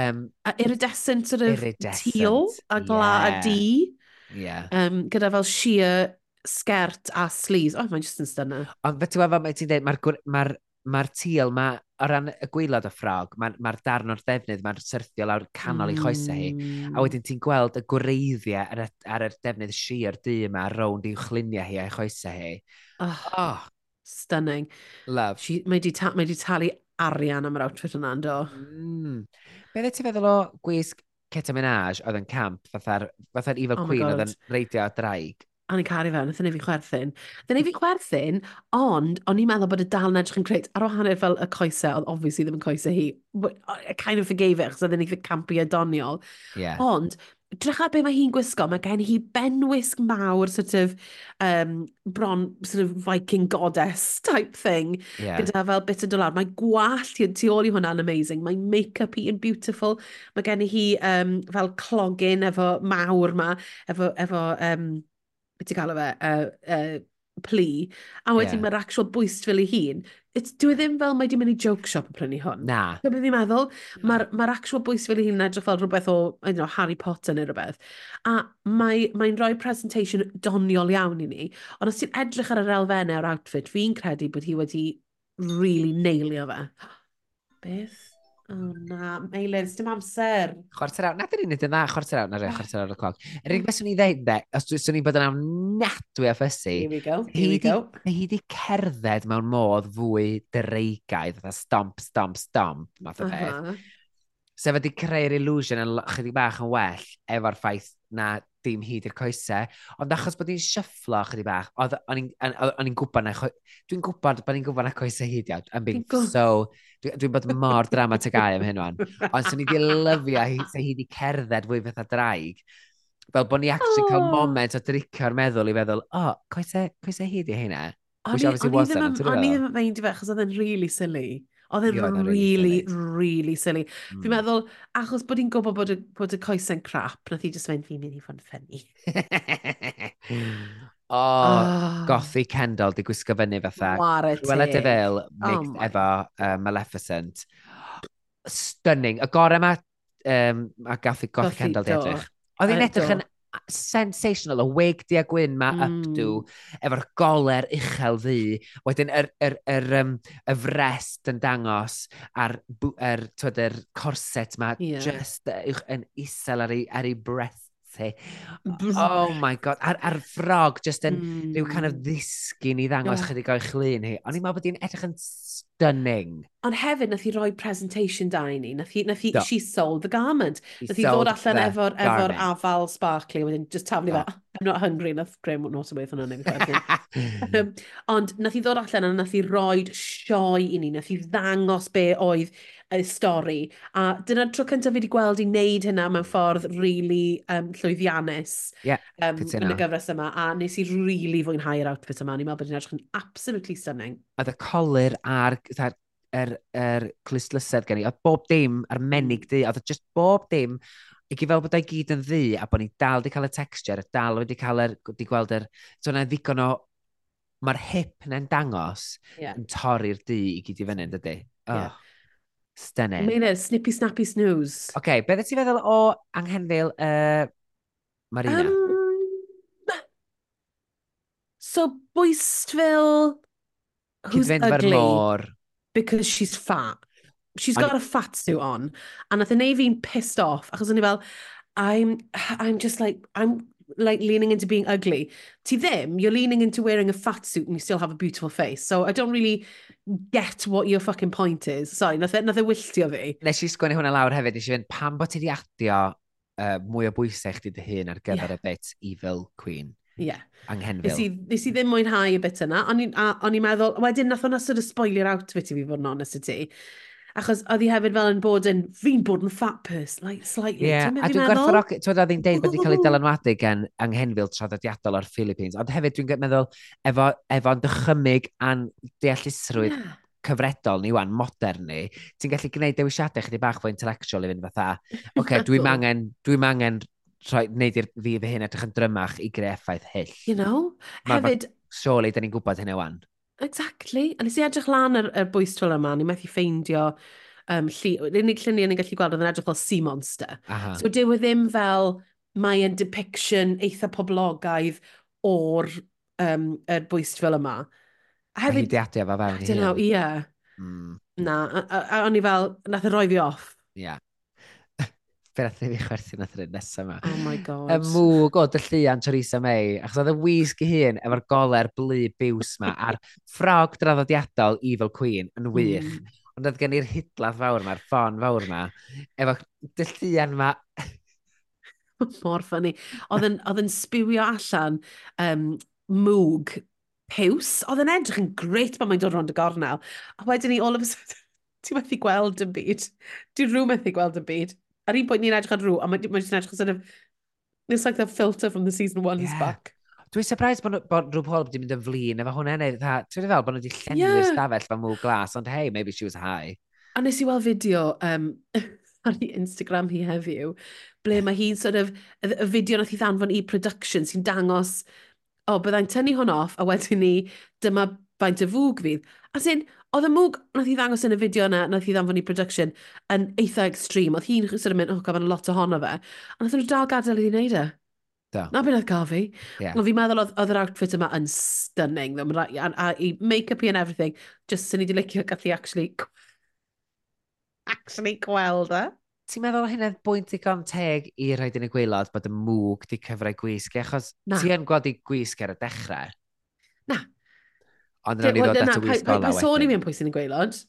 Speaker 2: Um,
Speaker 1: a iridescent sort of
Speaker 2: iridescent.
Speaker 1: teal a gla
Speaker 2: yeah.
Speaker 1: a di.
Speaker 2: Yeah.
Speaker 1: Um, gyda fel sheer sgert a sleeves. Oh, mae'n just yn stunning.
Speaker 2: Ond beth ti'n wefan, mae ti'n dweud, mae'r ma mae'r teal, mae o ran y gwaelod y ffrog, mae'r ma, darn o'r ddefnydd, mae'r syrthio lawr canol mm. i choesau hi, a mm. wedyn ti'n gweld y gwreiddiau ar, ar y defnydd si o'r dŷ yma, rownd i'w chluniau hi a'i choesau hi.
Speaker 1: Oh,
Speaker 2: oh.
Speaker 1: Stunning.
Speaker 2: Love.
Speaker 1: She, mae di, ta, mae di talu arian am yr outfit yna, ynddo.
Speaker 2: Mm. Beth ti'n feddwl o gwisg Ceta Minaj oedd yn camp, fatha'r fatha Evil
Speaker 1: oh
Speaker 2: Queen oedd yn reidio draig?
Speaker 1: a ni'n caru fe, wnaethon ni fi chwerthin. Dyn ni fi chwerthin, ond o'n i'n meddwl bod y dal yn edrych yn creit ar wahanol fel y coesau, oedd obviously ddim yn coesau hi. But I kind of forgave it, chos oedd ni'n campi a doniol.
Speaker 2: Yeah.
Speaker 1: Ond, drach ar be mae hi'n gwisgo, mae gen hi benwisg mawr, sort of, um, bron, sort of Viking goddess type thing,
Speaker 2: yeah.
Speaker 1: gyda fel bit o dolar. Mae gwallt hi'n tu ôl i hwnna'n amazing, mae make-up hi yn beautiful, mae gen hi um, fel clogin efo mawr ma, efo, efo um, beth i'n cael o fe, uh, uh, plu, a wedyn
Speaker 2: yeah.
Speaker 1: mae'r actual bwyst fel ei hun, it's, dwi e ddim fel mae di mynd i joke shop yn prynu hwn.
Speaker 2: Na.
Speaker 1: Dwi'n e byd fi'n meddwl, mae'r ma, actual bwyst fel ei hun yn edrych fel rhywbeth o I don't know, Harry Potter neu rhywbeth. A mae'n mae rhoi presentation doniol iawn i ni, ond os ti'n edrych ar yr elfennau o'r outfit, fi'n credu bod hi wedi really nailio fe. Beth? O oh, na, Eilir, dim amser.
Speaker 2: Chwarter awr, nad ydyn ni'n yn dda, chwarter awr, na re, ah. chwarter awr y cloc. Yr unig beth swn i ddeud, de, os swn i'n bod yn awnadwy a ffysu,
Speaker 1: Here we go, here we go.
Speaker 2: Mae hi wedi cerdded mewn modd fwy dyreigaidd, fatha stomp, stomp, stomp, math o beth.
Speaker 1: Uh-huh. Uh.
Speaker 2: Sef wedi creu'r illusion yn chydig bach yn well efo'r ffaith na dim hyd i'r coesau. Ond achos bod hi'n syfflo chydig bach, o'n i'n gwybod na... Dwi'n gwybod bod ni'n gwybod na coesau hyd iawn. I'm
Speaker 1: Am bing,
Speaker 2: so dwi'n dwi bod mor drama tegau am hyn o'n. Ond sy'n ni di lyfio hi, se hi di cerdded fwy fatha draig. Fel bod ni actually oh.
Speaker 1: cael
Speaker 2: moment o dricio'r meddwl i feddwl, o, oh, coesau, coesau hyd i hynna.
Speaker 1: O'n i ddim yn meindio fe, achos oedd e'n really silly. Oedd e'n
Speaker 2: really,
Speaker 1: really
Speaker 2: silly. Mm.
Speaker 1: Fi'n hmm. meddwl, achos bod hi'n gwybod bod y, bod y coesau'n crap, nath hi just mynd, fi'n mynd i fod yn ffynnu.
Speaker 2: O,
Speaker 1: oh,
Speaker 2: gothi Kendall di gwisgo fyny fatha. Wara ti.
Speaker 1: Wela
Speaker 2: Deville mixed
Speaker 1: oh
Speaker 2: efo uh, Maleficent. Stunning. Y gorau ma, um, a gathi gothi Kendall di edrych. Oedd hi'n edrych yn sensational, y weg di a gwyn ma
Speaker 1: mm.
Speaker 2: up hmm. to, efo'r goler uchel ddi, wedyn yr, yr, yr, um, y frest yn dangos a'r er, twyd, er corset ma,
Speaker 1: yeah.
Speaker 2: just uh, yn isel ar ei, ar ei breath
Speaker 1: ti.
Speaker 2: Oh my god, a'r, ar ffrog, just yn
Speaker 1: mm.
Speaker 2: rhyw kind of hmm. ddisgyn i ddangos
Speaker 1: yeah.
Speaker 2: chydig o'i chlun hi. O'n i'n meddwl bod hi'n edrych yn stunning.
Speaker 1: Ond hefyd, nath hi roi presentation da i ni. Nath hi, nath hi,
Speaker 2: no.
Speaker 1: she sold the garment.
Speaker 2: She
Speaker 1: nath hi ddod allan efo'r efo afal sparkly, wedyn just taflu yeah.
Speaker 2: fo.
Speaker 1: I'm not hungry, nath Graham not am beth hwnna neu Ond nath hi ddod allan a nath hi roi sioi i ni, nath hi ddangos be oedd y stori. A dyna tro cyntaf fi wedi gweld i wneud hynna mewn ffordd really, um, llwyddiannus
Speaker 2: yeah,
Speaker 1: um, yn y gyfres yma. A nes i rili really fwynhau'r outfit yma. Ni'n meddwl bod hi'n edrych yn absolutely stunning.
Speaker 2: Oedd y colir a'r yr, yr, yr clustlysedd gen i, oedd bob dim ar menig di, oedd just bob dim i gi fel bod o'i gyd yn ddi a bod ni dal wedi cael y texture, dal wedi cael yr, wedi gweld yr, so yna ddigon o, mae'r hip na'n dangos
Speaker 1: yeah.
Speaker 2: yn torri'r di i gyd i fyny, dydy? Oh.
Speaker 1: Yeah.
Speaker 2: Stunning.
Speaker 1: Mae'n snippy snappy snooze.
Speaker 2: Oce, okay, beth ti'n feddwl o anghenfil uh, Marina?
Speaker 1: Um, so Boystville, Who's ugly?
Speaker 2: Môr.
Speaker 1: Because she's fat. She's got a fat suit on. And nath y neu fi'n pissed off, achos o'n i fel, I'm, I'm just like, I'm like leaning into being ugly. To them, you're leaning into wearing a fat suit and you still have a beautiful face. So I don't really get what your fucking point is. Sorry, nath e, nath e wylltio fi.
Speaker 2: Nes i sgwennu hwnna lawr hefyd, nes i fynd, pam bod ti di adio uh, mwy o bwysau chdi dy hun ar gyfer
Speaker 1: yeah.
Speaker 2: y bit Evil Queen?
Speaker 1: Ie. Yeah.
Speaker 2: Anghenfil.
Speaker 1: Nes i, i ddim mwynhau y bit yna, o'n i'n meddwl, wedyn nath o'na sort of spoiler out fi ti fi fod yn honest y ti. Achos oedd hi hefyd fel yn bod yn, fi'n bod yn fat person, like, slightly. Yeah,
Speaker 2: a dwi'n gwerth roc, ti'n oedd hi'n deud bod wedi cael ei dylanwadu gan anghenfil traddodiadol o'r Philippines, ond hefyd dwi'n meddwl, efo, efo'n dychymyg a'n deallusrwydd
Speaker 1: yeah
Speaker 2: cyfredol ni wan, modern ni, ti'n gallu gwneud dewisiadau chdi bach fwy intellectual i fynd fatha, oce, okay, dwi'n angen, dwi'n angen rhoi, wneud i'r fi fy hyn edrych yn drymach i greu effaith hyll.
Speaker 1: You know?
Speaker 2: Ma,
Speaker 1: Hefyd...
Speaker 2: Surely, da ni'n gwybod hynny wan.
Speaker 1: Exactly. A nes i edrych lan yr, yr bwystwyl yma, ni methu ffeindio um, lli... Unig lluniau ni'n gallu gweld oedd yn edrych fel sea monster.
Speaker 2: Aha.
Speaker 1: So dyw e ddim fel mae yn depiction eitha poblogaidd o'r um, er bwystfil yma. A hefyd...
Speaker 2: Hydiadau fe fewn i hynny.
Speaker 1: Ie.
Speaker 2: Mm.
Speaker 1: Na, a, a, a o'n i fel, nath y roi fi off.
Speaker 2: Ie. Yeah be nath ni fi chwerthu nath rydyn nesaf yma.
Speaker 1: Oh my god.
Speaker 2: Y mwg o dyllian Theresa May, achos oedd y e wisg i hun efo'r goler blu biws ma a'r ffrog draddodiadol Evil Queen yn wych.
Speaker 1: Mm.
Speaker 2: Ond oedd gen i'r hidladd fawr ma'r ffon fawr ma, efo dyllian ma
Speaker 1: mor ffynnu. Oedd yn sbiwio allan um, mwg piws. Oedd yn edrych yn greit pan mae'n dod rond y gornel. A wedyn ni, all of a sudden, ti methu gweld yn byd. Di rhyw methu gweld yn byd ar un pwynt ni'n edrych ar rhyw, a mae'n ma edrych sort of, it's like the filter from the season one's
Speaker 2: yeah.
Speaker 1: back.
Speaker 2: Dwi'n surprised bod, bod RuPaul wedi mynd yn flin efo hwnna neu dda. Ti'n fel bod nhw wedi llenwi'r
Speaker 1: yeah.
Speaker 2: stafell fan mwg glas, ond hey, maybe she was high.
Speaker 1: A nes i weld fideo um, ar ei Instagram hi heddiw, ble mae hi'n sort of, y, y fideo nath i ddanfon i production sy'n dangos, o, oh, byddai'n tynnu hwn off, a wedyn ni, dyma faint y fwg fydd. As in, Oedd y mwg, nath i ddangos yn y fideo yna, nath i ddanfon i production, yn eitha extreme. Oedd hi'n sort of mynd, oh, gafodd lot ohono fe. A nath nhw dal gadael iddi wneud e.
Speaker 2: Do.
Speaker 1: Na beth oedd gael fi.
Speaker 2: Yeah.
Speaker 1: Ond fi'n meddwl oedd oedd yr outfit yma yn stunning. Ddim, a, a, a i make-up i and everything, just sy'n ni di licio gallu actually... actually gweld e.
Speaker 2: Ti'n meddwl hynna bwynt digon teg i roed yn y gweilod bod y mwg di cyfrau gwisg? Achos ti yn gweld i gwisg ar y dechrau.
Speaker 1: Na,
Speaker 2: Ond yna ni ddod eto
Speaker 1: wisgola
Speaker 2: wedyn.
Speaker 1: Sôn i
Speaker 2: mi
Speaker 1: am pwy sy'n ei gweilod.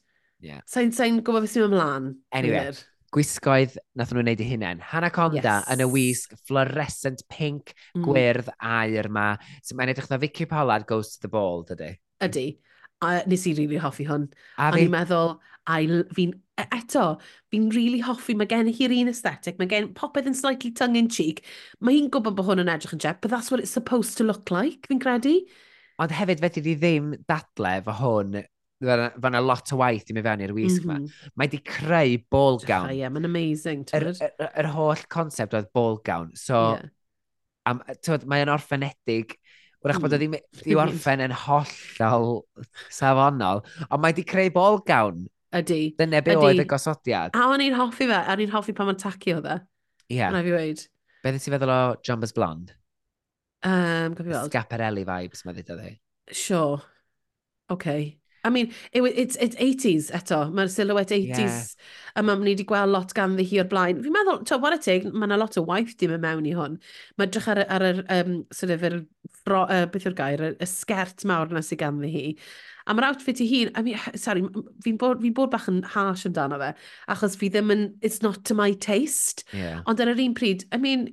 Speaker 2: Yeah.
Speaker 1: Sa'n so, gwybod beth sy'n ymlaen.
Speaker 2: Anyway, gwisgoedd nath nhw'n neud i hunain. Hanaconda
Speaker 1: yes.
Speaker 2: yn y wisg fluorescent pink
Speaker 1: mm.
Speaker 2: gwyrdd air ma. So mae'n edrych na Vicky Pollard goes to the ball, dydy?
Speaker 1: Ydy. A nes i rili really hoffi hwn.
Speaker 2: A,
Speaker 1: a
Speaker 2: fi...
Speaker 1: ni'n meddwl, fi'n e, eto, fi'n rili really hoffi, mae gen hi'r un aesthetic, mae gen popeth yn slightly tongue in cheek. Mae hi'n gwybod bod hwn yn edrych yn jet, but that's what it's supposed to look like, fi'n credu.
Speaker 2: Ond hefyd fe di ddim dadle fo hwn, fe yna lot o waith i mi fewn i'r wisg yma.
Speaker 1: Mm -hmm.
Speaker 2: Mae di creu ball gown.
Speaker 1: Ie, yeah, mae'n amazing.
Speaker 2: Yr,
Speaker 1: yr,
Speaker 2: yr, yr, holl concept oedd ball gown. So,
Speaker 1: yeah.
Speaker 2: am, tywed, mae'n orffenedig. Wrach bod o
Speaker 1: mm.
Speaker 2: ddim i'w orffen yn hollol safonol, ond mae di creu ball gown.
Speaker 1: Ydy.
Speaker 2: Dyna be oedd y gosodiad.
Speaker 1: A o'n i'n hoffi fe, a o'n i'n hoffi pan mae'n tacio dde.
Speaker 2: Ie.
Speaker 1: Yeah. Hwna fi weid.
Speaker 2: Beth ti feddwl o Jumbas Blonde?
Speaker 1: Um,
Speaker 2: Scaparelli vibes, mae ddweud.
Speaker 1: Sure. Okay. I mean, it, it's, it's 80s eto. Mae'r silhouette 80s yeah. a mae'n ni wedi gweld lot gan ddi hi o'r blaen. Fi'n meddwl, to, what a teg, mae yna lot o waith dim yn mewn i hwn. Mae drych ar, ar yr, um, sort of, yr, fro, uh, beth yw'r gair, y sgert mawr yna sydd gan ddi hi. A mae'r outfit i hun, I mean, sorry, fi'n bod, fi bod bach yn harsh amdano fe, achos fi ddim yn, it's not to my taste.
Speaker 2: Yeah.
Speaker 1: Ond ar yr un pryd, I mean,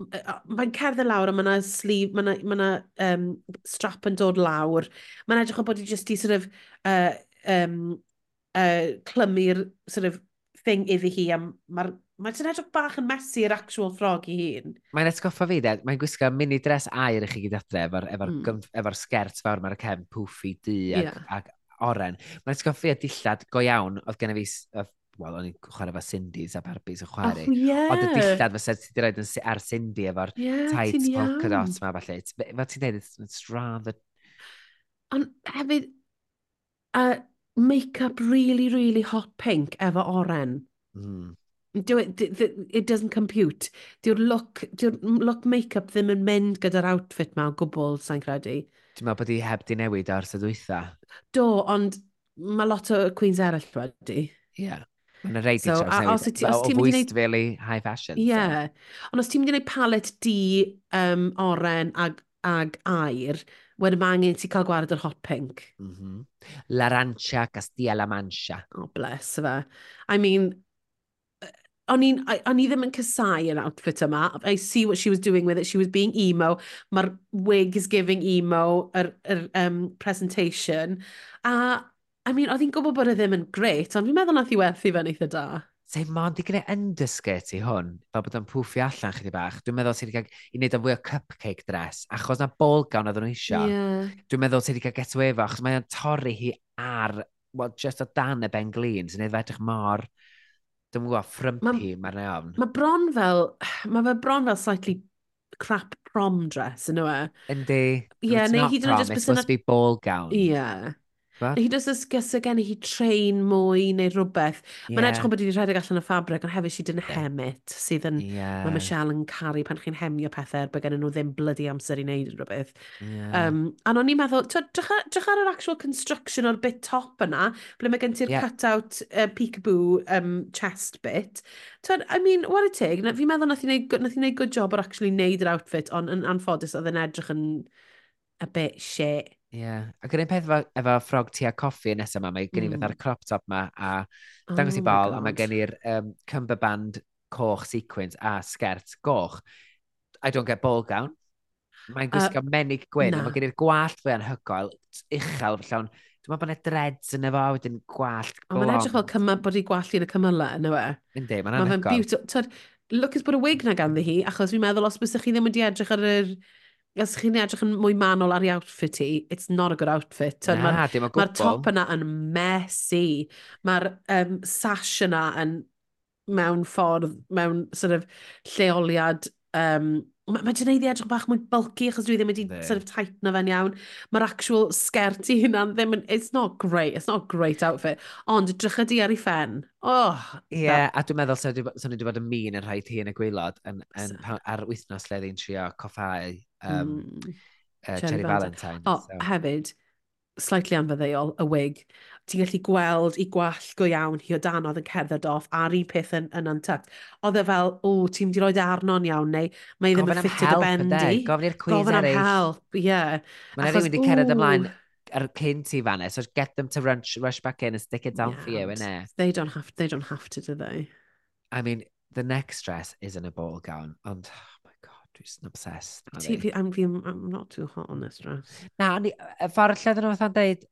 Speaker 1: mae'n cerdded lawr a mae yna sleeve, mae yna ma, yna um, strap yn dod lawr. Mae'n edrych o bod i just i sort of, uh, um, uh, clymu'r sort of thing iddi hi a mae'r Mae'n sy'n edrych bach yn mesu'r actual ffrog i hun.
Speaker 2: Mae'n atgoffa fi, de. Mae'n gwisgo mini dress air i chi gyd adre, efo'r efo
Speaker 1: mm.
Speaker 2: efo sgert fawr mae'r cefn pwffi du ac,
Speaker 1: yeah.
Speaker 2: ac oren. Mae'n atgoffa fi a dillad go iawn oedd gen i fi, wel, o'n i'n chwarae fe Cindy's a Barbies yn chwarae.
Speaker 1: Oh, yeah.
Speaker 2: Ond y dillad fysa ti wedi rhaid yn ar Cindy efo'r yeah,
Speaker 1: tights
Speaker 2: polka dots ma, falle. Fel ti'n dweud, it's, it's rather...
Speaker 1: Ond hefyd, a uh, make-up really, really hot pink efo oren.
Speaker 2: Mm.
Speaker 1: Do it, it doesn't compute. Diw'r look, diw look make-up ddim yn mynd gyda'r outfit ma o gwbl, sa'n credu.
Speaker 2: Dwi'n meddwl bod i heb di newid ar sydd weitha?
Speaker 1: Do, ond mae lot o Queens eraill wedi.
Speaker 2: Ie. Yeah. Mae'n rhaid
Speaker 1: so, i os, ti, os ti'n mynd i
Speaker 2: wneud... Really high fashion.
Speaker 1: Ie. Yeah. So. Ond os ti'n mynd i wneud palet di, um, oren ag, ag air, wedyn mae angen ti cael gwared yr hot pink.
Speaker 2: Mm -hmm. La Castilla La Mancha.
Speaker 1: Oh, bless fe. I mean, o'n i ddim yn casau yr outfit yma. I see what she was doing with it. She was being emo. Mae'r wig is giving emo yr, yr um, presentation. A I mean, oedd hi'n gwybod bod e ddim yn greit, ond fi'n meddwl nath i werthu fe'n eitha da.
Speaker 2: Sei, ma'n i e underskirt i hwn, fel bod o'n pwffio allan chydig bach. Dwi'n meddwl ti wedi cael i wneud o'n fwy o cupcake dress, achos na bol gawn oedd nhw eisiau.
Speaker 1: Yeah.
Speaker 2: Dwi'n meddwl ti wedi cael get away efo, achos mae'n torri hi ar, well, just o dan y ben glin, sy'n neud edrych mor dwi'n gwybod, ffrympy, ma, mae'n iawn.
Speaker 1: Mae bron fel, mae fe bron fel slightly crap prom dress, yn yw e?
Speaker 2: Yndi. Yeah,
Speaker 1: neu hyd yn oed just...
Speaker 2: It must be ball gown.
Speaker 1: Yeah. Hyd os oes gysa gen i hi train mwy neu rhywbeth. Yeah.
Speaker 2: Mae'n
Speaker 1: edrych yn bod wedi rhedeg allan y ffabric, ond hefyd si
Speaker 2: dyn
Speaker 1: yeah. hemet, sydd yn,
Speaker 2: yeah.
Speaker 1: mae Michelle yn caru pan chi'n hemio pethau, bod gen nhw ddim blydi amser i wneud rhywbeth.
Speaker 2: Yeah.
Speaker 1: Um, a o'n i'n meddwl, drach ar yr actual construction o'r bit top yna, ble mae gen ti'r
Speaker 2: yeah.
Speaker 1: cut-out uh, peekaboo um, chest bit. Twyd, I mean, what a tig, fi'n meddwl nath i wneud good job o'r actually wneud yr outfit, ond yn anffodus oedd yn edrych yn a bit shit.
Speaker 2: Ie. Yeah. Ac yr un peth efo, efo ffrog tu a coffi nesaf yma, mae gen i
Speaker 1: mm.
Speaker 2: fydd ar y crop top ma a dangos
Speaker 1: oh i
Speaker 2: bol, a mae gen i'r um, cymberband coch sequins a sgert goch. I don't get ball gown. Mae'n gwisgo uh, menig gwyn,
Speaker 1: na.
Speaker 2: a mae gen i'r gwallt fwy anhygoel, uchel, llawn, dwi'n meddwl bod yna dreads yn efo, wedyn gwallt
Speaker 1: blond. Mae'n edrych fel cyma, bod i gwallt yn y cymylau, yn yw? E?
Speaker 2: Yndi, mae'n anhygoel.
Speaker 1: Mae'n beautiful. Twyd, lwcus bod y wig na ganddi hi, achos fi'n meddwl os bysych chi ddim wedi edrych ar yr... Er os chi'n edrych yn mwy manol ar ei outfit i, it's not a good outfit.
Speaker 2: Na,
Speaker 1: ma
Speaker 2: dim o gwbl.
Speaker 1: Top yna yn messy. Mae'r um, sash yna yn mewn ffordd, mewn sort of lleoliad um, Mae ma Danaiddi edrych bach mwy bulky achos dwi ddim wedi
Speaker 2: ne.
Speaker 1: sort of tightno fe'n iawn. Mae'r actual skirt i hynna ddim yn... It's not great, it's not a great outfit. Ond drych ydi ar ei ffen. Oh,
Speaker 2: Ie, yeah, that... a dwi'n meddwl sef ni wedi bod yn mîn yn rhaid hi yn y gweilod yn, yn, ar wythnos le ddyn trio coffau um,
Speaker 1: mm.
Speaker 2: uh,
Speaker 1: Cherry Valentine. O, oh,
Speaker 2: so.
Speaker 1: hefyd, slightly anfyddeuol, y wig ti'n gallu gweld i gwall go iawn hi o dan oedd yn cerdded off a'r un peth yn, yn untucked. Oedd e fel, o, ti'n mynd i roed arno'n iawn, neu mae e
Speaker 2: ddim
Speaker 1: yn ffitio
Speaker 2: dy
Speaker 1: bendi.
Speaker 2: Gofyn i'r cwiz
Speaker 1: Gofyn am help, ie. Yeah.
Speaker 2: Mae'n rhywun wedi
Speaker 1: cerdded
Speaker 2: ymlaen ar cyn ti fan so get them to rush, rush back in and stick it down yeah, for you, innit?
Speaker 1: They don't have, they don't have to, do they?
Speaker 2: I mean, the next dress is in a ball gown, and oh Dwi'n obsessed.
Speaker 1: Ti,
Speaker 2: fi,
Speaker 1: I'm, I'm, I'm not too hot on this dress.
Speaker 2: Na, ni, ffordd lle dyn nhw fatha'n dweud,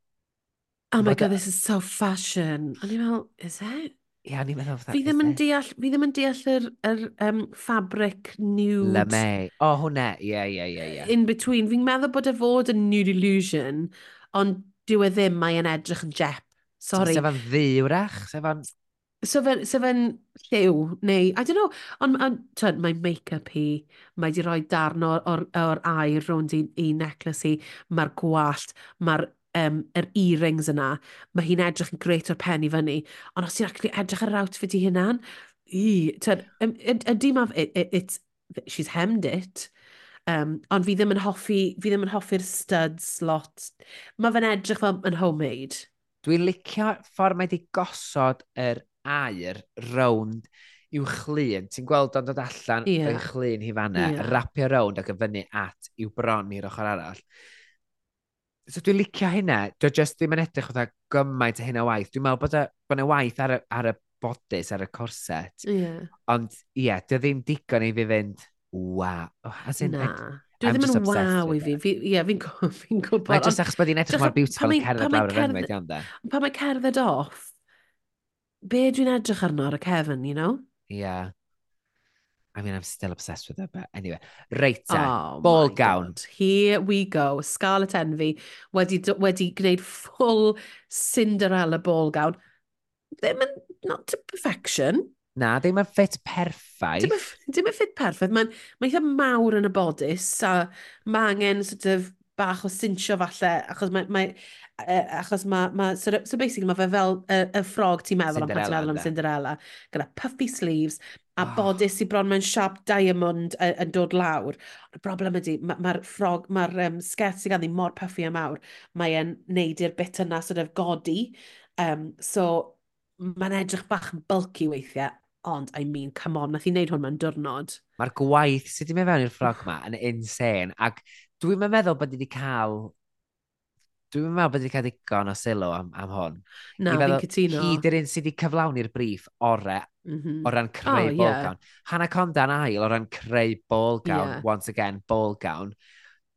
Speaker 1: oh my god, this is so fashion. A ni'n meddwl, is it?
Speaker 2: Ie, yeah, ni'n meddwl
Speaker 1: Fi ddim yn deall, fi ddim yn deall yr, yr um, fabric nude.
Speaker 2: Le Lame. O, oh, hwnna, ie, ie, ie. ie.
Speaker 1: In between. Fi'n meddwl bod e fod yn nude illusion, ond dyw e ddim, mae yn edrych yn jep. Sorry.
Speaker 2: Sef yn ddiwrach? Sefa'n...
Speaker 1: So fe'n so fe lliw, neu, I don't know, ond on, on mae make-up hi, mae di rhoi darn o'r, or, or air rownd i, i necklace hi, mae'r gwallt, mae'r um, er earrings yna, mae hi'n edrych yn greit o'r pen i fyny. Ond os ti'n actually edrych ar yr outfit i hynna'n, i, tyd, ydy ma, it, it, it, she's hemmed it, um, ond fi ddim yn hoffi, fi ddim yn hoffi'r studs lot. Mae fe'n edrych fel yn homemade.
Speaker 2: Dwi'n licio ffordd mae wedi gosod yr air rownd i'w chlun. Ti'n gweld o'n dod allan
Speaker 1: yeah.
Speaker 2: o'i chlun hi fanna,
Speaker 1: yeah.
Speaker 2: rapio rownd ac yn fyny at i'w bron i'r ochr arall so dwi'n licio hynna, dwi'n just ddim yn edrych oedd gymaint o hynna waith. Dwi'n meddwl bod e, bod yna waith ar y, ar y bodys, ar y corset.
Speaker 1: Ie. Yeah.
Speaker 2: Ond ie, yeah, dwi ddim digon i fi fynd, waw. Oh, as in,
Speaker 1: Na.
Speaker 2: I,
Speaker 1: Dwi ddim yn waw i fi. fi ie, fi'n fi'n gwybod.
Speaker 2: Mae'n
Speaker 1: just
Speaker 2: achos bod hi'n edrych mor beautiful yn cerdded lawr yr enwyd, iawn da.
Speaker 1: Pan mae cerdded off, be dwi'n edrych arno ar y cefn, you know? Ie.
Speaker 2: Yeah. I mean, I'm still obsessed with her, but anyway. Reit,
Speaker 1: oh,
Speaker 2: ball gown.
Speaker 1: God. Here we go. Scarlett Envy wedi, wedi gwneud full Cinderella ball gown. Ddim yn, not to perfection.
Speaker 2: Na, ddim yn ffit perffaith.
Speaker 1: Dim yn ffit perffaith. Mae'n ma eitha mawr yn y bodys, a mae angen sort of bach o sinsio falle, achos mae, mae achos mae, ma, so, so basically mae fe fel y, y ffrog ti'n meddwl am pan ti'n meddwl am Cinderella, gyda puffy sleeves a ah.
Speaker 2: oh.
Speaker 1: bodys i bron mewn sharp diamond yn dod lawr. Y broblem ydy, mae'r ma ffrog, mae'r um, sgert sy'n ganddi mor puffy a mawr, mae'n neud i'r bit yna sort of godi, um, so mae'n edrych bach yn bulky weithiau, ond, I mean, come on, nath i wneud hwn mewn diwrnod.
Speaker 2: Mae'r gwaith sydd wedi mynd fewn i'r ffrog yma yn insane, ac Dwi'n meddwl bod wedi cael... Dwi'n meddwl bod wedi cael digon o sylw am, am hwn.
Speaker 1: Na, fi'n cytuno.
Speaker 2: Hi dyr un sydd wedi cyflawni'r briff ore
Speaker 1: mm -hmm.
Speaker 2: o ran creu
Speaker 1: oh,
Speaker 2: ball
Speaker 1: yeah.
Speaker 2: gown. Hannah Conda'n ail o ran creu ball gown,
Speaker 1: yeah.
Speaker 2: once again, ball gown.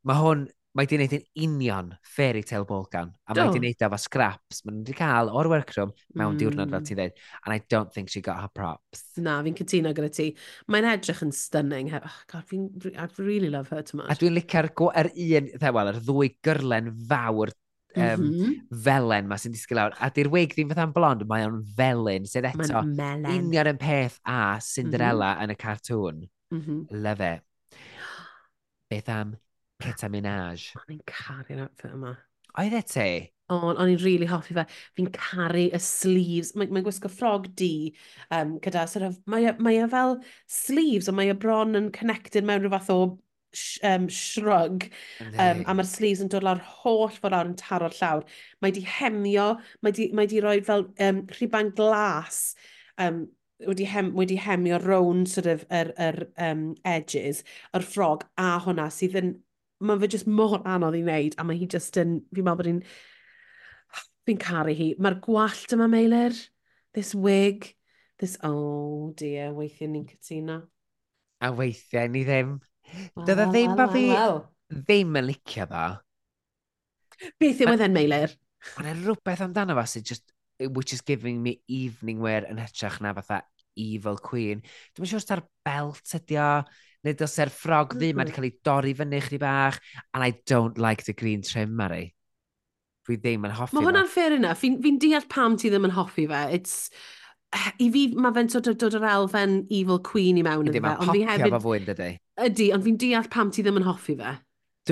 Speaker 2: Mae hwn mae di wneud yn union fairy tale Balkan. A mae di wneud efo scraps. Mae wedi cael o'r workroom mewn mm. diwrnod fel
Speaker 1: mm.
Speaker 2: ti dweud. And I don't think she got her props.
Speaker 1: Na, fi'n cytuno gyda ti. Mae'n edrych yn stunning. He... Oh, God, fi'n... I really love her too much.
Speaker 2: A dwi'n licio'r er un, wel, yr er ddwy gyrlen fawr um,
Speaker 1: mm -hmm.
Speaker 2: felen ma sy'n disgyn lawr. A di'r wig ddim fatha'n blond, mae o'n felyn sydd eto union yn peth a Cinderella mm -hmm. yn y cartŵn.
Speaker 1: Mm -hmm.
Speaker 2: Love it. Beth am Peta Minaj.
Speaker 1: O'n i'n caru'r outfit yma.
Speaker 2: Oedd e te?
Speaker 1: on, o'n i'n really hoffi fe. Fi'n caru y sleeves. Mae'n mae gwisgo ffrog di um, gyda, sort of, mae, e, mae e fel sleeves, ond mae e bron yn connected mewn rhyw fath o sh, um, shrug. Um, a mae'r sleeves yn dod lawr holl fod lawr yn taro'r llawr. Mae di hemio, mae di, mae di roi fel um, rhiban glas um, wedi, hem, wedi hemio rown sort of, yr, er, yr er, um, edges, yr er ffrog a hwnna sydd yn mae fe jyst mor anodd i wneud, a mae hi jyst yn, fi'n meddwl bod hi'n, fi'n caru hi. Mae'r gwallt yma, Meilir, this wig, this, oh dear, weithiau ni'n cytuno.
Speaker 2: A weithiau ni ddim. Wow,
Speaker 1: Dydda
Speaker 2: ddim
Speaker 1: well,
Speaker 2: ba fi
Speaker 1: well.
Speaker 2: ddim yn licio fo.
Speaker 1: Beth yw wedyn, Meilir?
Speaker 2: Ond e rhywbeth amdano fo sydd just, which is giving me evening wear yn hytrach na fatha evil queen. Dwi'n siŵr sure sa'r belt ydi o, neu dylse'r ffrog ddim mm -hmm. mae wedi cael ei dorri fyny chdi bach, and I don't like the green trim, Mary. Dwi ddim yn hoffi
Speaker 1: Mae hwnna'n fair enough. Fi'n fi, deall pam ti ddim yn hoffi fe. It's, I fi, mae fe'n sort of dod o'r elfen evil queen i mewn
Speaker 2: ydy,
Speaker 1: fe. Ond fi hefyd...
Speaker 2: fo fwy'n dydy.
Speaker 1: Ydy, ond fi'n deall pam ti ddim yn hoffi fe.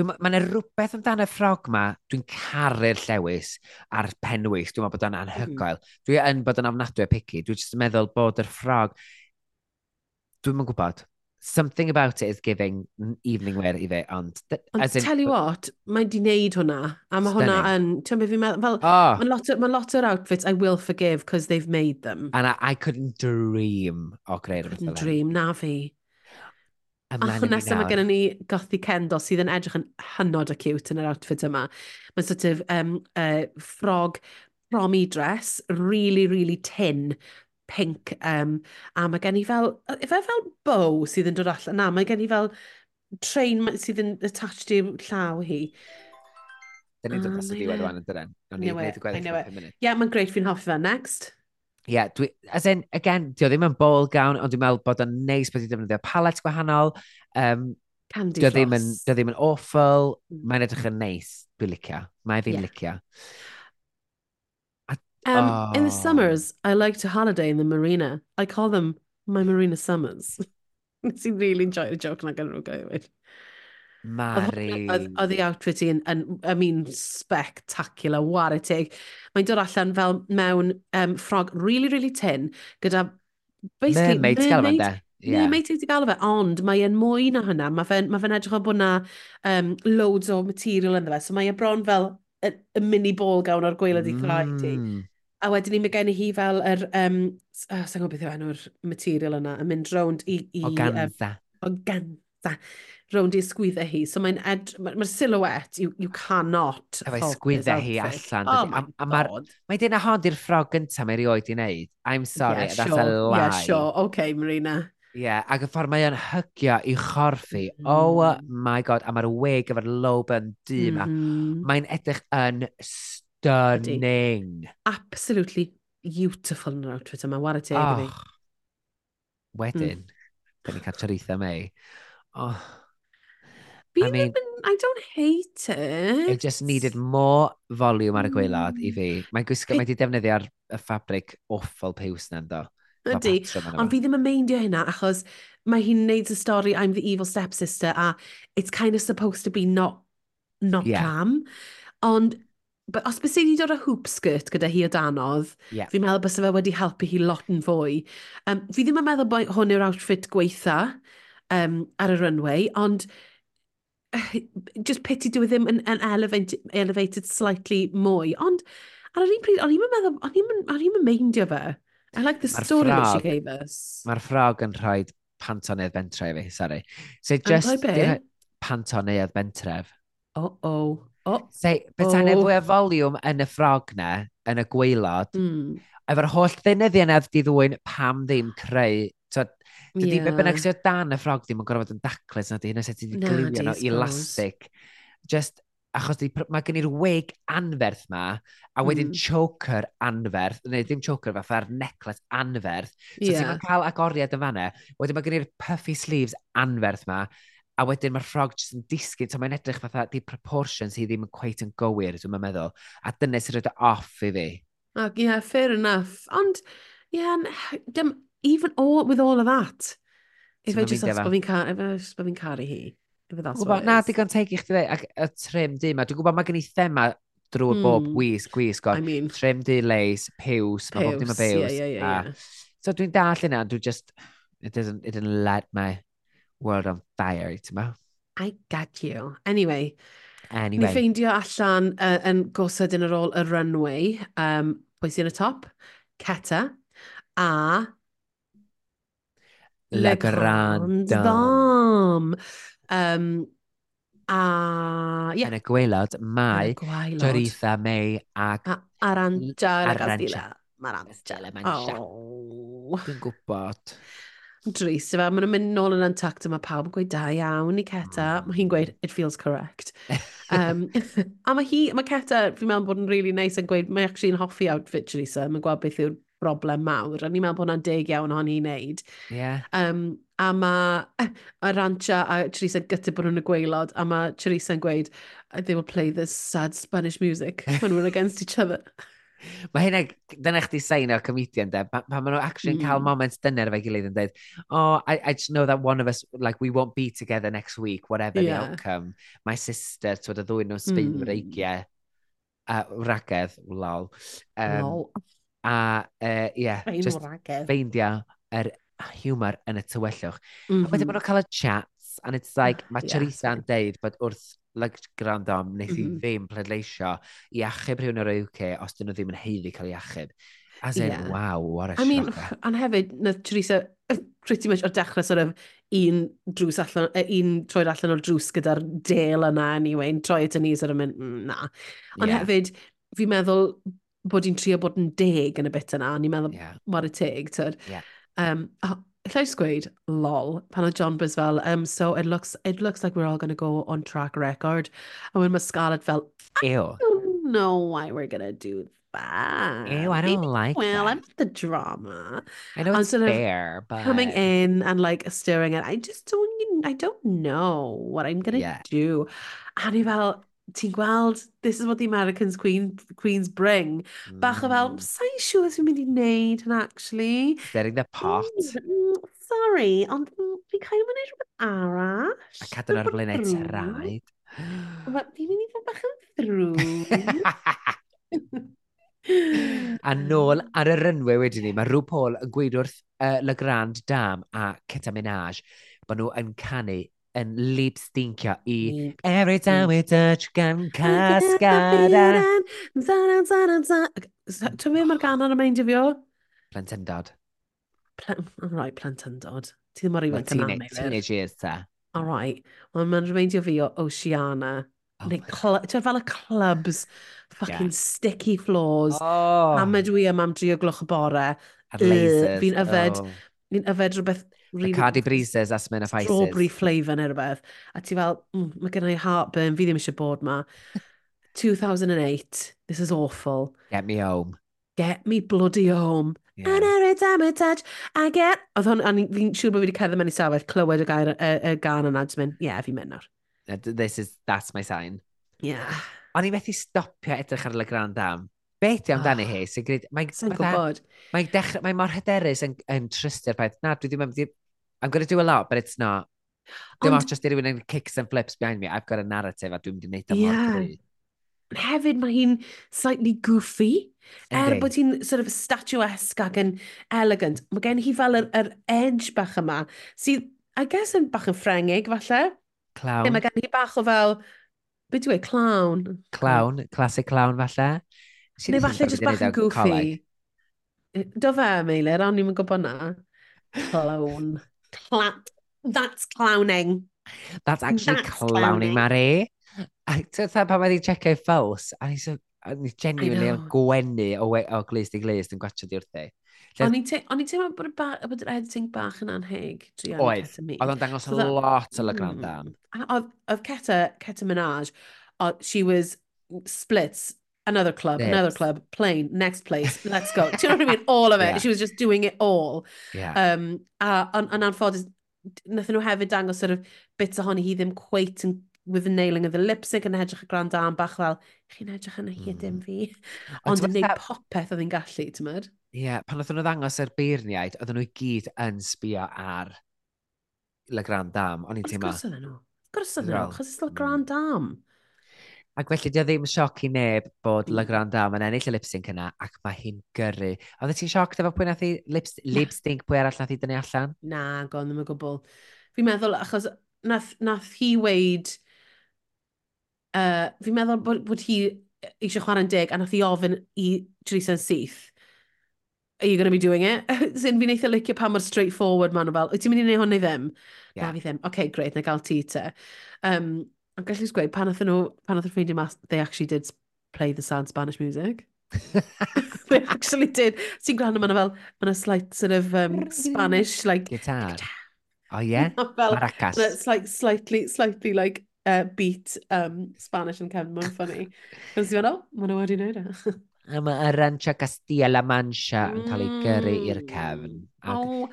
Speaker 2: Mae'n rhywbeth amdano y ffrog ma, dwi'n caru'r llewis a'r penwys, dwi'n meddwl bod o'n anhygoel. Mm. Dwi yn bod yn ofnadwy o pici, dwi'n meddwl bod yr ffrog... Dwi'n yn gwybod, something about it is giving evening wear i fe, ond...
Speaker 1: Ond
Speaker 2: in,
Speaker 1: tell you what, mae di wneud hwnna, a mae hwnna yn... Ti'n meddwl, fi'n meddwl, fel,
Speaker 2: oh.
Speaker 1: mae lot, ma lot o'r outfits I will forgive because they've made them.
Speaker 2: And I, I couldn't dream o greu'r I
Speaker 1: couldn't dream, na fi.
Speaker 2: Ach,
Speaker 1: nesaf mae gennym ni gothi Kendall sydd yn edrych yn hynod o cute yn yr outfit yma. Mae'n sort of um, uh, ffrog promi dress, really, really tin, pink. Um, a mae gen i fel, efe fel bow sydd yn dod allan. Na, mae gen i fel train sydd yn attached i'r llaw hi.
Speaker 2: Dyn ni'n dod
Speaker 1: ah,
Speaker 2: at y diwedd
Speaker 1: e.
Speaker 2: o'n dyn. O'n i'n
Speaker 1: gwneud
Speaker 2: y gweddill mewn 5 munud.
Speaker 1: Ie, yeah, mae'n greit fi'n hoffi fe. Next.
Speaker 2: Ie, yeah, dwi, as in, again, di o ddim yn bowl gawn, ond dwi'n meddwl bod o'n neis bod i ddefnyddio palet gwahanol. Um,
Speaker 1: Candy Floss.
Speaker 2: Dio ddim yn awful,
Speaker 1: mm.
Speaker 2: mae'n edrych yn neis, dwi'n licio. Mae fi'n
Speaker 1: yeah.
Speaker 2: licio.
Speaker 1: Um, oh. In the summers, I like to holiday in the marina. I call them my marina summers. Nes i really enjoy the joke na gan nhw gywir.
Speaker 2: Mari.
Speaker 1: Oedd ei outfit i'n, I mean, spectacular, war take. Mae'n dod allan fel mewn um, ffrog really, really tin, gyda basically...
Speaker 2: Mermaid, mermaid, mermaid Yeah. Neu mae
Speaker 1: ti wedi gael fe, ond mae e'n mwy na hynna. Mae fe'n ma fe edrych o bod na um, loads o material ynddo fe. So mae e bron fel y, y mini ball gawn o'r gweilad i thrau ti.
Speaker 2: Mm.
Speaker 1: A wedyn ni, mae gen i hi fel yr, um, oh, sa'n gwybod beth yw enw'r material yna, yn mynd rownd i... i
Speaker 2: organza.
Speaker 1: Um, organza. Rownd i sgwyddau hi. So mae'n ed... Mae'r ma silhouette, you, you cannot... Efo
Speaker 2: sgwyddau hi allan.
Speaker 1: Oh my
Speaker 2: a, a
Speaker 1: god.
Speaker 2: Mae dyna hon di'r ffrog gyntaf mae rioed i wneud. I'm sorry,
Speaker 1: yeah,
Speaker 2: that's
Speaker 1: sure.
Speaker 2: a lie.
Speaker 1: Yeah, sure. OK, Marina.
Speaker 2: Ie, yeah, ac y ffordd mae o'n hygio i chorffi. Oh
Speaker 1: mm.
Speaker 2: Oh my god, a mae'r wig efo'r lobe yn du yma.
Speaker 1: Mm -hmm.
Speaker 2: Mae'n edrych yn Stunning.
Speaker 1: Absolutely beautiful yn yr outfit yma, war y teg oh. Ah.
Speaker 2: i Wedyn, mm. da ni cael Theresa May. Oh.
Speaker 1: Fi
Speaker 2: I mean,
Speaker 1: I don't hate it.
Speaker 2: It just needed more volume ar y gweilad mm. i fi. Hmm. Mae'n gwisgo, mae wedi defnyddio'r y ffabric awful piws na'n do.
Speaker 1: Ydy, ond fi ddim yn meindio hynna achos mae hi'n neud y stori I'm the evil stepsister a it's kind of supposed to be not, not
Speaker 2: yeah.
Speaker 1: calm. Ond But os bys i ni dod â hoop skirt gyda hi o danodd,
Speaker 2: yeah.
Speaker 1: fi'n meddwl bys fe wedi helpu hi lot yn fwy. Um, fi ddim yn meddwl bod hwn yw'r outfit gweitha um, ar y runway, ond just pity dwi e ddim yn, yn elevated, elevated slightly mwy. Ond ar yr un pryd, o'n i'n meddwl, o'n i'n meindio fe. I like the story that she gave us.
Speaker 2: Mae'r ffrog yn rhoi pantonedd bentre i fi, sorry. So just...
Speaker 1: Yn rhoi be?
Speaker 2: Pantonedd bentref.
Speaker 1: Oh, oh. Oh.
Speaker 2: Say, beta oh.
Speaker 1: neu
Speaker 2: fwy o foliwm yn y ffrog na, yn y gweilod,
Speaker 1: mm.
Speaker 2: efo'r holl ddynyddi yna di ddwyn pam ddim creu So, Dydy yeah. be bynnag sy'n dan y ffrog ddim yn gorfod fod yn daclus na di hynny sef ti wedi glywio nhw elastic. Just, achos di, mae gen i'r wig anferth ma, a wedyn
Speaker 1: mm.
Speaker 2: choker anferth, neu ddim choker fatha'r neclet anferth. So yeah. ti'n cael agoriad yn fanna, wedyn mae gen i'r puffy sleeves anferth ma, a wedyn mae'r ffrog jyst yn disgyn, so mae'n edrych fatha di proportions hi ddim yn cweit yn gywir, dwi'n meddwl, a dyna sy'n rhaid off i fi.
Speaker 1: Oh, yeah, fair enough. Ond, yeah, dim, even all, with all of that, if
Speaker 2: so
Speaker 1: I just
Speaker 2: ask
Speaker 1: bod fi'n caru, if I fi'n caru hi, if that's
Speaker 2: gwybod,
Speaker 1: what it Na,
Speaker 2: digon teg i chdi dweud, ac y trim di ma, dwi'n gwybod mae gen i thema drwy'r
Speaker 1: mm.
Speaker 2: bob wisg, gwis,
Speaker 1: I mean,
Speaker 2: trim di leis, piws, mae bob dim o
Speaker 1: piws. Yeah, yeah, yeah, yeah.
Speaker 2: So dwi'n dall yna, dwi'n just, it doesn't, it doesn't let my World on Fire, ti'n ma?
Speaker 1: I get you. Anyway,
Speaker 2: anyway.
Speaker 1: ni ffeindio allan uh, yn gosod yn ar ôl y runway, um, pwy sy'n y top? Keta, a...
Speaker 2: Le Grand
Speaker 1: Dom. Um, a... Yeah.
Speaker 2: Yn y
Speaker 1: gwaelod,
Speaker 2: mae Doritha May ac...
Speaker 1: A
Speaker 2: Aranja
Speaker 1: Aranja. Aranja.
Speaker 2: Aranja. Aranja.
Speaker 1: Aranja.
Speaker 2: Aranja. Aranja.
Speaker 1: Dris, fe, maen nhw'n mynd nôl yn antact yma pawb yn gweud da iawn i Ceta. Mae mm. hi'n gweud, it feels correct. um, a mae hi, mae Ceta, fi'n meddwl bod yn really nice yn gweud, mae actually yn hoffi outfit Teresa, mae'n gweld beth yw'r broblem mawr, a ni'n meddwl bod hwnna'n deg iawn o'n i'n neud.
Speaker 2: Yeah.
Speaker 1: Um, a mae a Rancha a Teresa gyda bod nhw'n y gweilod, a mae Teresa yn gweud, they will play this sad Spanish music when we're against each other.
Speaker 2: Mae hynna, dyna chdi sain o'r comedian, de, Pa, pa maen nhw actually mm. cael moments dyna efo'i gilydd yn dweud, oh, I, I just know that one of us, like, we won't be together next week, whatever
Speaker 1: yeah.
Speaker 2: the outcome. My sister, twyd, y ddwy nhw'n sfein
Speaker 1: mm.
Speaker 2: reigiau, uh, ragedd, lol. Um,
Speaker 1: lol.
Speaker 2: A, uh, yeah,
Speaker 1: Fein
Speaker 2: just feindio yr humor yn y tywellwch.
Speaker 1: Mm -hmm.
Speaker 2: A wedyn maen mm-hmm. nhw'n cael y chats, and it's like, mae
Speaker 1: yeah.
Speaker 2: Charissa yn deud bod wrth like, gwrando am, wnaeth
Speaker 1: i mm -hmm.
Speaker 2: ddim pleidleisio i achub rhywun o'r UK os dyn nhw ddim yn heiddi cael ei achub. As in,
Speaker 1: yeah.
Speaker 2: wow, what a
Speaker 1: I mean, and hefyd, nath Teresa pretty much o'r dechrau sort of un drws allan, uh, un troed allan o'r drws gyda'r del yna anyway, yn troi at y ni, sort of mynd, mm, na. Ond
Speaker 2: yeah.
Speaker 1: hefyd, fi'n meddwl bod hi'n trio bod yn deg yn y bit yna, ni'n meddwl,
Speaker 2: yeah.
Speaker 1: what a teg, tyd.
Speaker 2: Yeah.
Speaker 1: Um, oh, Llais lol, pan oedd John fel, um, so it looks, it looks like we're all going to go on track record. A wedyn mae Scarlett fel,
Speaker 2: Ew.
Speaker 1: I don't know why we're going to do that.
Speaker 2: Ew, I don't
Speaker 1: Maybe
Speaker 2: like
Speaker 1: Well,
Speaker 2: that.
Speaker 1: I'm the drama.
Speaker 2: I know
Speaker 1: And
Speaker 2: it's fair, but...
Speaker 1: Coming in and like stirring it, I just don't, I don't know what I'm going to
Speaker 2: Yeah.
Speaker 1: do. A ni fel, ti'n gweld, this is what the Americans Queen, Queens bring. Bach o fel,
Speaker 2: hmm.
Speaker 1: sa'n siŵr sure sy'n mynd i wneud hynna, actually.
Speaker 2: Stirring the pot.
Speaker 1: Mm, mm, sorry, ond mm, fi cael mynd i rhywbeth arall.
Speaker 2: A cadw'n ar flaenau
Speaker 1: teraid. Fi'n mynd i fod bach yn ddrwg.
Speaker 2: a nôl ar y rynwe wedyn ni, mae rhyw Paul yn gweud wrth uh, Le Grand Dam a Ceta Minaj bod nhw yn canu yn lip stinkio
Speaker 1: i
Speaker 2: Every time we touch gan cascada mm.
Speaker 1: Ti'n mynd mae'r gan ar y meindio fi o?
Speaker 2: Plentyndod.
Speaker 1: Plen right, plentyndod. Ti ddim
Speaker 2: ar
Speaker 1: ifanc yn anodd.
Speaker 2: Teenage years ta.
Speaker 1: All right. Well, mae'n remidio fi o Oceana.
Speaker 2: Oh
Speaker 1: Ti'n fel y clubs, fucking sticky floors.
Speaker 2: Oh.
Speaker 1: Am mae dwi yma am dri o gloch y bore.
Speaker 2: Ar lasers.
Speaker 1: Fi'n yfed,
Speaker 2: oh.
Speaker 1: fi'n yfed rhywbeth
Speaker 2: Really Cardi breezes a
Speaker 1: smyn
Speaker 2: a.
Speaker 1: Strawberry flavour neu rhywbeth. A ti fel, mm, mae gen i heartburn, fi ddim eisiau bod ma. 2008, this is awful.
Speaker 2: Get me home.
Speaker 1: Get me bloody home.
Speaker 2: Yeah.
Speaker 1: And every time I touch, I get... Oedd hwn, a fi'n siŵr bod fi wedi cerdded mewn i safell, clywed y, gair, y, y gan yna, jyst mynd, ie, yeah, fi'n mynd nawr.
Speaker 2: This is, that's my sign.
Speaker 1: Ie. Yeah.
Speaker 2: O'n i methu stopio edrych ar Le Grand Dam. Beth di amdani
Speaker 1: oh,
Speaker 2: hi? Mae'n mae, mae, mae mor hyderus yn, yn trystio'r peth. Na, dwi ddim yn mynd I'm going to do a lot, but it's not. Dim
Speaker 1: ond
Speaker 2: just i rywun yn kicks and flips behind me, I've got a narrative a dwi'n mynd i wneud am
Speaker 1: yeah.
Speaker 2: mor
Speaker 1: Hefyd mae hi'n slightly goofy. Er bod hi'n sort of statuesque ac yn elegant, mae gen hi fel yr, yr edge bach yma, sydd, I guess, yn bach yn ffrengig, falle.
Speaker 2: Clown.
Speaker 1: Mae gen hi bach o fel, beth dwi'n e? clown.
Speaker 2: Clown, classic clown, falle.
Speaker 1: Neu falle
Speaker 2: jyst
Speaker 1: bach yn goofy. Do fe, Meilir, ond ni'n gwybod na. Clown cla that's clowning.
Speaker 2: That's actually
Speaker 1: that's
Speaker 2: clowning,
Speaker 1: clowning.
Speaker 2: Mari. A tyta pan mae wedi checio'i ffos, a ni so, a ni genuinely
Speaker 1: am
Speaker 2: gwenu o, we, o glist i glist yn gwachio di wrthi.
Speaker 1: O'n i'n teimlo bod, ba, bod yr editing bach yn anheg.
Speaker 2: Oedd, oedd o'n dangos
Speaker 1: so a
Speaker 2: lot o lygrand
Speaker 1: mm. am. Oedd Ceta, Ceta Minaj, she was splits another club, Next.
Speaker 2: another
Speaker 1: club, plane, next place, let's go. Do you know what I mean? All of it.
Speaker 2: Yeah.
Speaker 1: She was just doing it all.
Speaker 2: Yeah.
Speaker 1: Um, a, yn an, anffodus, nathyn nhw hefyd dangos sort of bits ohoni hi ddim cweit yn with the nailing of the lipstick yn edrych y grand am bach fel, chi'n edrych yn y hi
Speaker 2: dim hmm.
Speaker 1: fi.
Speaker 2: Ond
Speaker 1: yn neud popeth oedd hi'n gallu, ti'n mynd?
Speaker 2: Ie, yeah, pan oedden nhw ddangos yr beirniaid, oedden nhw i gyd yn sbio ar Le Grand Dam. O'n i'n teimlo...
Speaker 1: Gwrs oedden nhw. Gwrs oedden nhw, chos it's Le
Speaker 2: hmm.
Speaker 1: Grand am. Mm.
Speaker 2: Ac felly, dio ddim sioc i neb bod hmm.
Speaker 1: Le
Speaker 2: Grand Dame yn ennill y lip-sync yna, ac mae hi'n gyrru. Oeddet ti'n sioc efo pwy nath i lip-sync pwy arall nath i dynnu allan?
Speaker 1: Na, gon ddim yn gwbl. Fi'n meddwl, achos nath, nath hi weid... Uh, fi'n meddwl bod, bod hi eisiau chwarae'n deg, a nath hi ofyn i Teresa yn syth. Are you going to be doing it? Sy'n fi'n eitha licio pa mor straightforward ma'n nhw fel, wyt ti'n mynd i wneud hwn neu ddim?
Speaker 2: Yeah.
Speaker 1: Na fi ddim. Oce, okay, greit, na gael ti te. Um, Ond gallu sgweud, pan athyn nhw, pan athyn ffeindio mas, they actually did play the sad Spanish music. they actually did. Ti'n gwrando, yma fel, mae'n a slight sort of um, Spanish, like...
Speaker 2: Guitar. Oh yeah?
Speaker 1: fel,
Speaker 2: Maracas.
Speaker 1: It's like slightly, slightly like uh, beat um, Spanish yn cefn, mae'n ffynnu. Cos ti'n meddwl, maen nhw wedi wneud e.
Speaker 2: A mae Arancha Castilla-La Mancha yn cael ei gyrru i'r mm. cefn.
Speaker 1: Oh,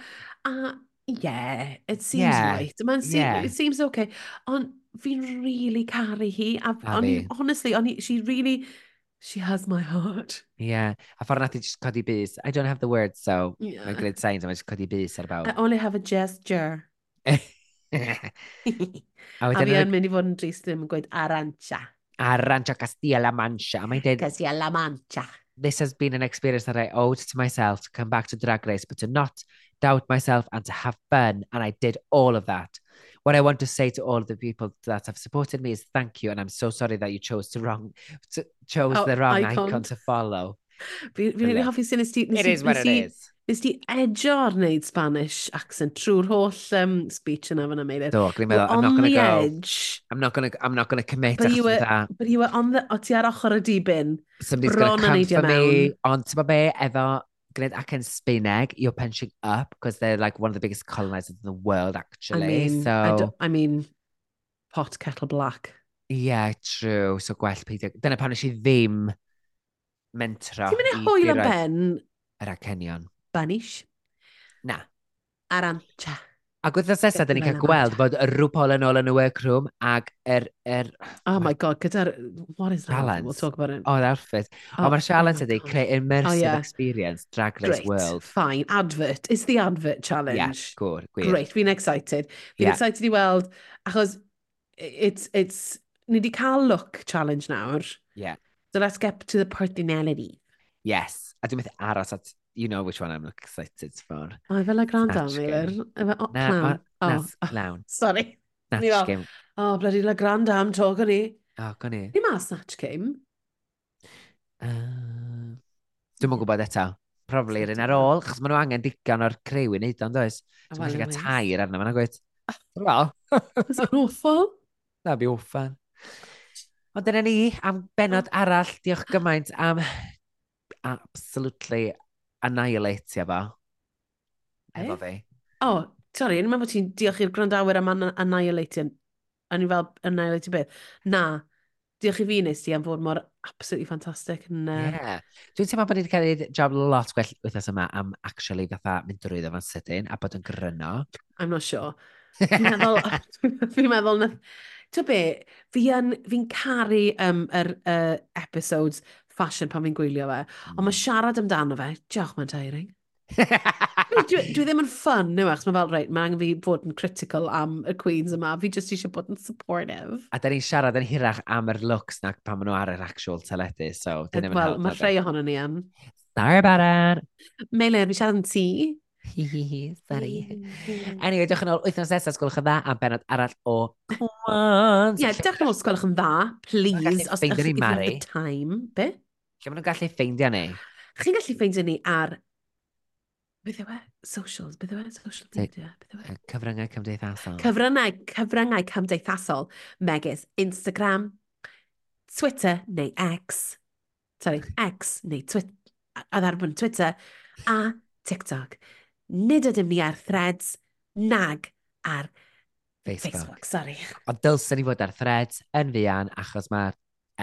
Speaker 1: a yeah, it seems
Speaker 2: yeah.
Speaker 1: right. Man,
Speaker 2: yeah.
Speaker 1: it seems okay. Ond fi'n really caru hi. A, on i, honestly, on i, she really, she has my heart.
Speaker 2: Ie, a ffordd nath i just codi bus. I don't have the words, so
Speaker 1: Yeah.
Speaker 2: mae'n gwneud signs mae'n just codi bus ar
Speaker 1: I only have a gesture.
Speaker 2: a
Speaker 1: fi
Speaker 2: yn
Speaker 1: yn mynd i fod yn drist ddim yn gweud arancha.
Speaker 2: Arancha Castilla-La Mancha. A mae'n dweud,
Speaker 1: Cos i la mancha.
Speaker 2: this has been an experience that I owed to myself to come back to Drag Race, but to not doubt myself and to have fun. And I did all of that. what I want to say to all the people that have supported me is thank you, and I'm so sorry that you chose to wrong, to, chose
Speaker 1: oh,
Speaker 2: the wrong
Speaker 1: icon,
Speaker 2: icon to follow.
Speaker 1: Fi'n
Speaker 2: rili
Speaker 1: hoffi sy'n nes ti...
Speaker 2: It is what it is.
Speaker 1: Nes ti ar wneud Spanish accent trwy'r holl um, speech yna fan yma.
Speaker 2: Do, gwneud meddwl, I'm not going
Speaker 1: to
Speaker 2: go.
Speaker 1: Edge,
Speaker 2: I'm not going to, I'm not going to commit
Speaker 1: but you were,
Speaker 2: that.
Speaker 1: But you were on the, o ti ar ochr y dibyn.
Speaker 2: Somebody's going
Speaker 1: to
Speaker 2: come for me, ond ti'n be, efo gwneud acen Sbaeneg, you're punching up, because they're like one of the biggest colonizers in the world, actually.
Speaker 1: I mean,
Speaker 2: so...
Speaker 1: I, I mean pot kettle black.
Speaker 2: Yeah, true. So gwell peidio. Dyna pan eisiau ddim mentro.
Speaker 1: Ti'n mynd i hwyl am ben?
Speaker 2: Yr acenion.
Speaker 1: Banish?
Speaker 2: Na.
Speaker 1: Arantia.
Speaker 2: Ac wythnos nesaf, da ni'n cael gweld bod y rwpol yn ôl yn y workroom ac yr... Er, er,
Speaker 1: oh my god, gyda'r... What is that?
Speaker 2: Balance.
Speaker 1: We'll talk about it.
Speaker 2: Oh, the outfit.
Speaker 1: Oh,
Speaker 2: oh mae'r challenge ydy, creu immersive
Speaker 1: oh, yeah.
Speaker 2: experience, Drag Race
Speaker 1: Great.
Speaker 2: World.
Speaker 1: Fine, advert. It's the advert challenge.
Speaker 2: Yeah, gwr, gwir.
Speaker 1: Great, fi'n excited. Fi'n
Speaker 2: yeah.
Speaker 1: excited i weld, achos it's... it's ni wedi cael look challenge nawr.
Speaker 2: Yeah.
Speaker 1: So let's get to the personality.
Speaker 2: Yes, a dwi'n meddwl aros at you know which one I'm excited for.
Speaker 1: O, fel y
Speaker 2: gwrando,
Speaker 1: Meilir. Clown.
Speaker 2: Na,
Speaker 1: oh, oh,
Speaker 2: clown.
Speaker 1: Sorry.
Speaker 2: Snatch Game.
Speaker 1: O, oh, bloody La Grand Am to, gan ni.
Speaker 2: O, gan ni.
Speaker 1: Ni ma Snatch Game.
Speaker 2: Uh, Dwi'n mwyn gwybod eto. Probably yr un ar ôl, chos maen nhw angen digon o'r crew i wneud o'n does. Dwi'n maen
Speaker 1: nhw'n
Speaker 2: cael tair arno fan o'n gweud. Ah. Wel.
Speaker 1: Is it awful?
Speaker 2: Na, bi awful. Ond dyna ni am benod arall. Diolch gymaint am absolutely annihilatio fo.
Speaker 1: Eh?
Speaker 2: Efo fi.
Speaker 1: O, oh, sorry, yn meddwl ti'n diolch i'r gwrandawyr am annihilatio. A ni fel annihilatio beth. Na, diolch i fi nes ti am fod mor absolutely fantastic. Yn, uh...
Speaker 2: yeah. Dwi'n teimlo bod ni wedi cael ei job lot gwell wythnos yma am actually fatha mynd drwy fan sydyn a bod yn gryno.
Speaker 1: I'm not sure. Fi'n meddwl, fi'n meddwl, na... Ti'n be, fi yn, fi'n caru um, yr er, uh, episodes fashion pan fi'n gwylio fe. Ond mae hmm. siarad amdano fe, diolch mae'n tiring. dwi, dwi ddim yn ffyn, nhw, e? achos mae fel, reit, mae angen fi fod yn critical am y Queens yma, fi jyst eisiau bod yn supportive.
Speaker 2: A da ni'n siarad yn hirach am yr looks na pan maen nhw ar yr actual teledu, so dyn ni'n
Speaker 1: Wel, mae rhai ohono ni yn.
Speaker 2: Sorry about it.
Speaker 1: Meilir, fi siarad yn ti.
Speaker 2: Sorry. Anyway, diolch yn ôl wythnos nesaf, sgwylwch yn dda, am benod arall o Cwans.
Speaker 1: Ie, yeah, diolch yn ôl sgwylwch yn dda, please, os ydych chi'n time. Be?
Speaker 2: Lle maen nhw'n gallu ffeindio ni?
Speaker 1: Chi'n gallu ffeindio ni ar... Beth yw e? Socials. Beth yw e? Social media. Beth yw e?
Speaker 2: Cyfryngau cymdeithasol.
Speaker 1: Cyfryngau, cyfryngau cymdeithasol. Megis Instagram, Twitter neu X. Sorry, X neu Twitter. A ddarfod Twitter. A TikTok. Nid ydym ni ar threads, nag ar
Speaker 2: Facebook.
Speaker 1: Facebook sorry.
Speaker 2: Ond dylsyn ni fod ar threads yn fian achos mae'r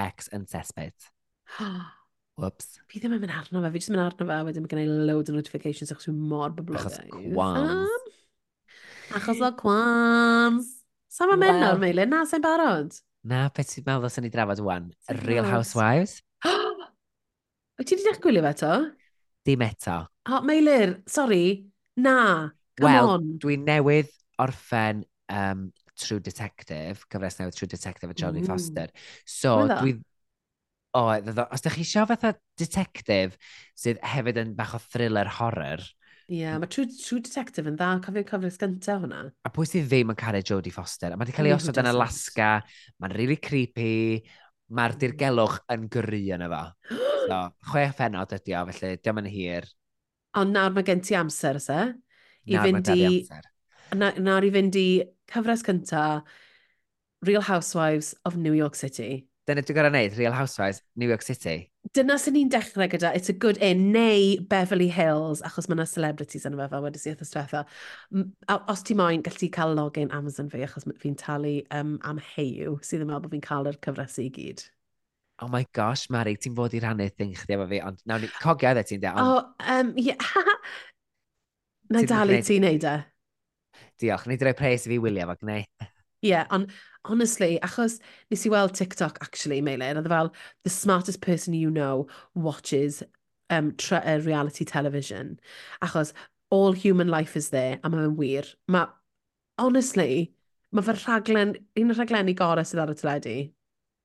Speaker 2: X yn cesspit. Whoops.
Speaker 1: Fi ddim yn mynd arno fe, fi jyst yn mynd arno fe, wedyn mae gen i loads o notifications achos fi mor boblogaidd.
Speaker 2: Achos cwans.
Speaker 1: Um, achos o cwans. Sa ma mynd nawr, Meilin? Na, sa'n barod?
Speaker 2: Na, beth ti'n meddwl sy'n ni drafod wan? Real Housewives?
Speaker 1: Wyt ti wedi dech gwylio fe to?
Speaker 2: Dim eto.
Speaker 1: O, Meilir, sori. Na, come
Speaker 2: well,
Speaker 1: on.
Speaker 2: Dwi'n newydd orffen um, True Detective, cyfres newydd True Detective a Johnny
Speaker 1: mm.
Speaker 2: Foster. So, dwi oedd, oedd, os ydych chi eisiau fatha detective sydd hefyd yn bach o thriller horror.
Speaker 1: Ie, yeah, mae True, True Detective yn dda, cofio'r cyfres gyntaf hwnna.
Speaker 2: A pwy sydd ddim yn caru Jodie Foster? A mae wedi cael ei osod yn Alaska, mae'n really creepy, mae'r mm. dirgelwch yn gyrru yn efo. So, chwe ffenod ydi o, felly diolch yn hir.
Speaker 1: Ond nawr mae gen ti amser, se? I
Speaker 2: nawr
Speaker 1: fynd i...
Speaker 2: Amser.
Speaker 1: Na, nawr i fynd i cyfres cyntaf, Real Housewives of New York City.
Speaker 2: Dyna dwi'n gorau wneud, Real Housewives, New York City.
Speaker 1: Dyna sy'n ni'n dechrau gyda, it's a good in, neu Beverly Hills, achos mae yna celebrities yn y fe fel wedi si wrth ystretha. Os ti moyn, gallu cael login Amazon fi, achos fi'n talu um, am heiw, sydd yn meddwl bod fi'n cael yr cyfresu i gyd.
Speaker 2: Oh my gosh, Mari, ti'n fod i rannu thing chdi efo fi, ond nawr ni, cogiau dde ti'n de, ond...
Speaker 1: Oh, um, yeah. Na dalu ti'n neud e.
Speaker 2: Diolch, ni wedi rhoi pres i fi wylio fo, gneu.
Speaker 1: Ie, yeah, ond Honestly, achos nes i weld TikTok actually, Meilen, oedd e fel, the smartest person you know watches um, uh, reality television. Achos all human life is there, a mae'n wir. Mae, honestly, mae fy rhaglen, un o'r rhaglenni gorau sydd ar y teledu.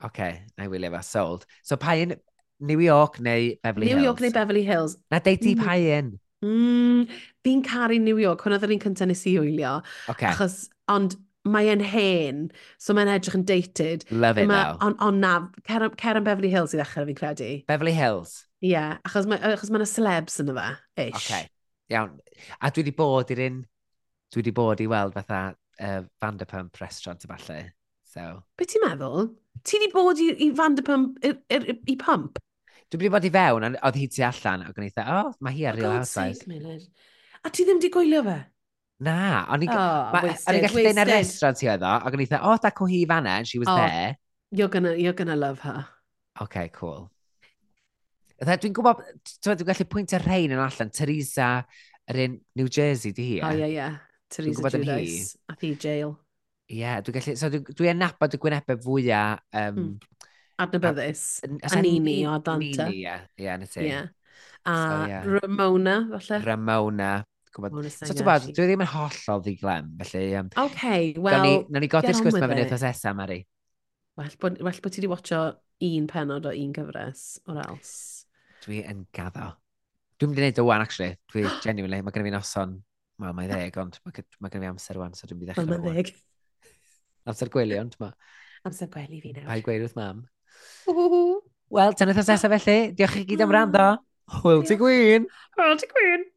Speaker 2: Oce, okay, na i wylio fe, sold. So pa un, New York neu Beverly
Speaker 1: New
Speaker 2: Hills?
Speaker 1: New York neu Beverly Hills.
Speaker 2: Na deiti
Speaker 1: mm.
Speaker 2: pa un?
Speaker 1: Mm, fi'n caru New York, hwnna ddyn ni'n cyntaf nes i wylio.
Speaker 2: Okay.
Speaker 1: Achos, ond mae e'n hen, so mae'n edrych yn dated.
Speaker 2: Love it
Speaker 1: ma,
Speaker 2: now.
Speaker 1: Ond on, na, cer, cer yn Beverly Hills i ddechrau fi'n credu.
Speaker 2: Beverly Hills?
Speaker 1: Ie, yeah, achos mae achos yna celebs yn yma, ish.
Speaker 2: Okay. Iawn. A dwi wedi bod i'r un, dwi wedi bod i weld fatha uh, Vanderpump restaurant y falle. So.
Speaker 1: Be ti'n meddwl? Ti wedi bod i, i Vanderpump, i, i, i pump?
Speaker 2: Dwi wedi bod i fewn, ond oedd hi tu allan, ac o'n i dda, oh, mae hi ar
Speaker 1: oh
Speaker 2: real housewives.
Speaker 1: A ti ddim wedi gwylio fe?
Speaker 2: Na, o'n i'n
Speaker 1: oh,
Speaker 2: gallu dweud
Speaker 1: na'r
Speaker 2: restaurant ti oedd o, ac o'n i'n dweud, oh, that cohi fanna, and she was
Speaker 1: oh,
Speaker 2: there.
Speaker 1: You're gonna, you're gonna love her.
Speaker 2: OK, cool. Dwi'n gwybod, dwi'n gallu pwyntio rhain yn allan, Teresa, yr un New Jersey di hi.
Speaker 1: Oh,
Speaker 2: ie,
Speaker 1: yeah. Teresa Judice, a thi jail.
Speaker 2: Ie, yeah, dwi'n gallu, so dwi'n dwi nabod y gwynebau fwyaf... Um,
Speaker 1: mm. Adnabyddus. A,
Speaker 2: a
Speaker 1: Nini o Adanta.
Speaker 2: Nini, ie, yeah, yeah, na ti.
Speaker 1: Yeah. A
Speaker 2: so, yeah.
Speaker 1: Ramona, falle?
Speaker 2: Ramona gwybod. So ti'n bod, dwi ddim yn hollol ddiglen, felly... Um,
Speaker 1: OK,
Speaker 2: wel... Nawn ni godi'r sgwrs mae fyny wrthos esa, Mari.
Speaker 1: Well bod, well bod ti wedi watcho un penod o un gyfres o'r else.
Speaker 2: Dwi yn gaddo. Dwi'n mynd i wneud o wan, actually. Dwi, genuinely, mae gen i fi noson... Wel, mae ddeg, ond mae, mae gen i fi amser wan, so dwi'n mynd i ddechrau.
Speaker 1: Wel,
Speaker 2: mae
Speaker 1: ddeg.
Speaker 2: Amser gwely, ond ma.
Speaker 1: Amser gwely fi nawr.
Speaker 2: Pa'i gweud wrth mam. Wel, tan wrthos esa felly. Diolch i gyd am rando. Hwyl ti gwyn!
Speaker 1: Hwyl ti gwyn!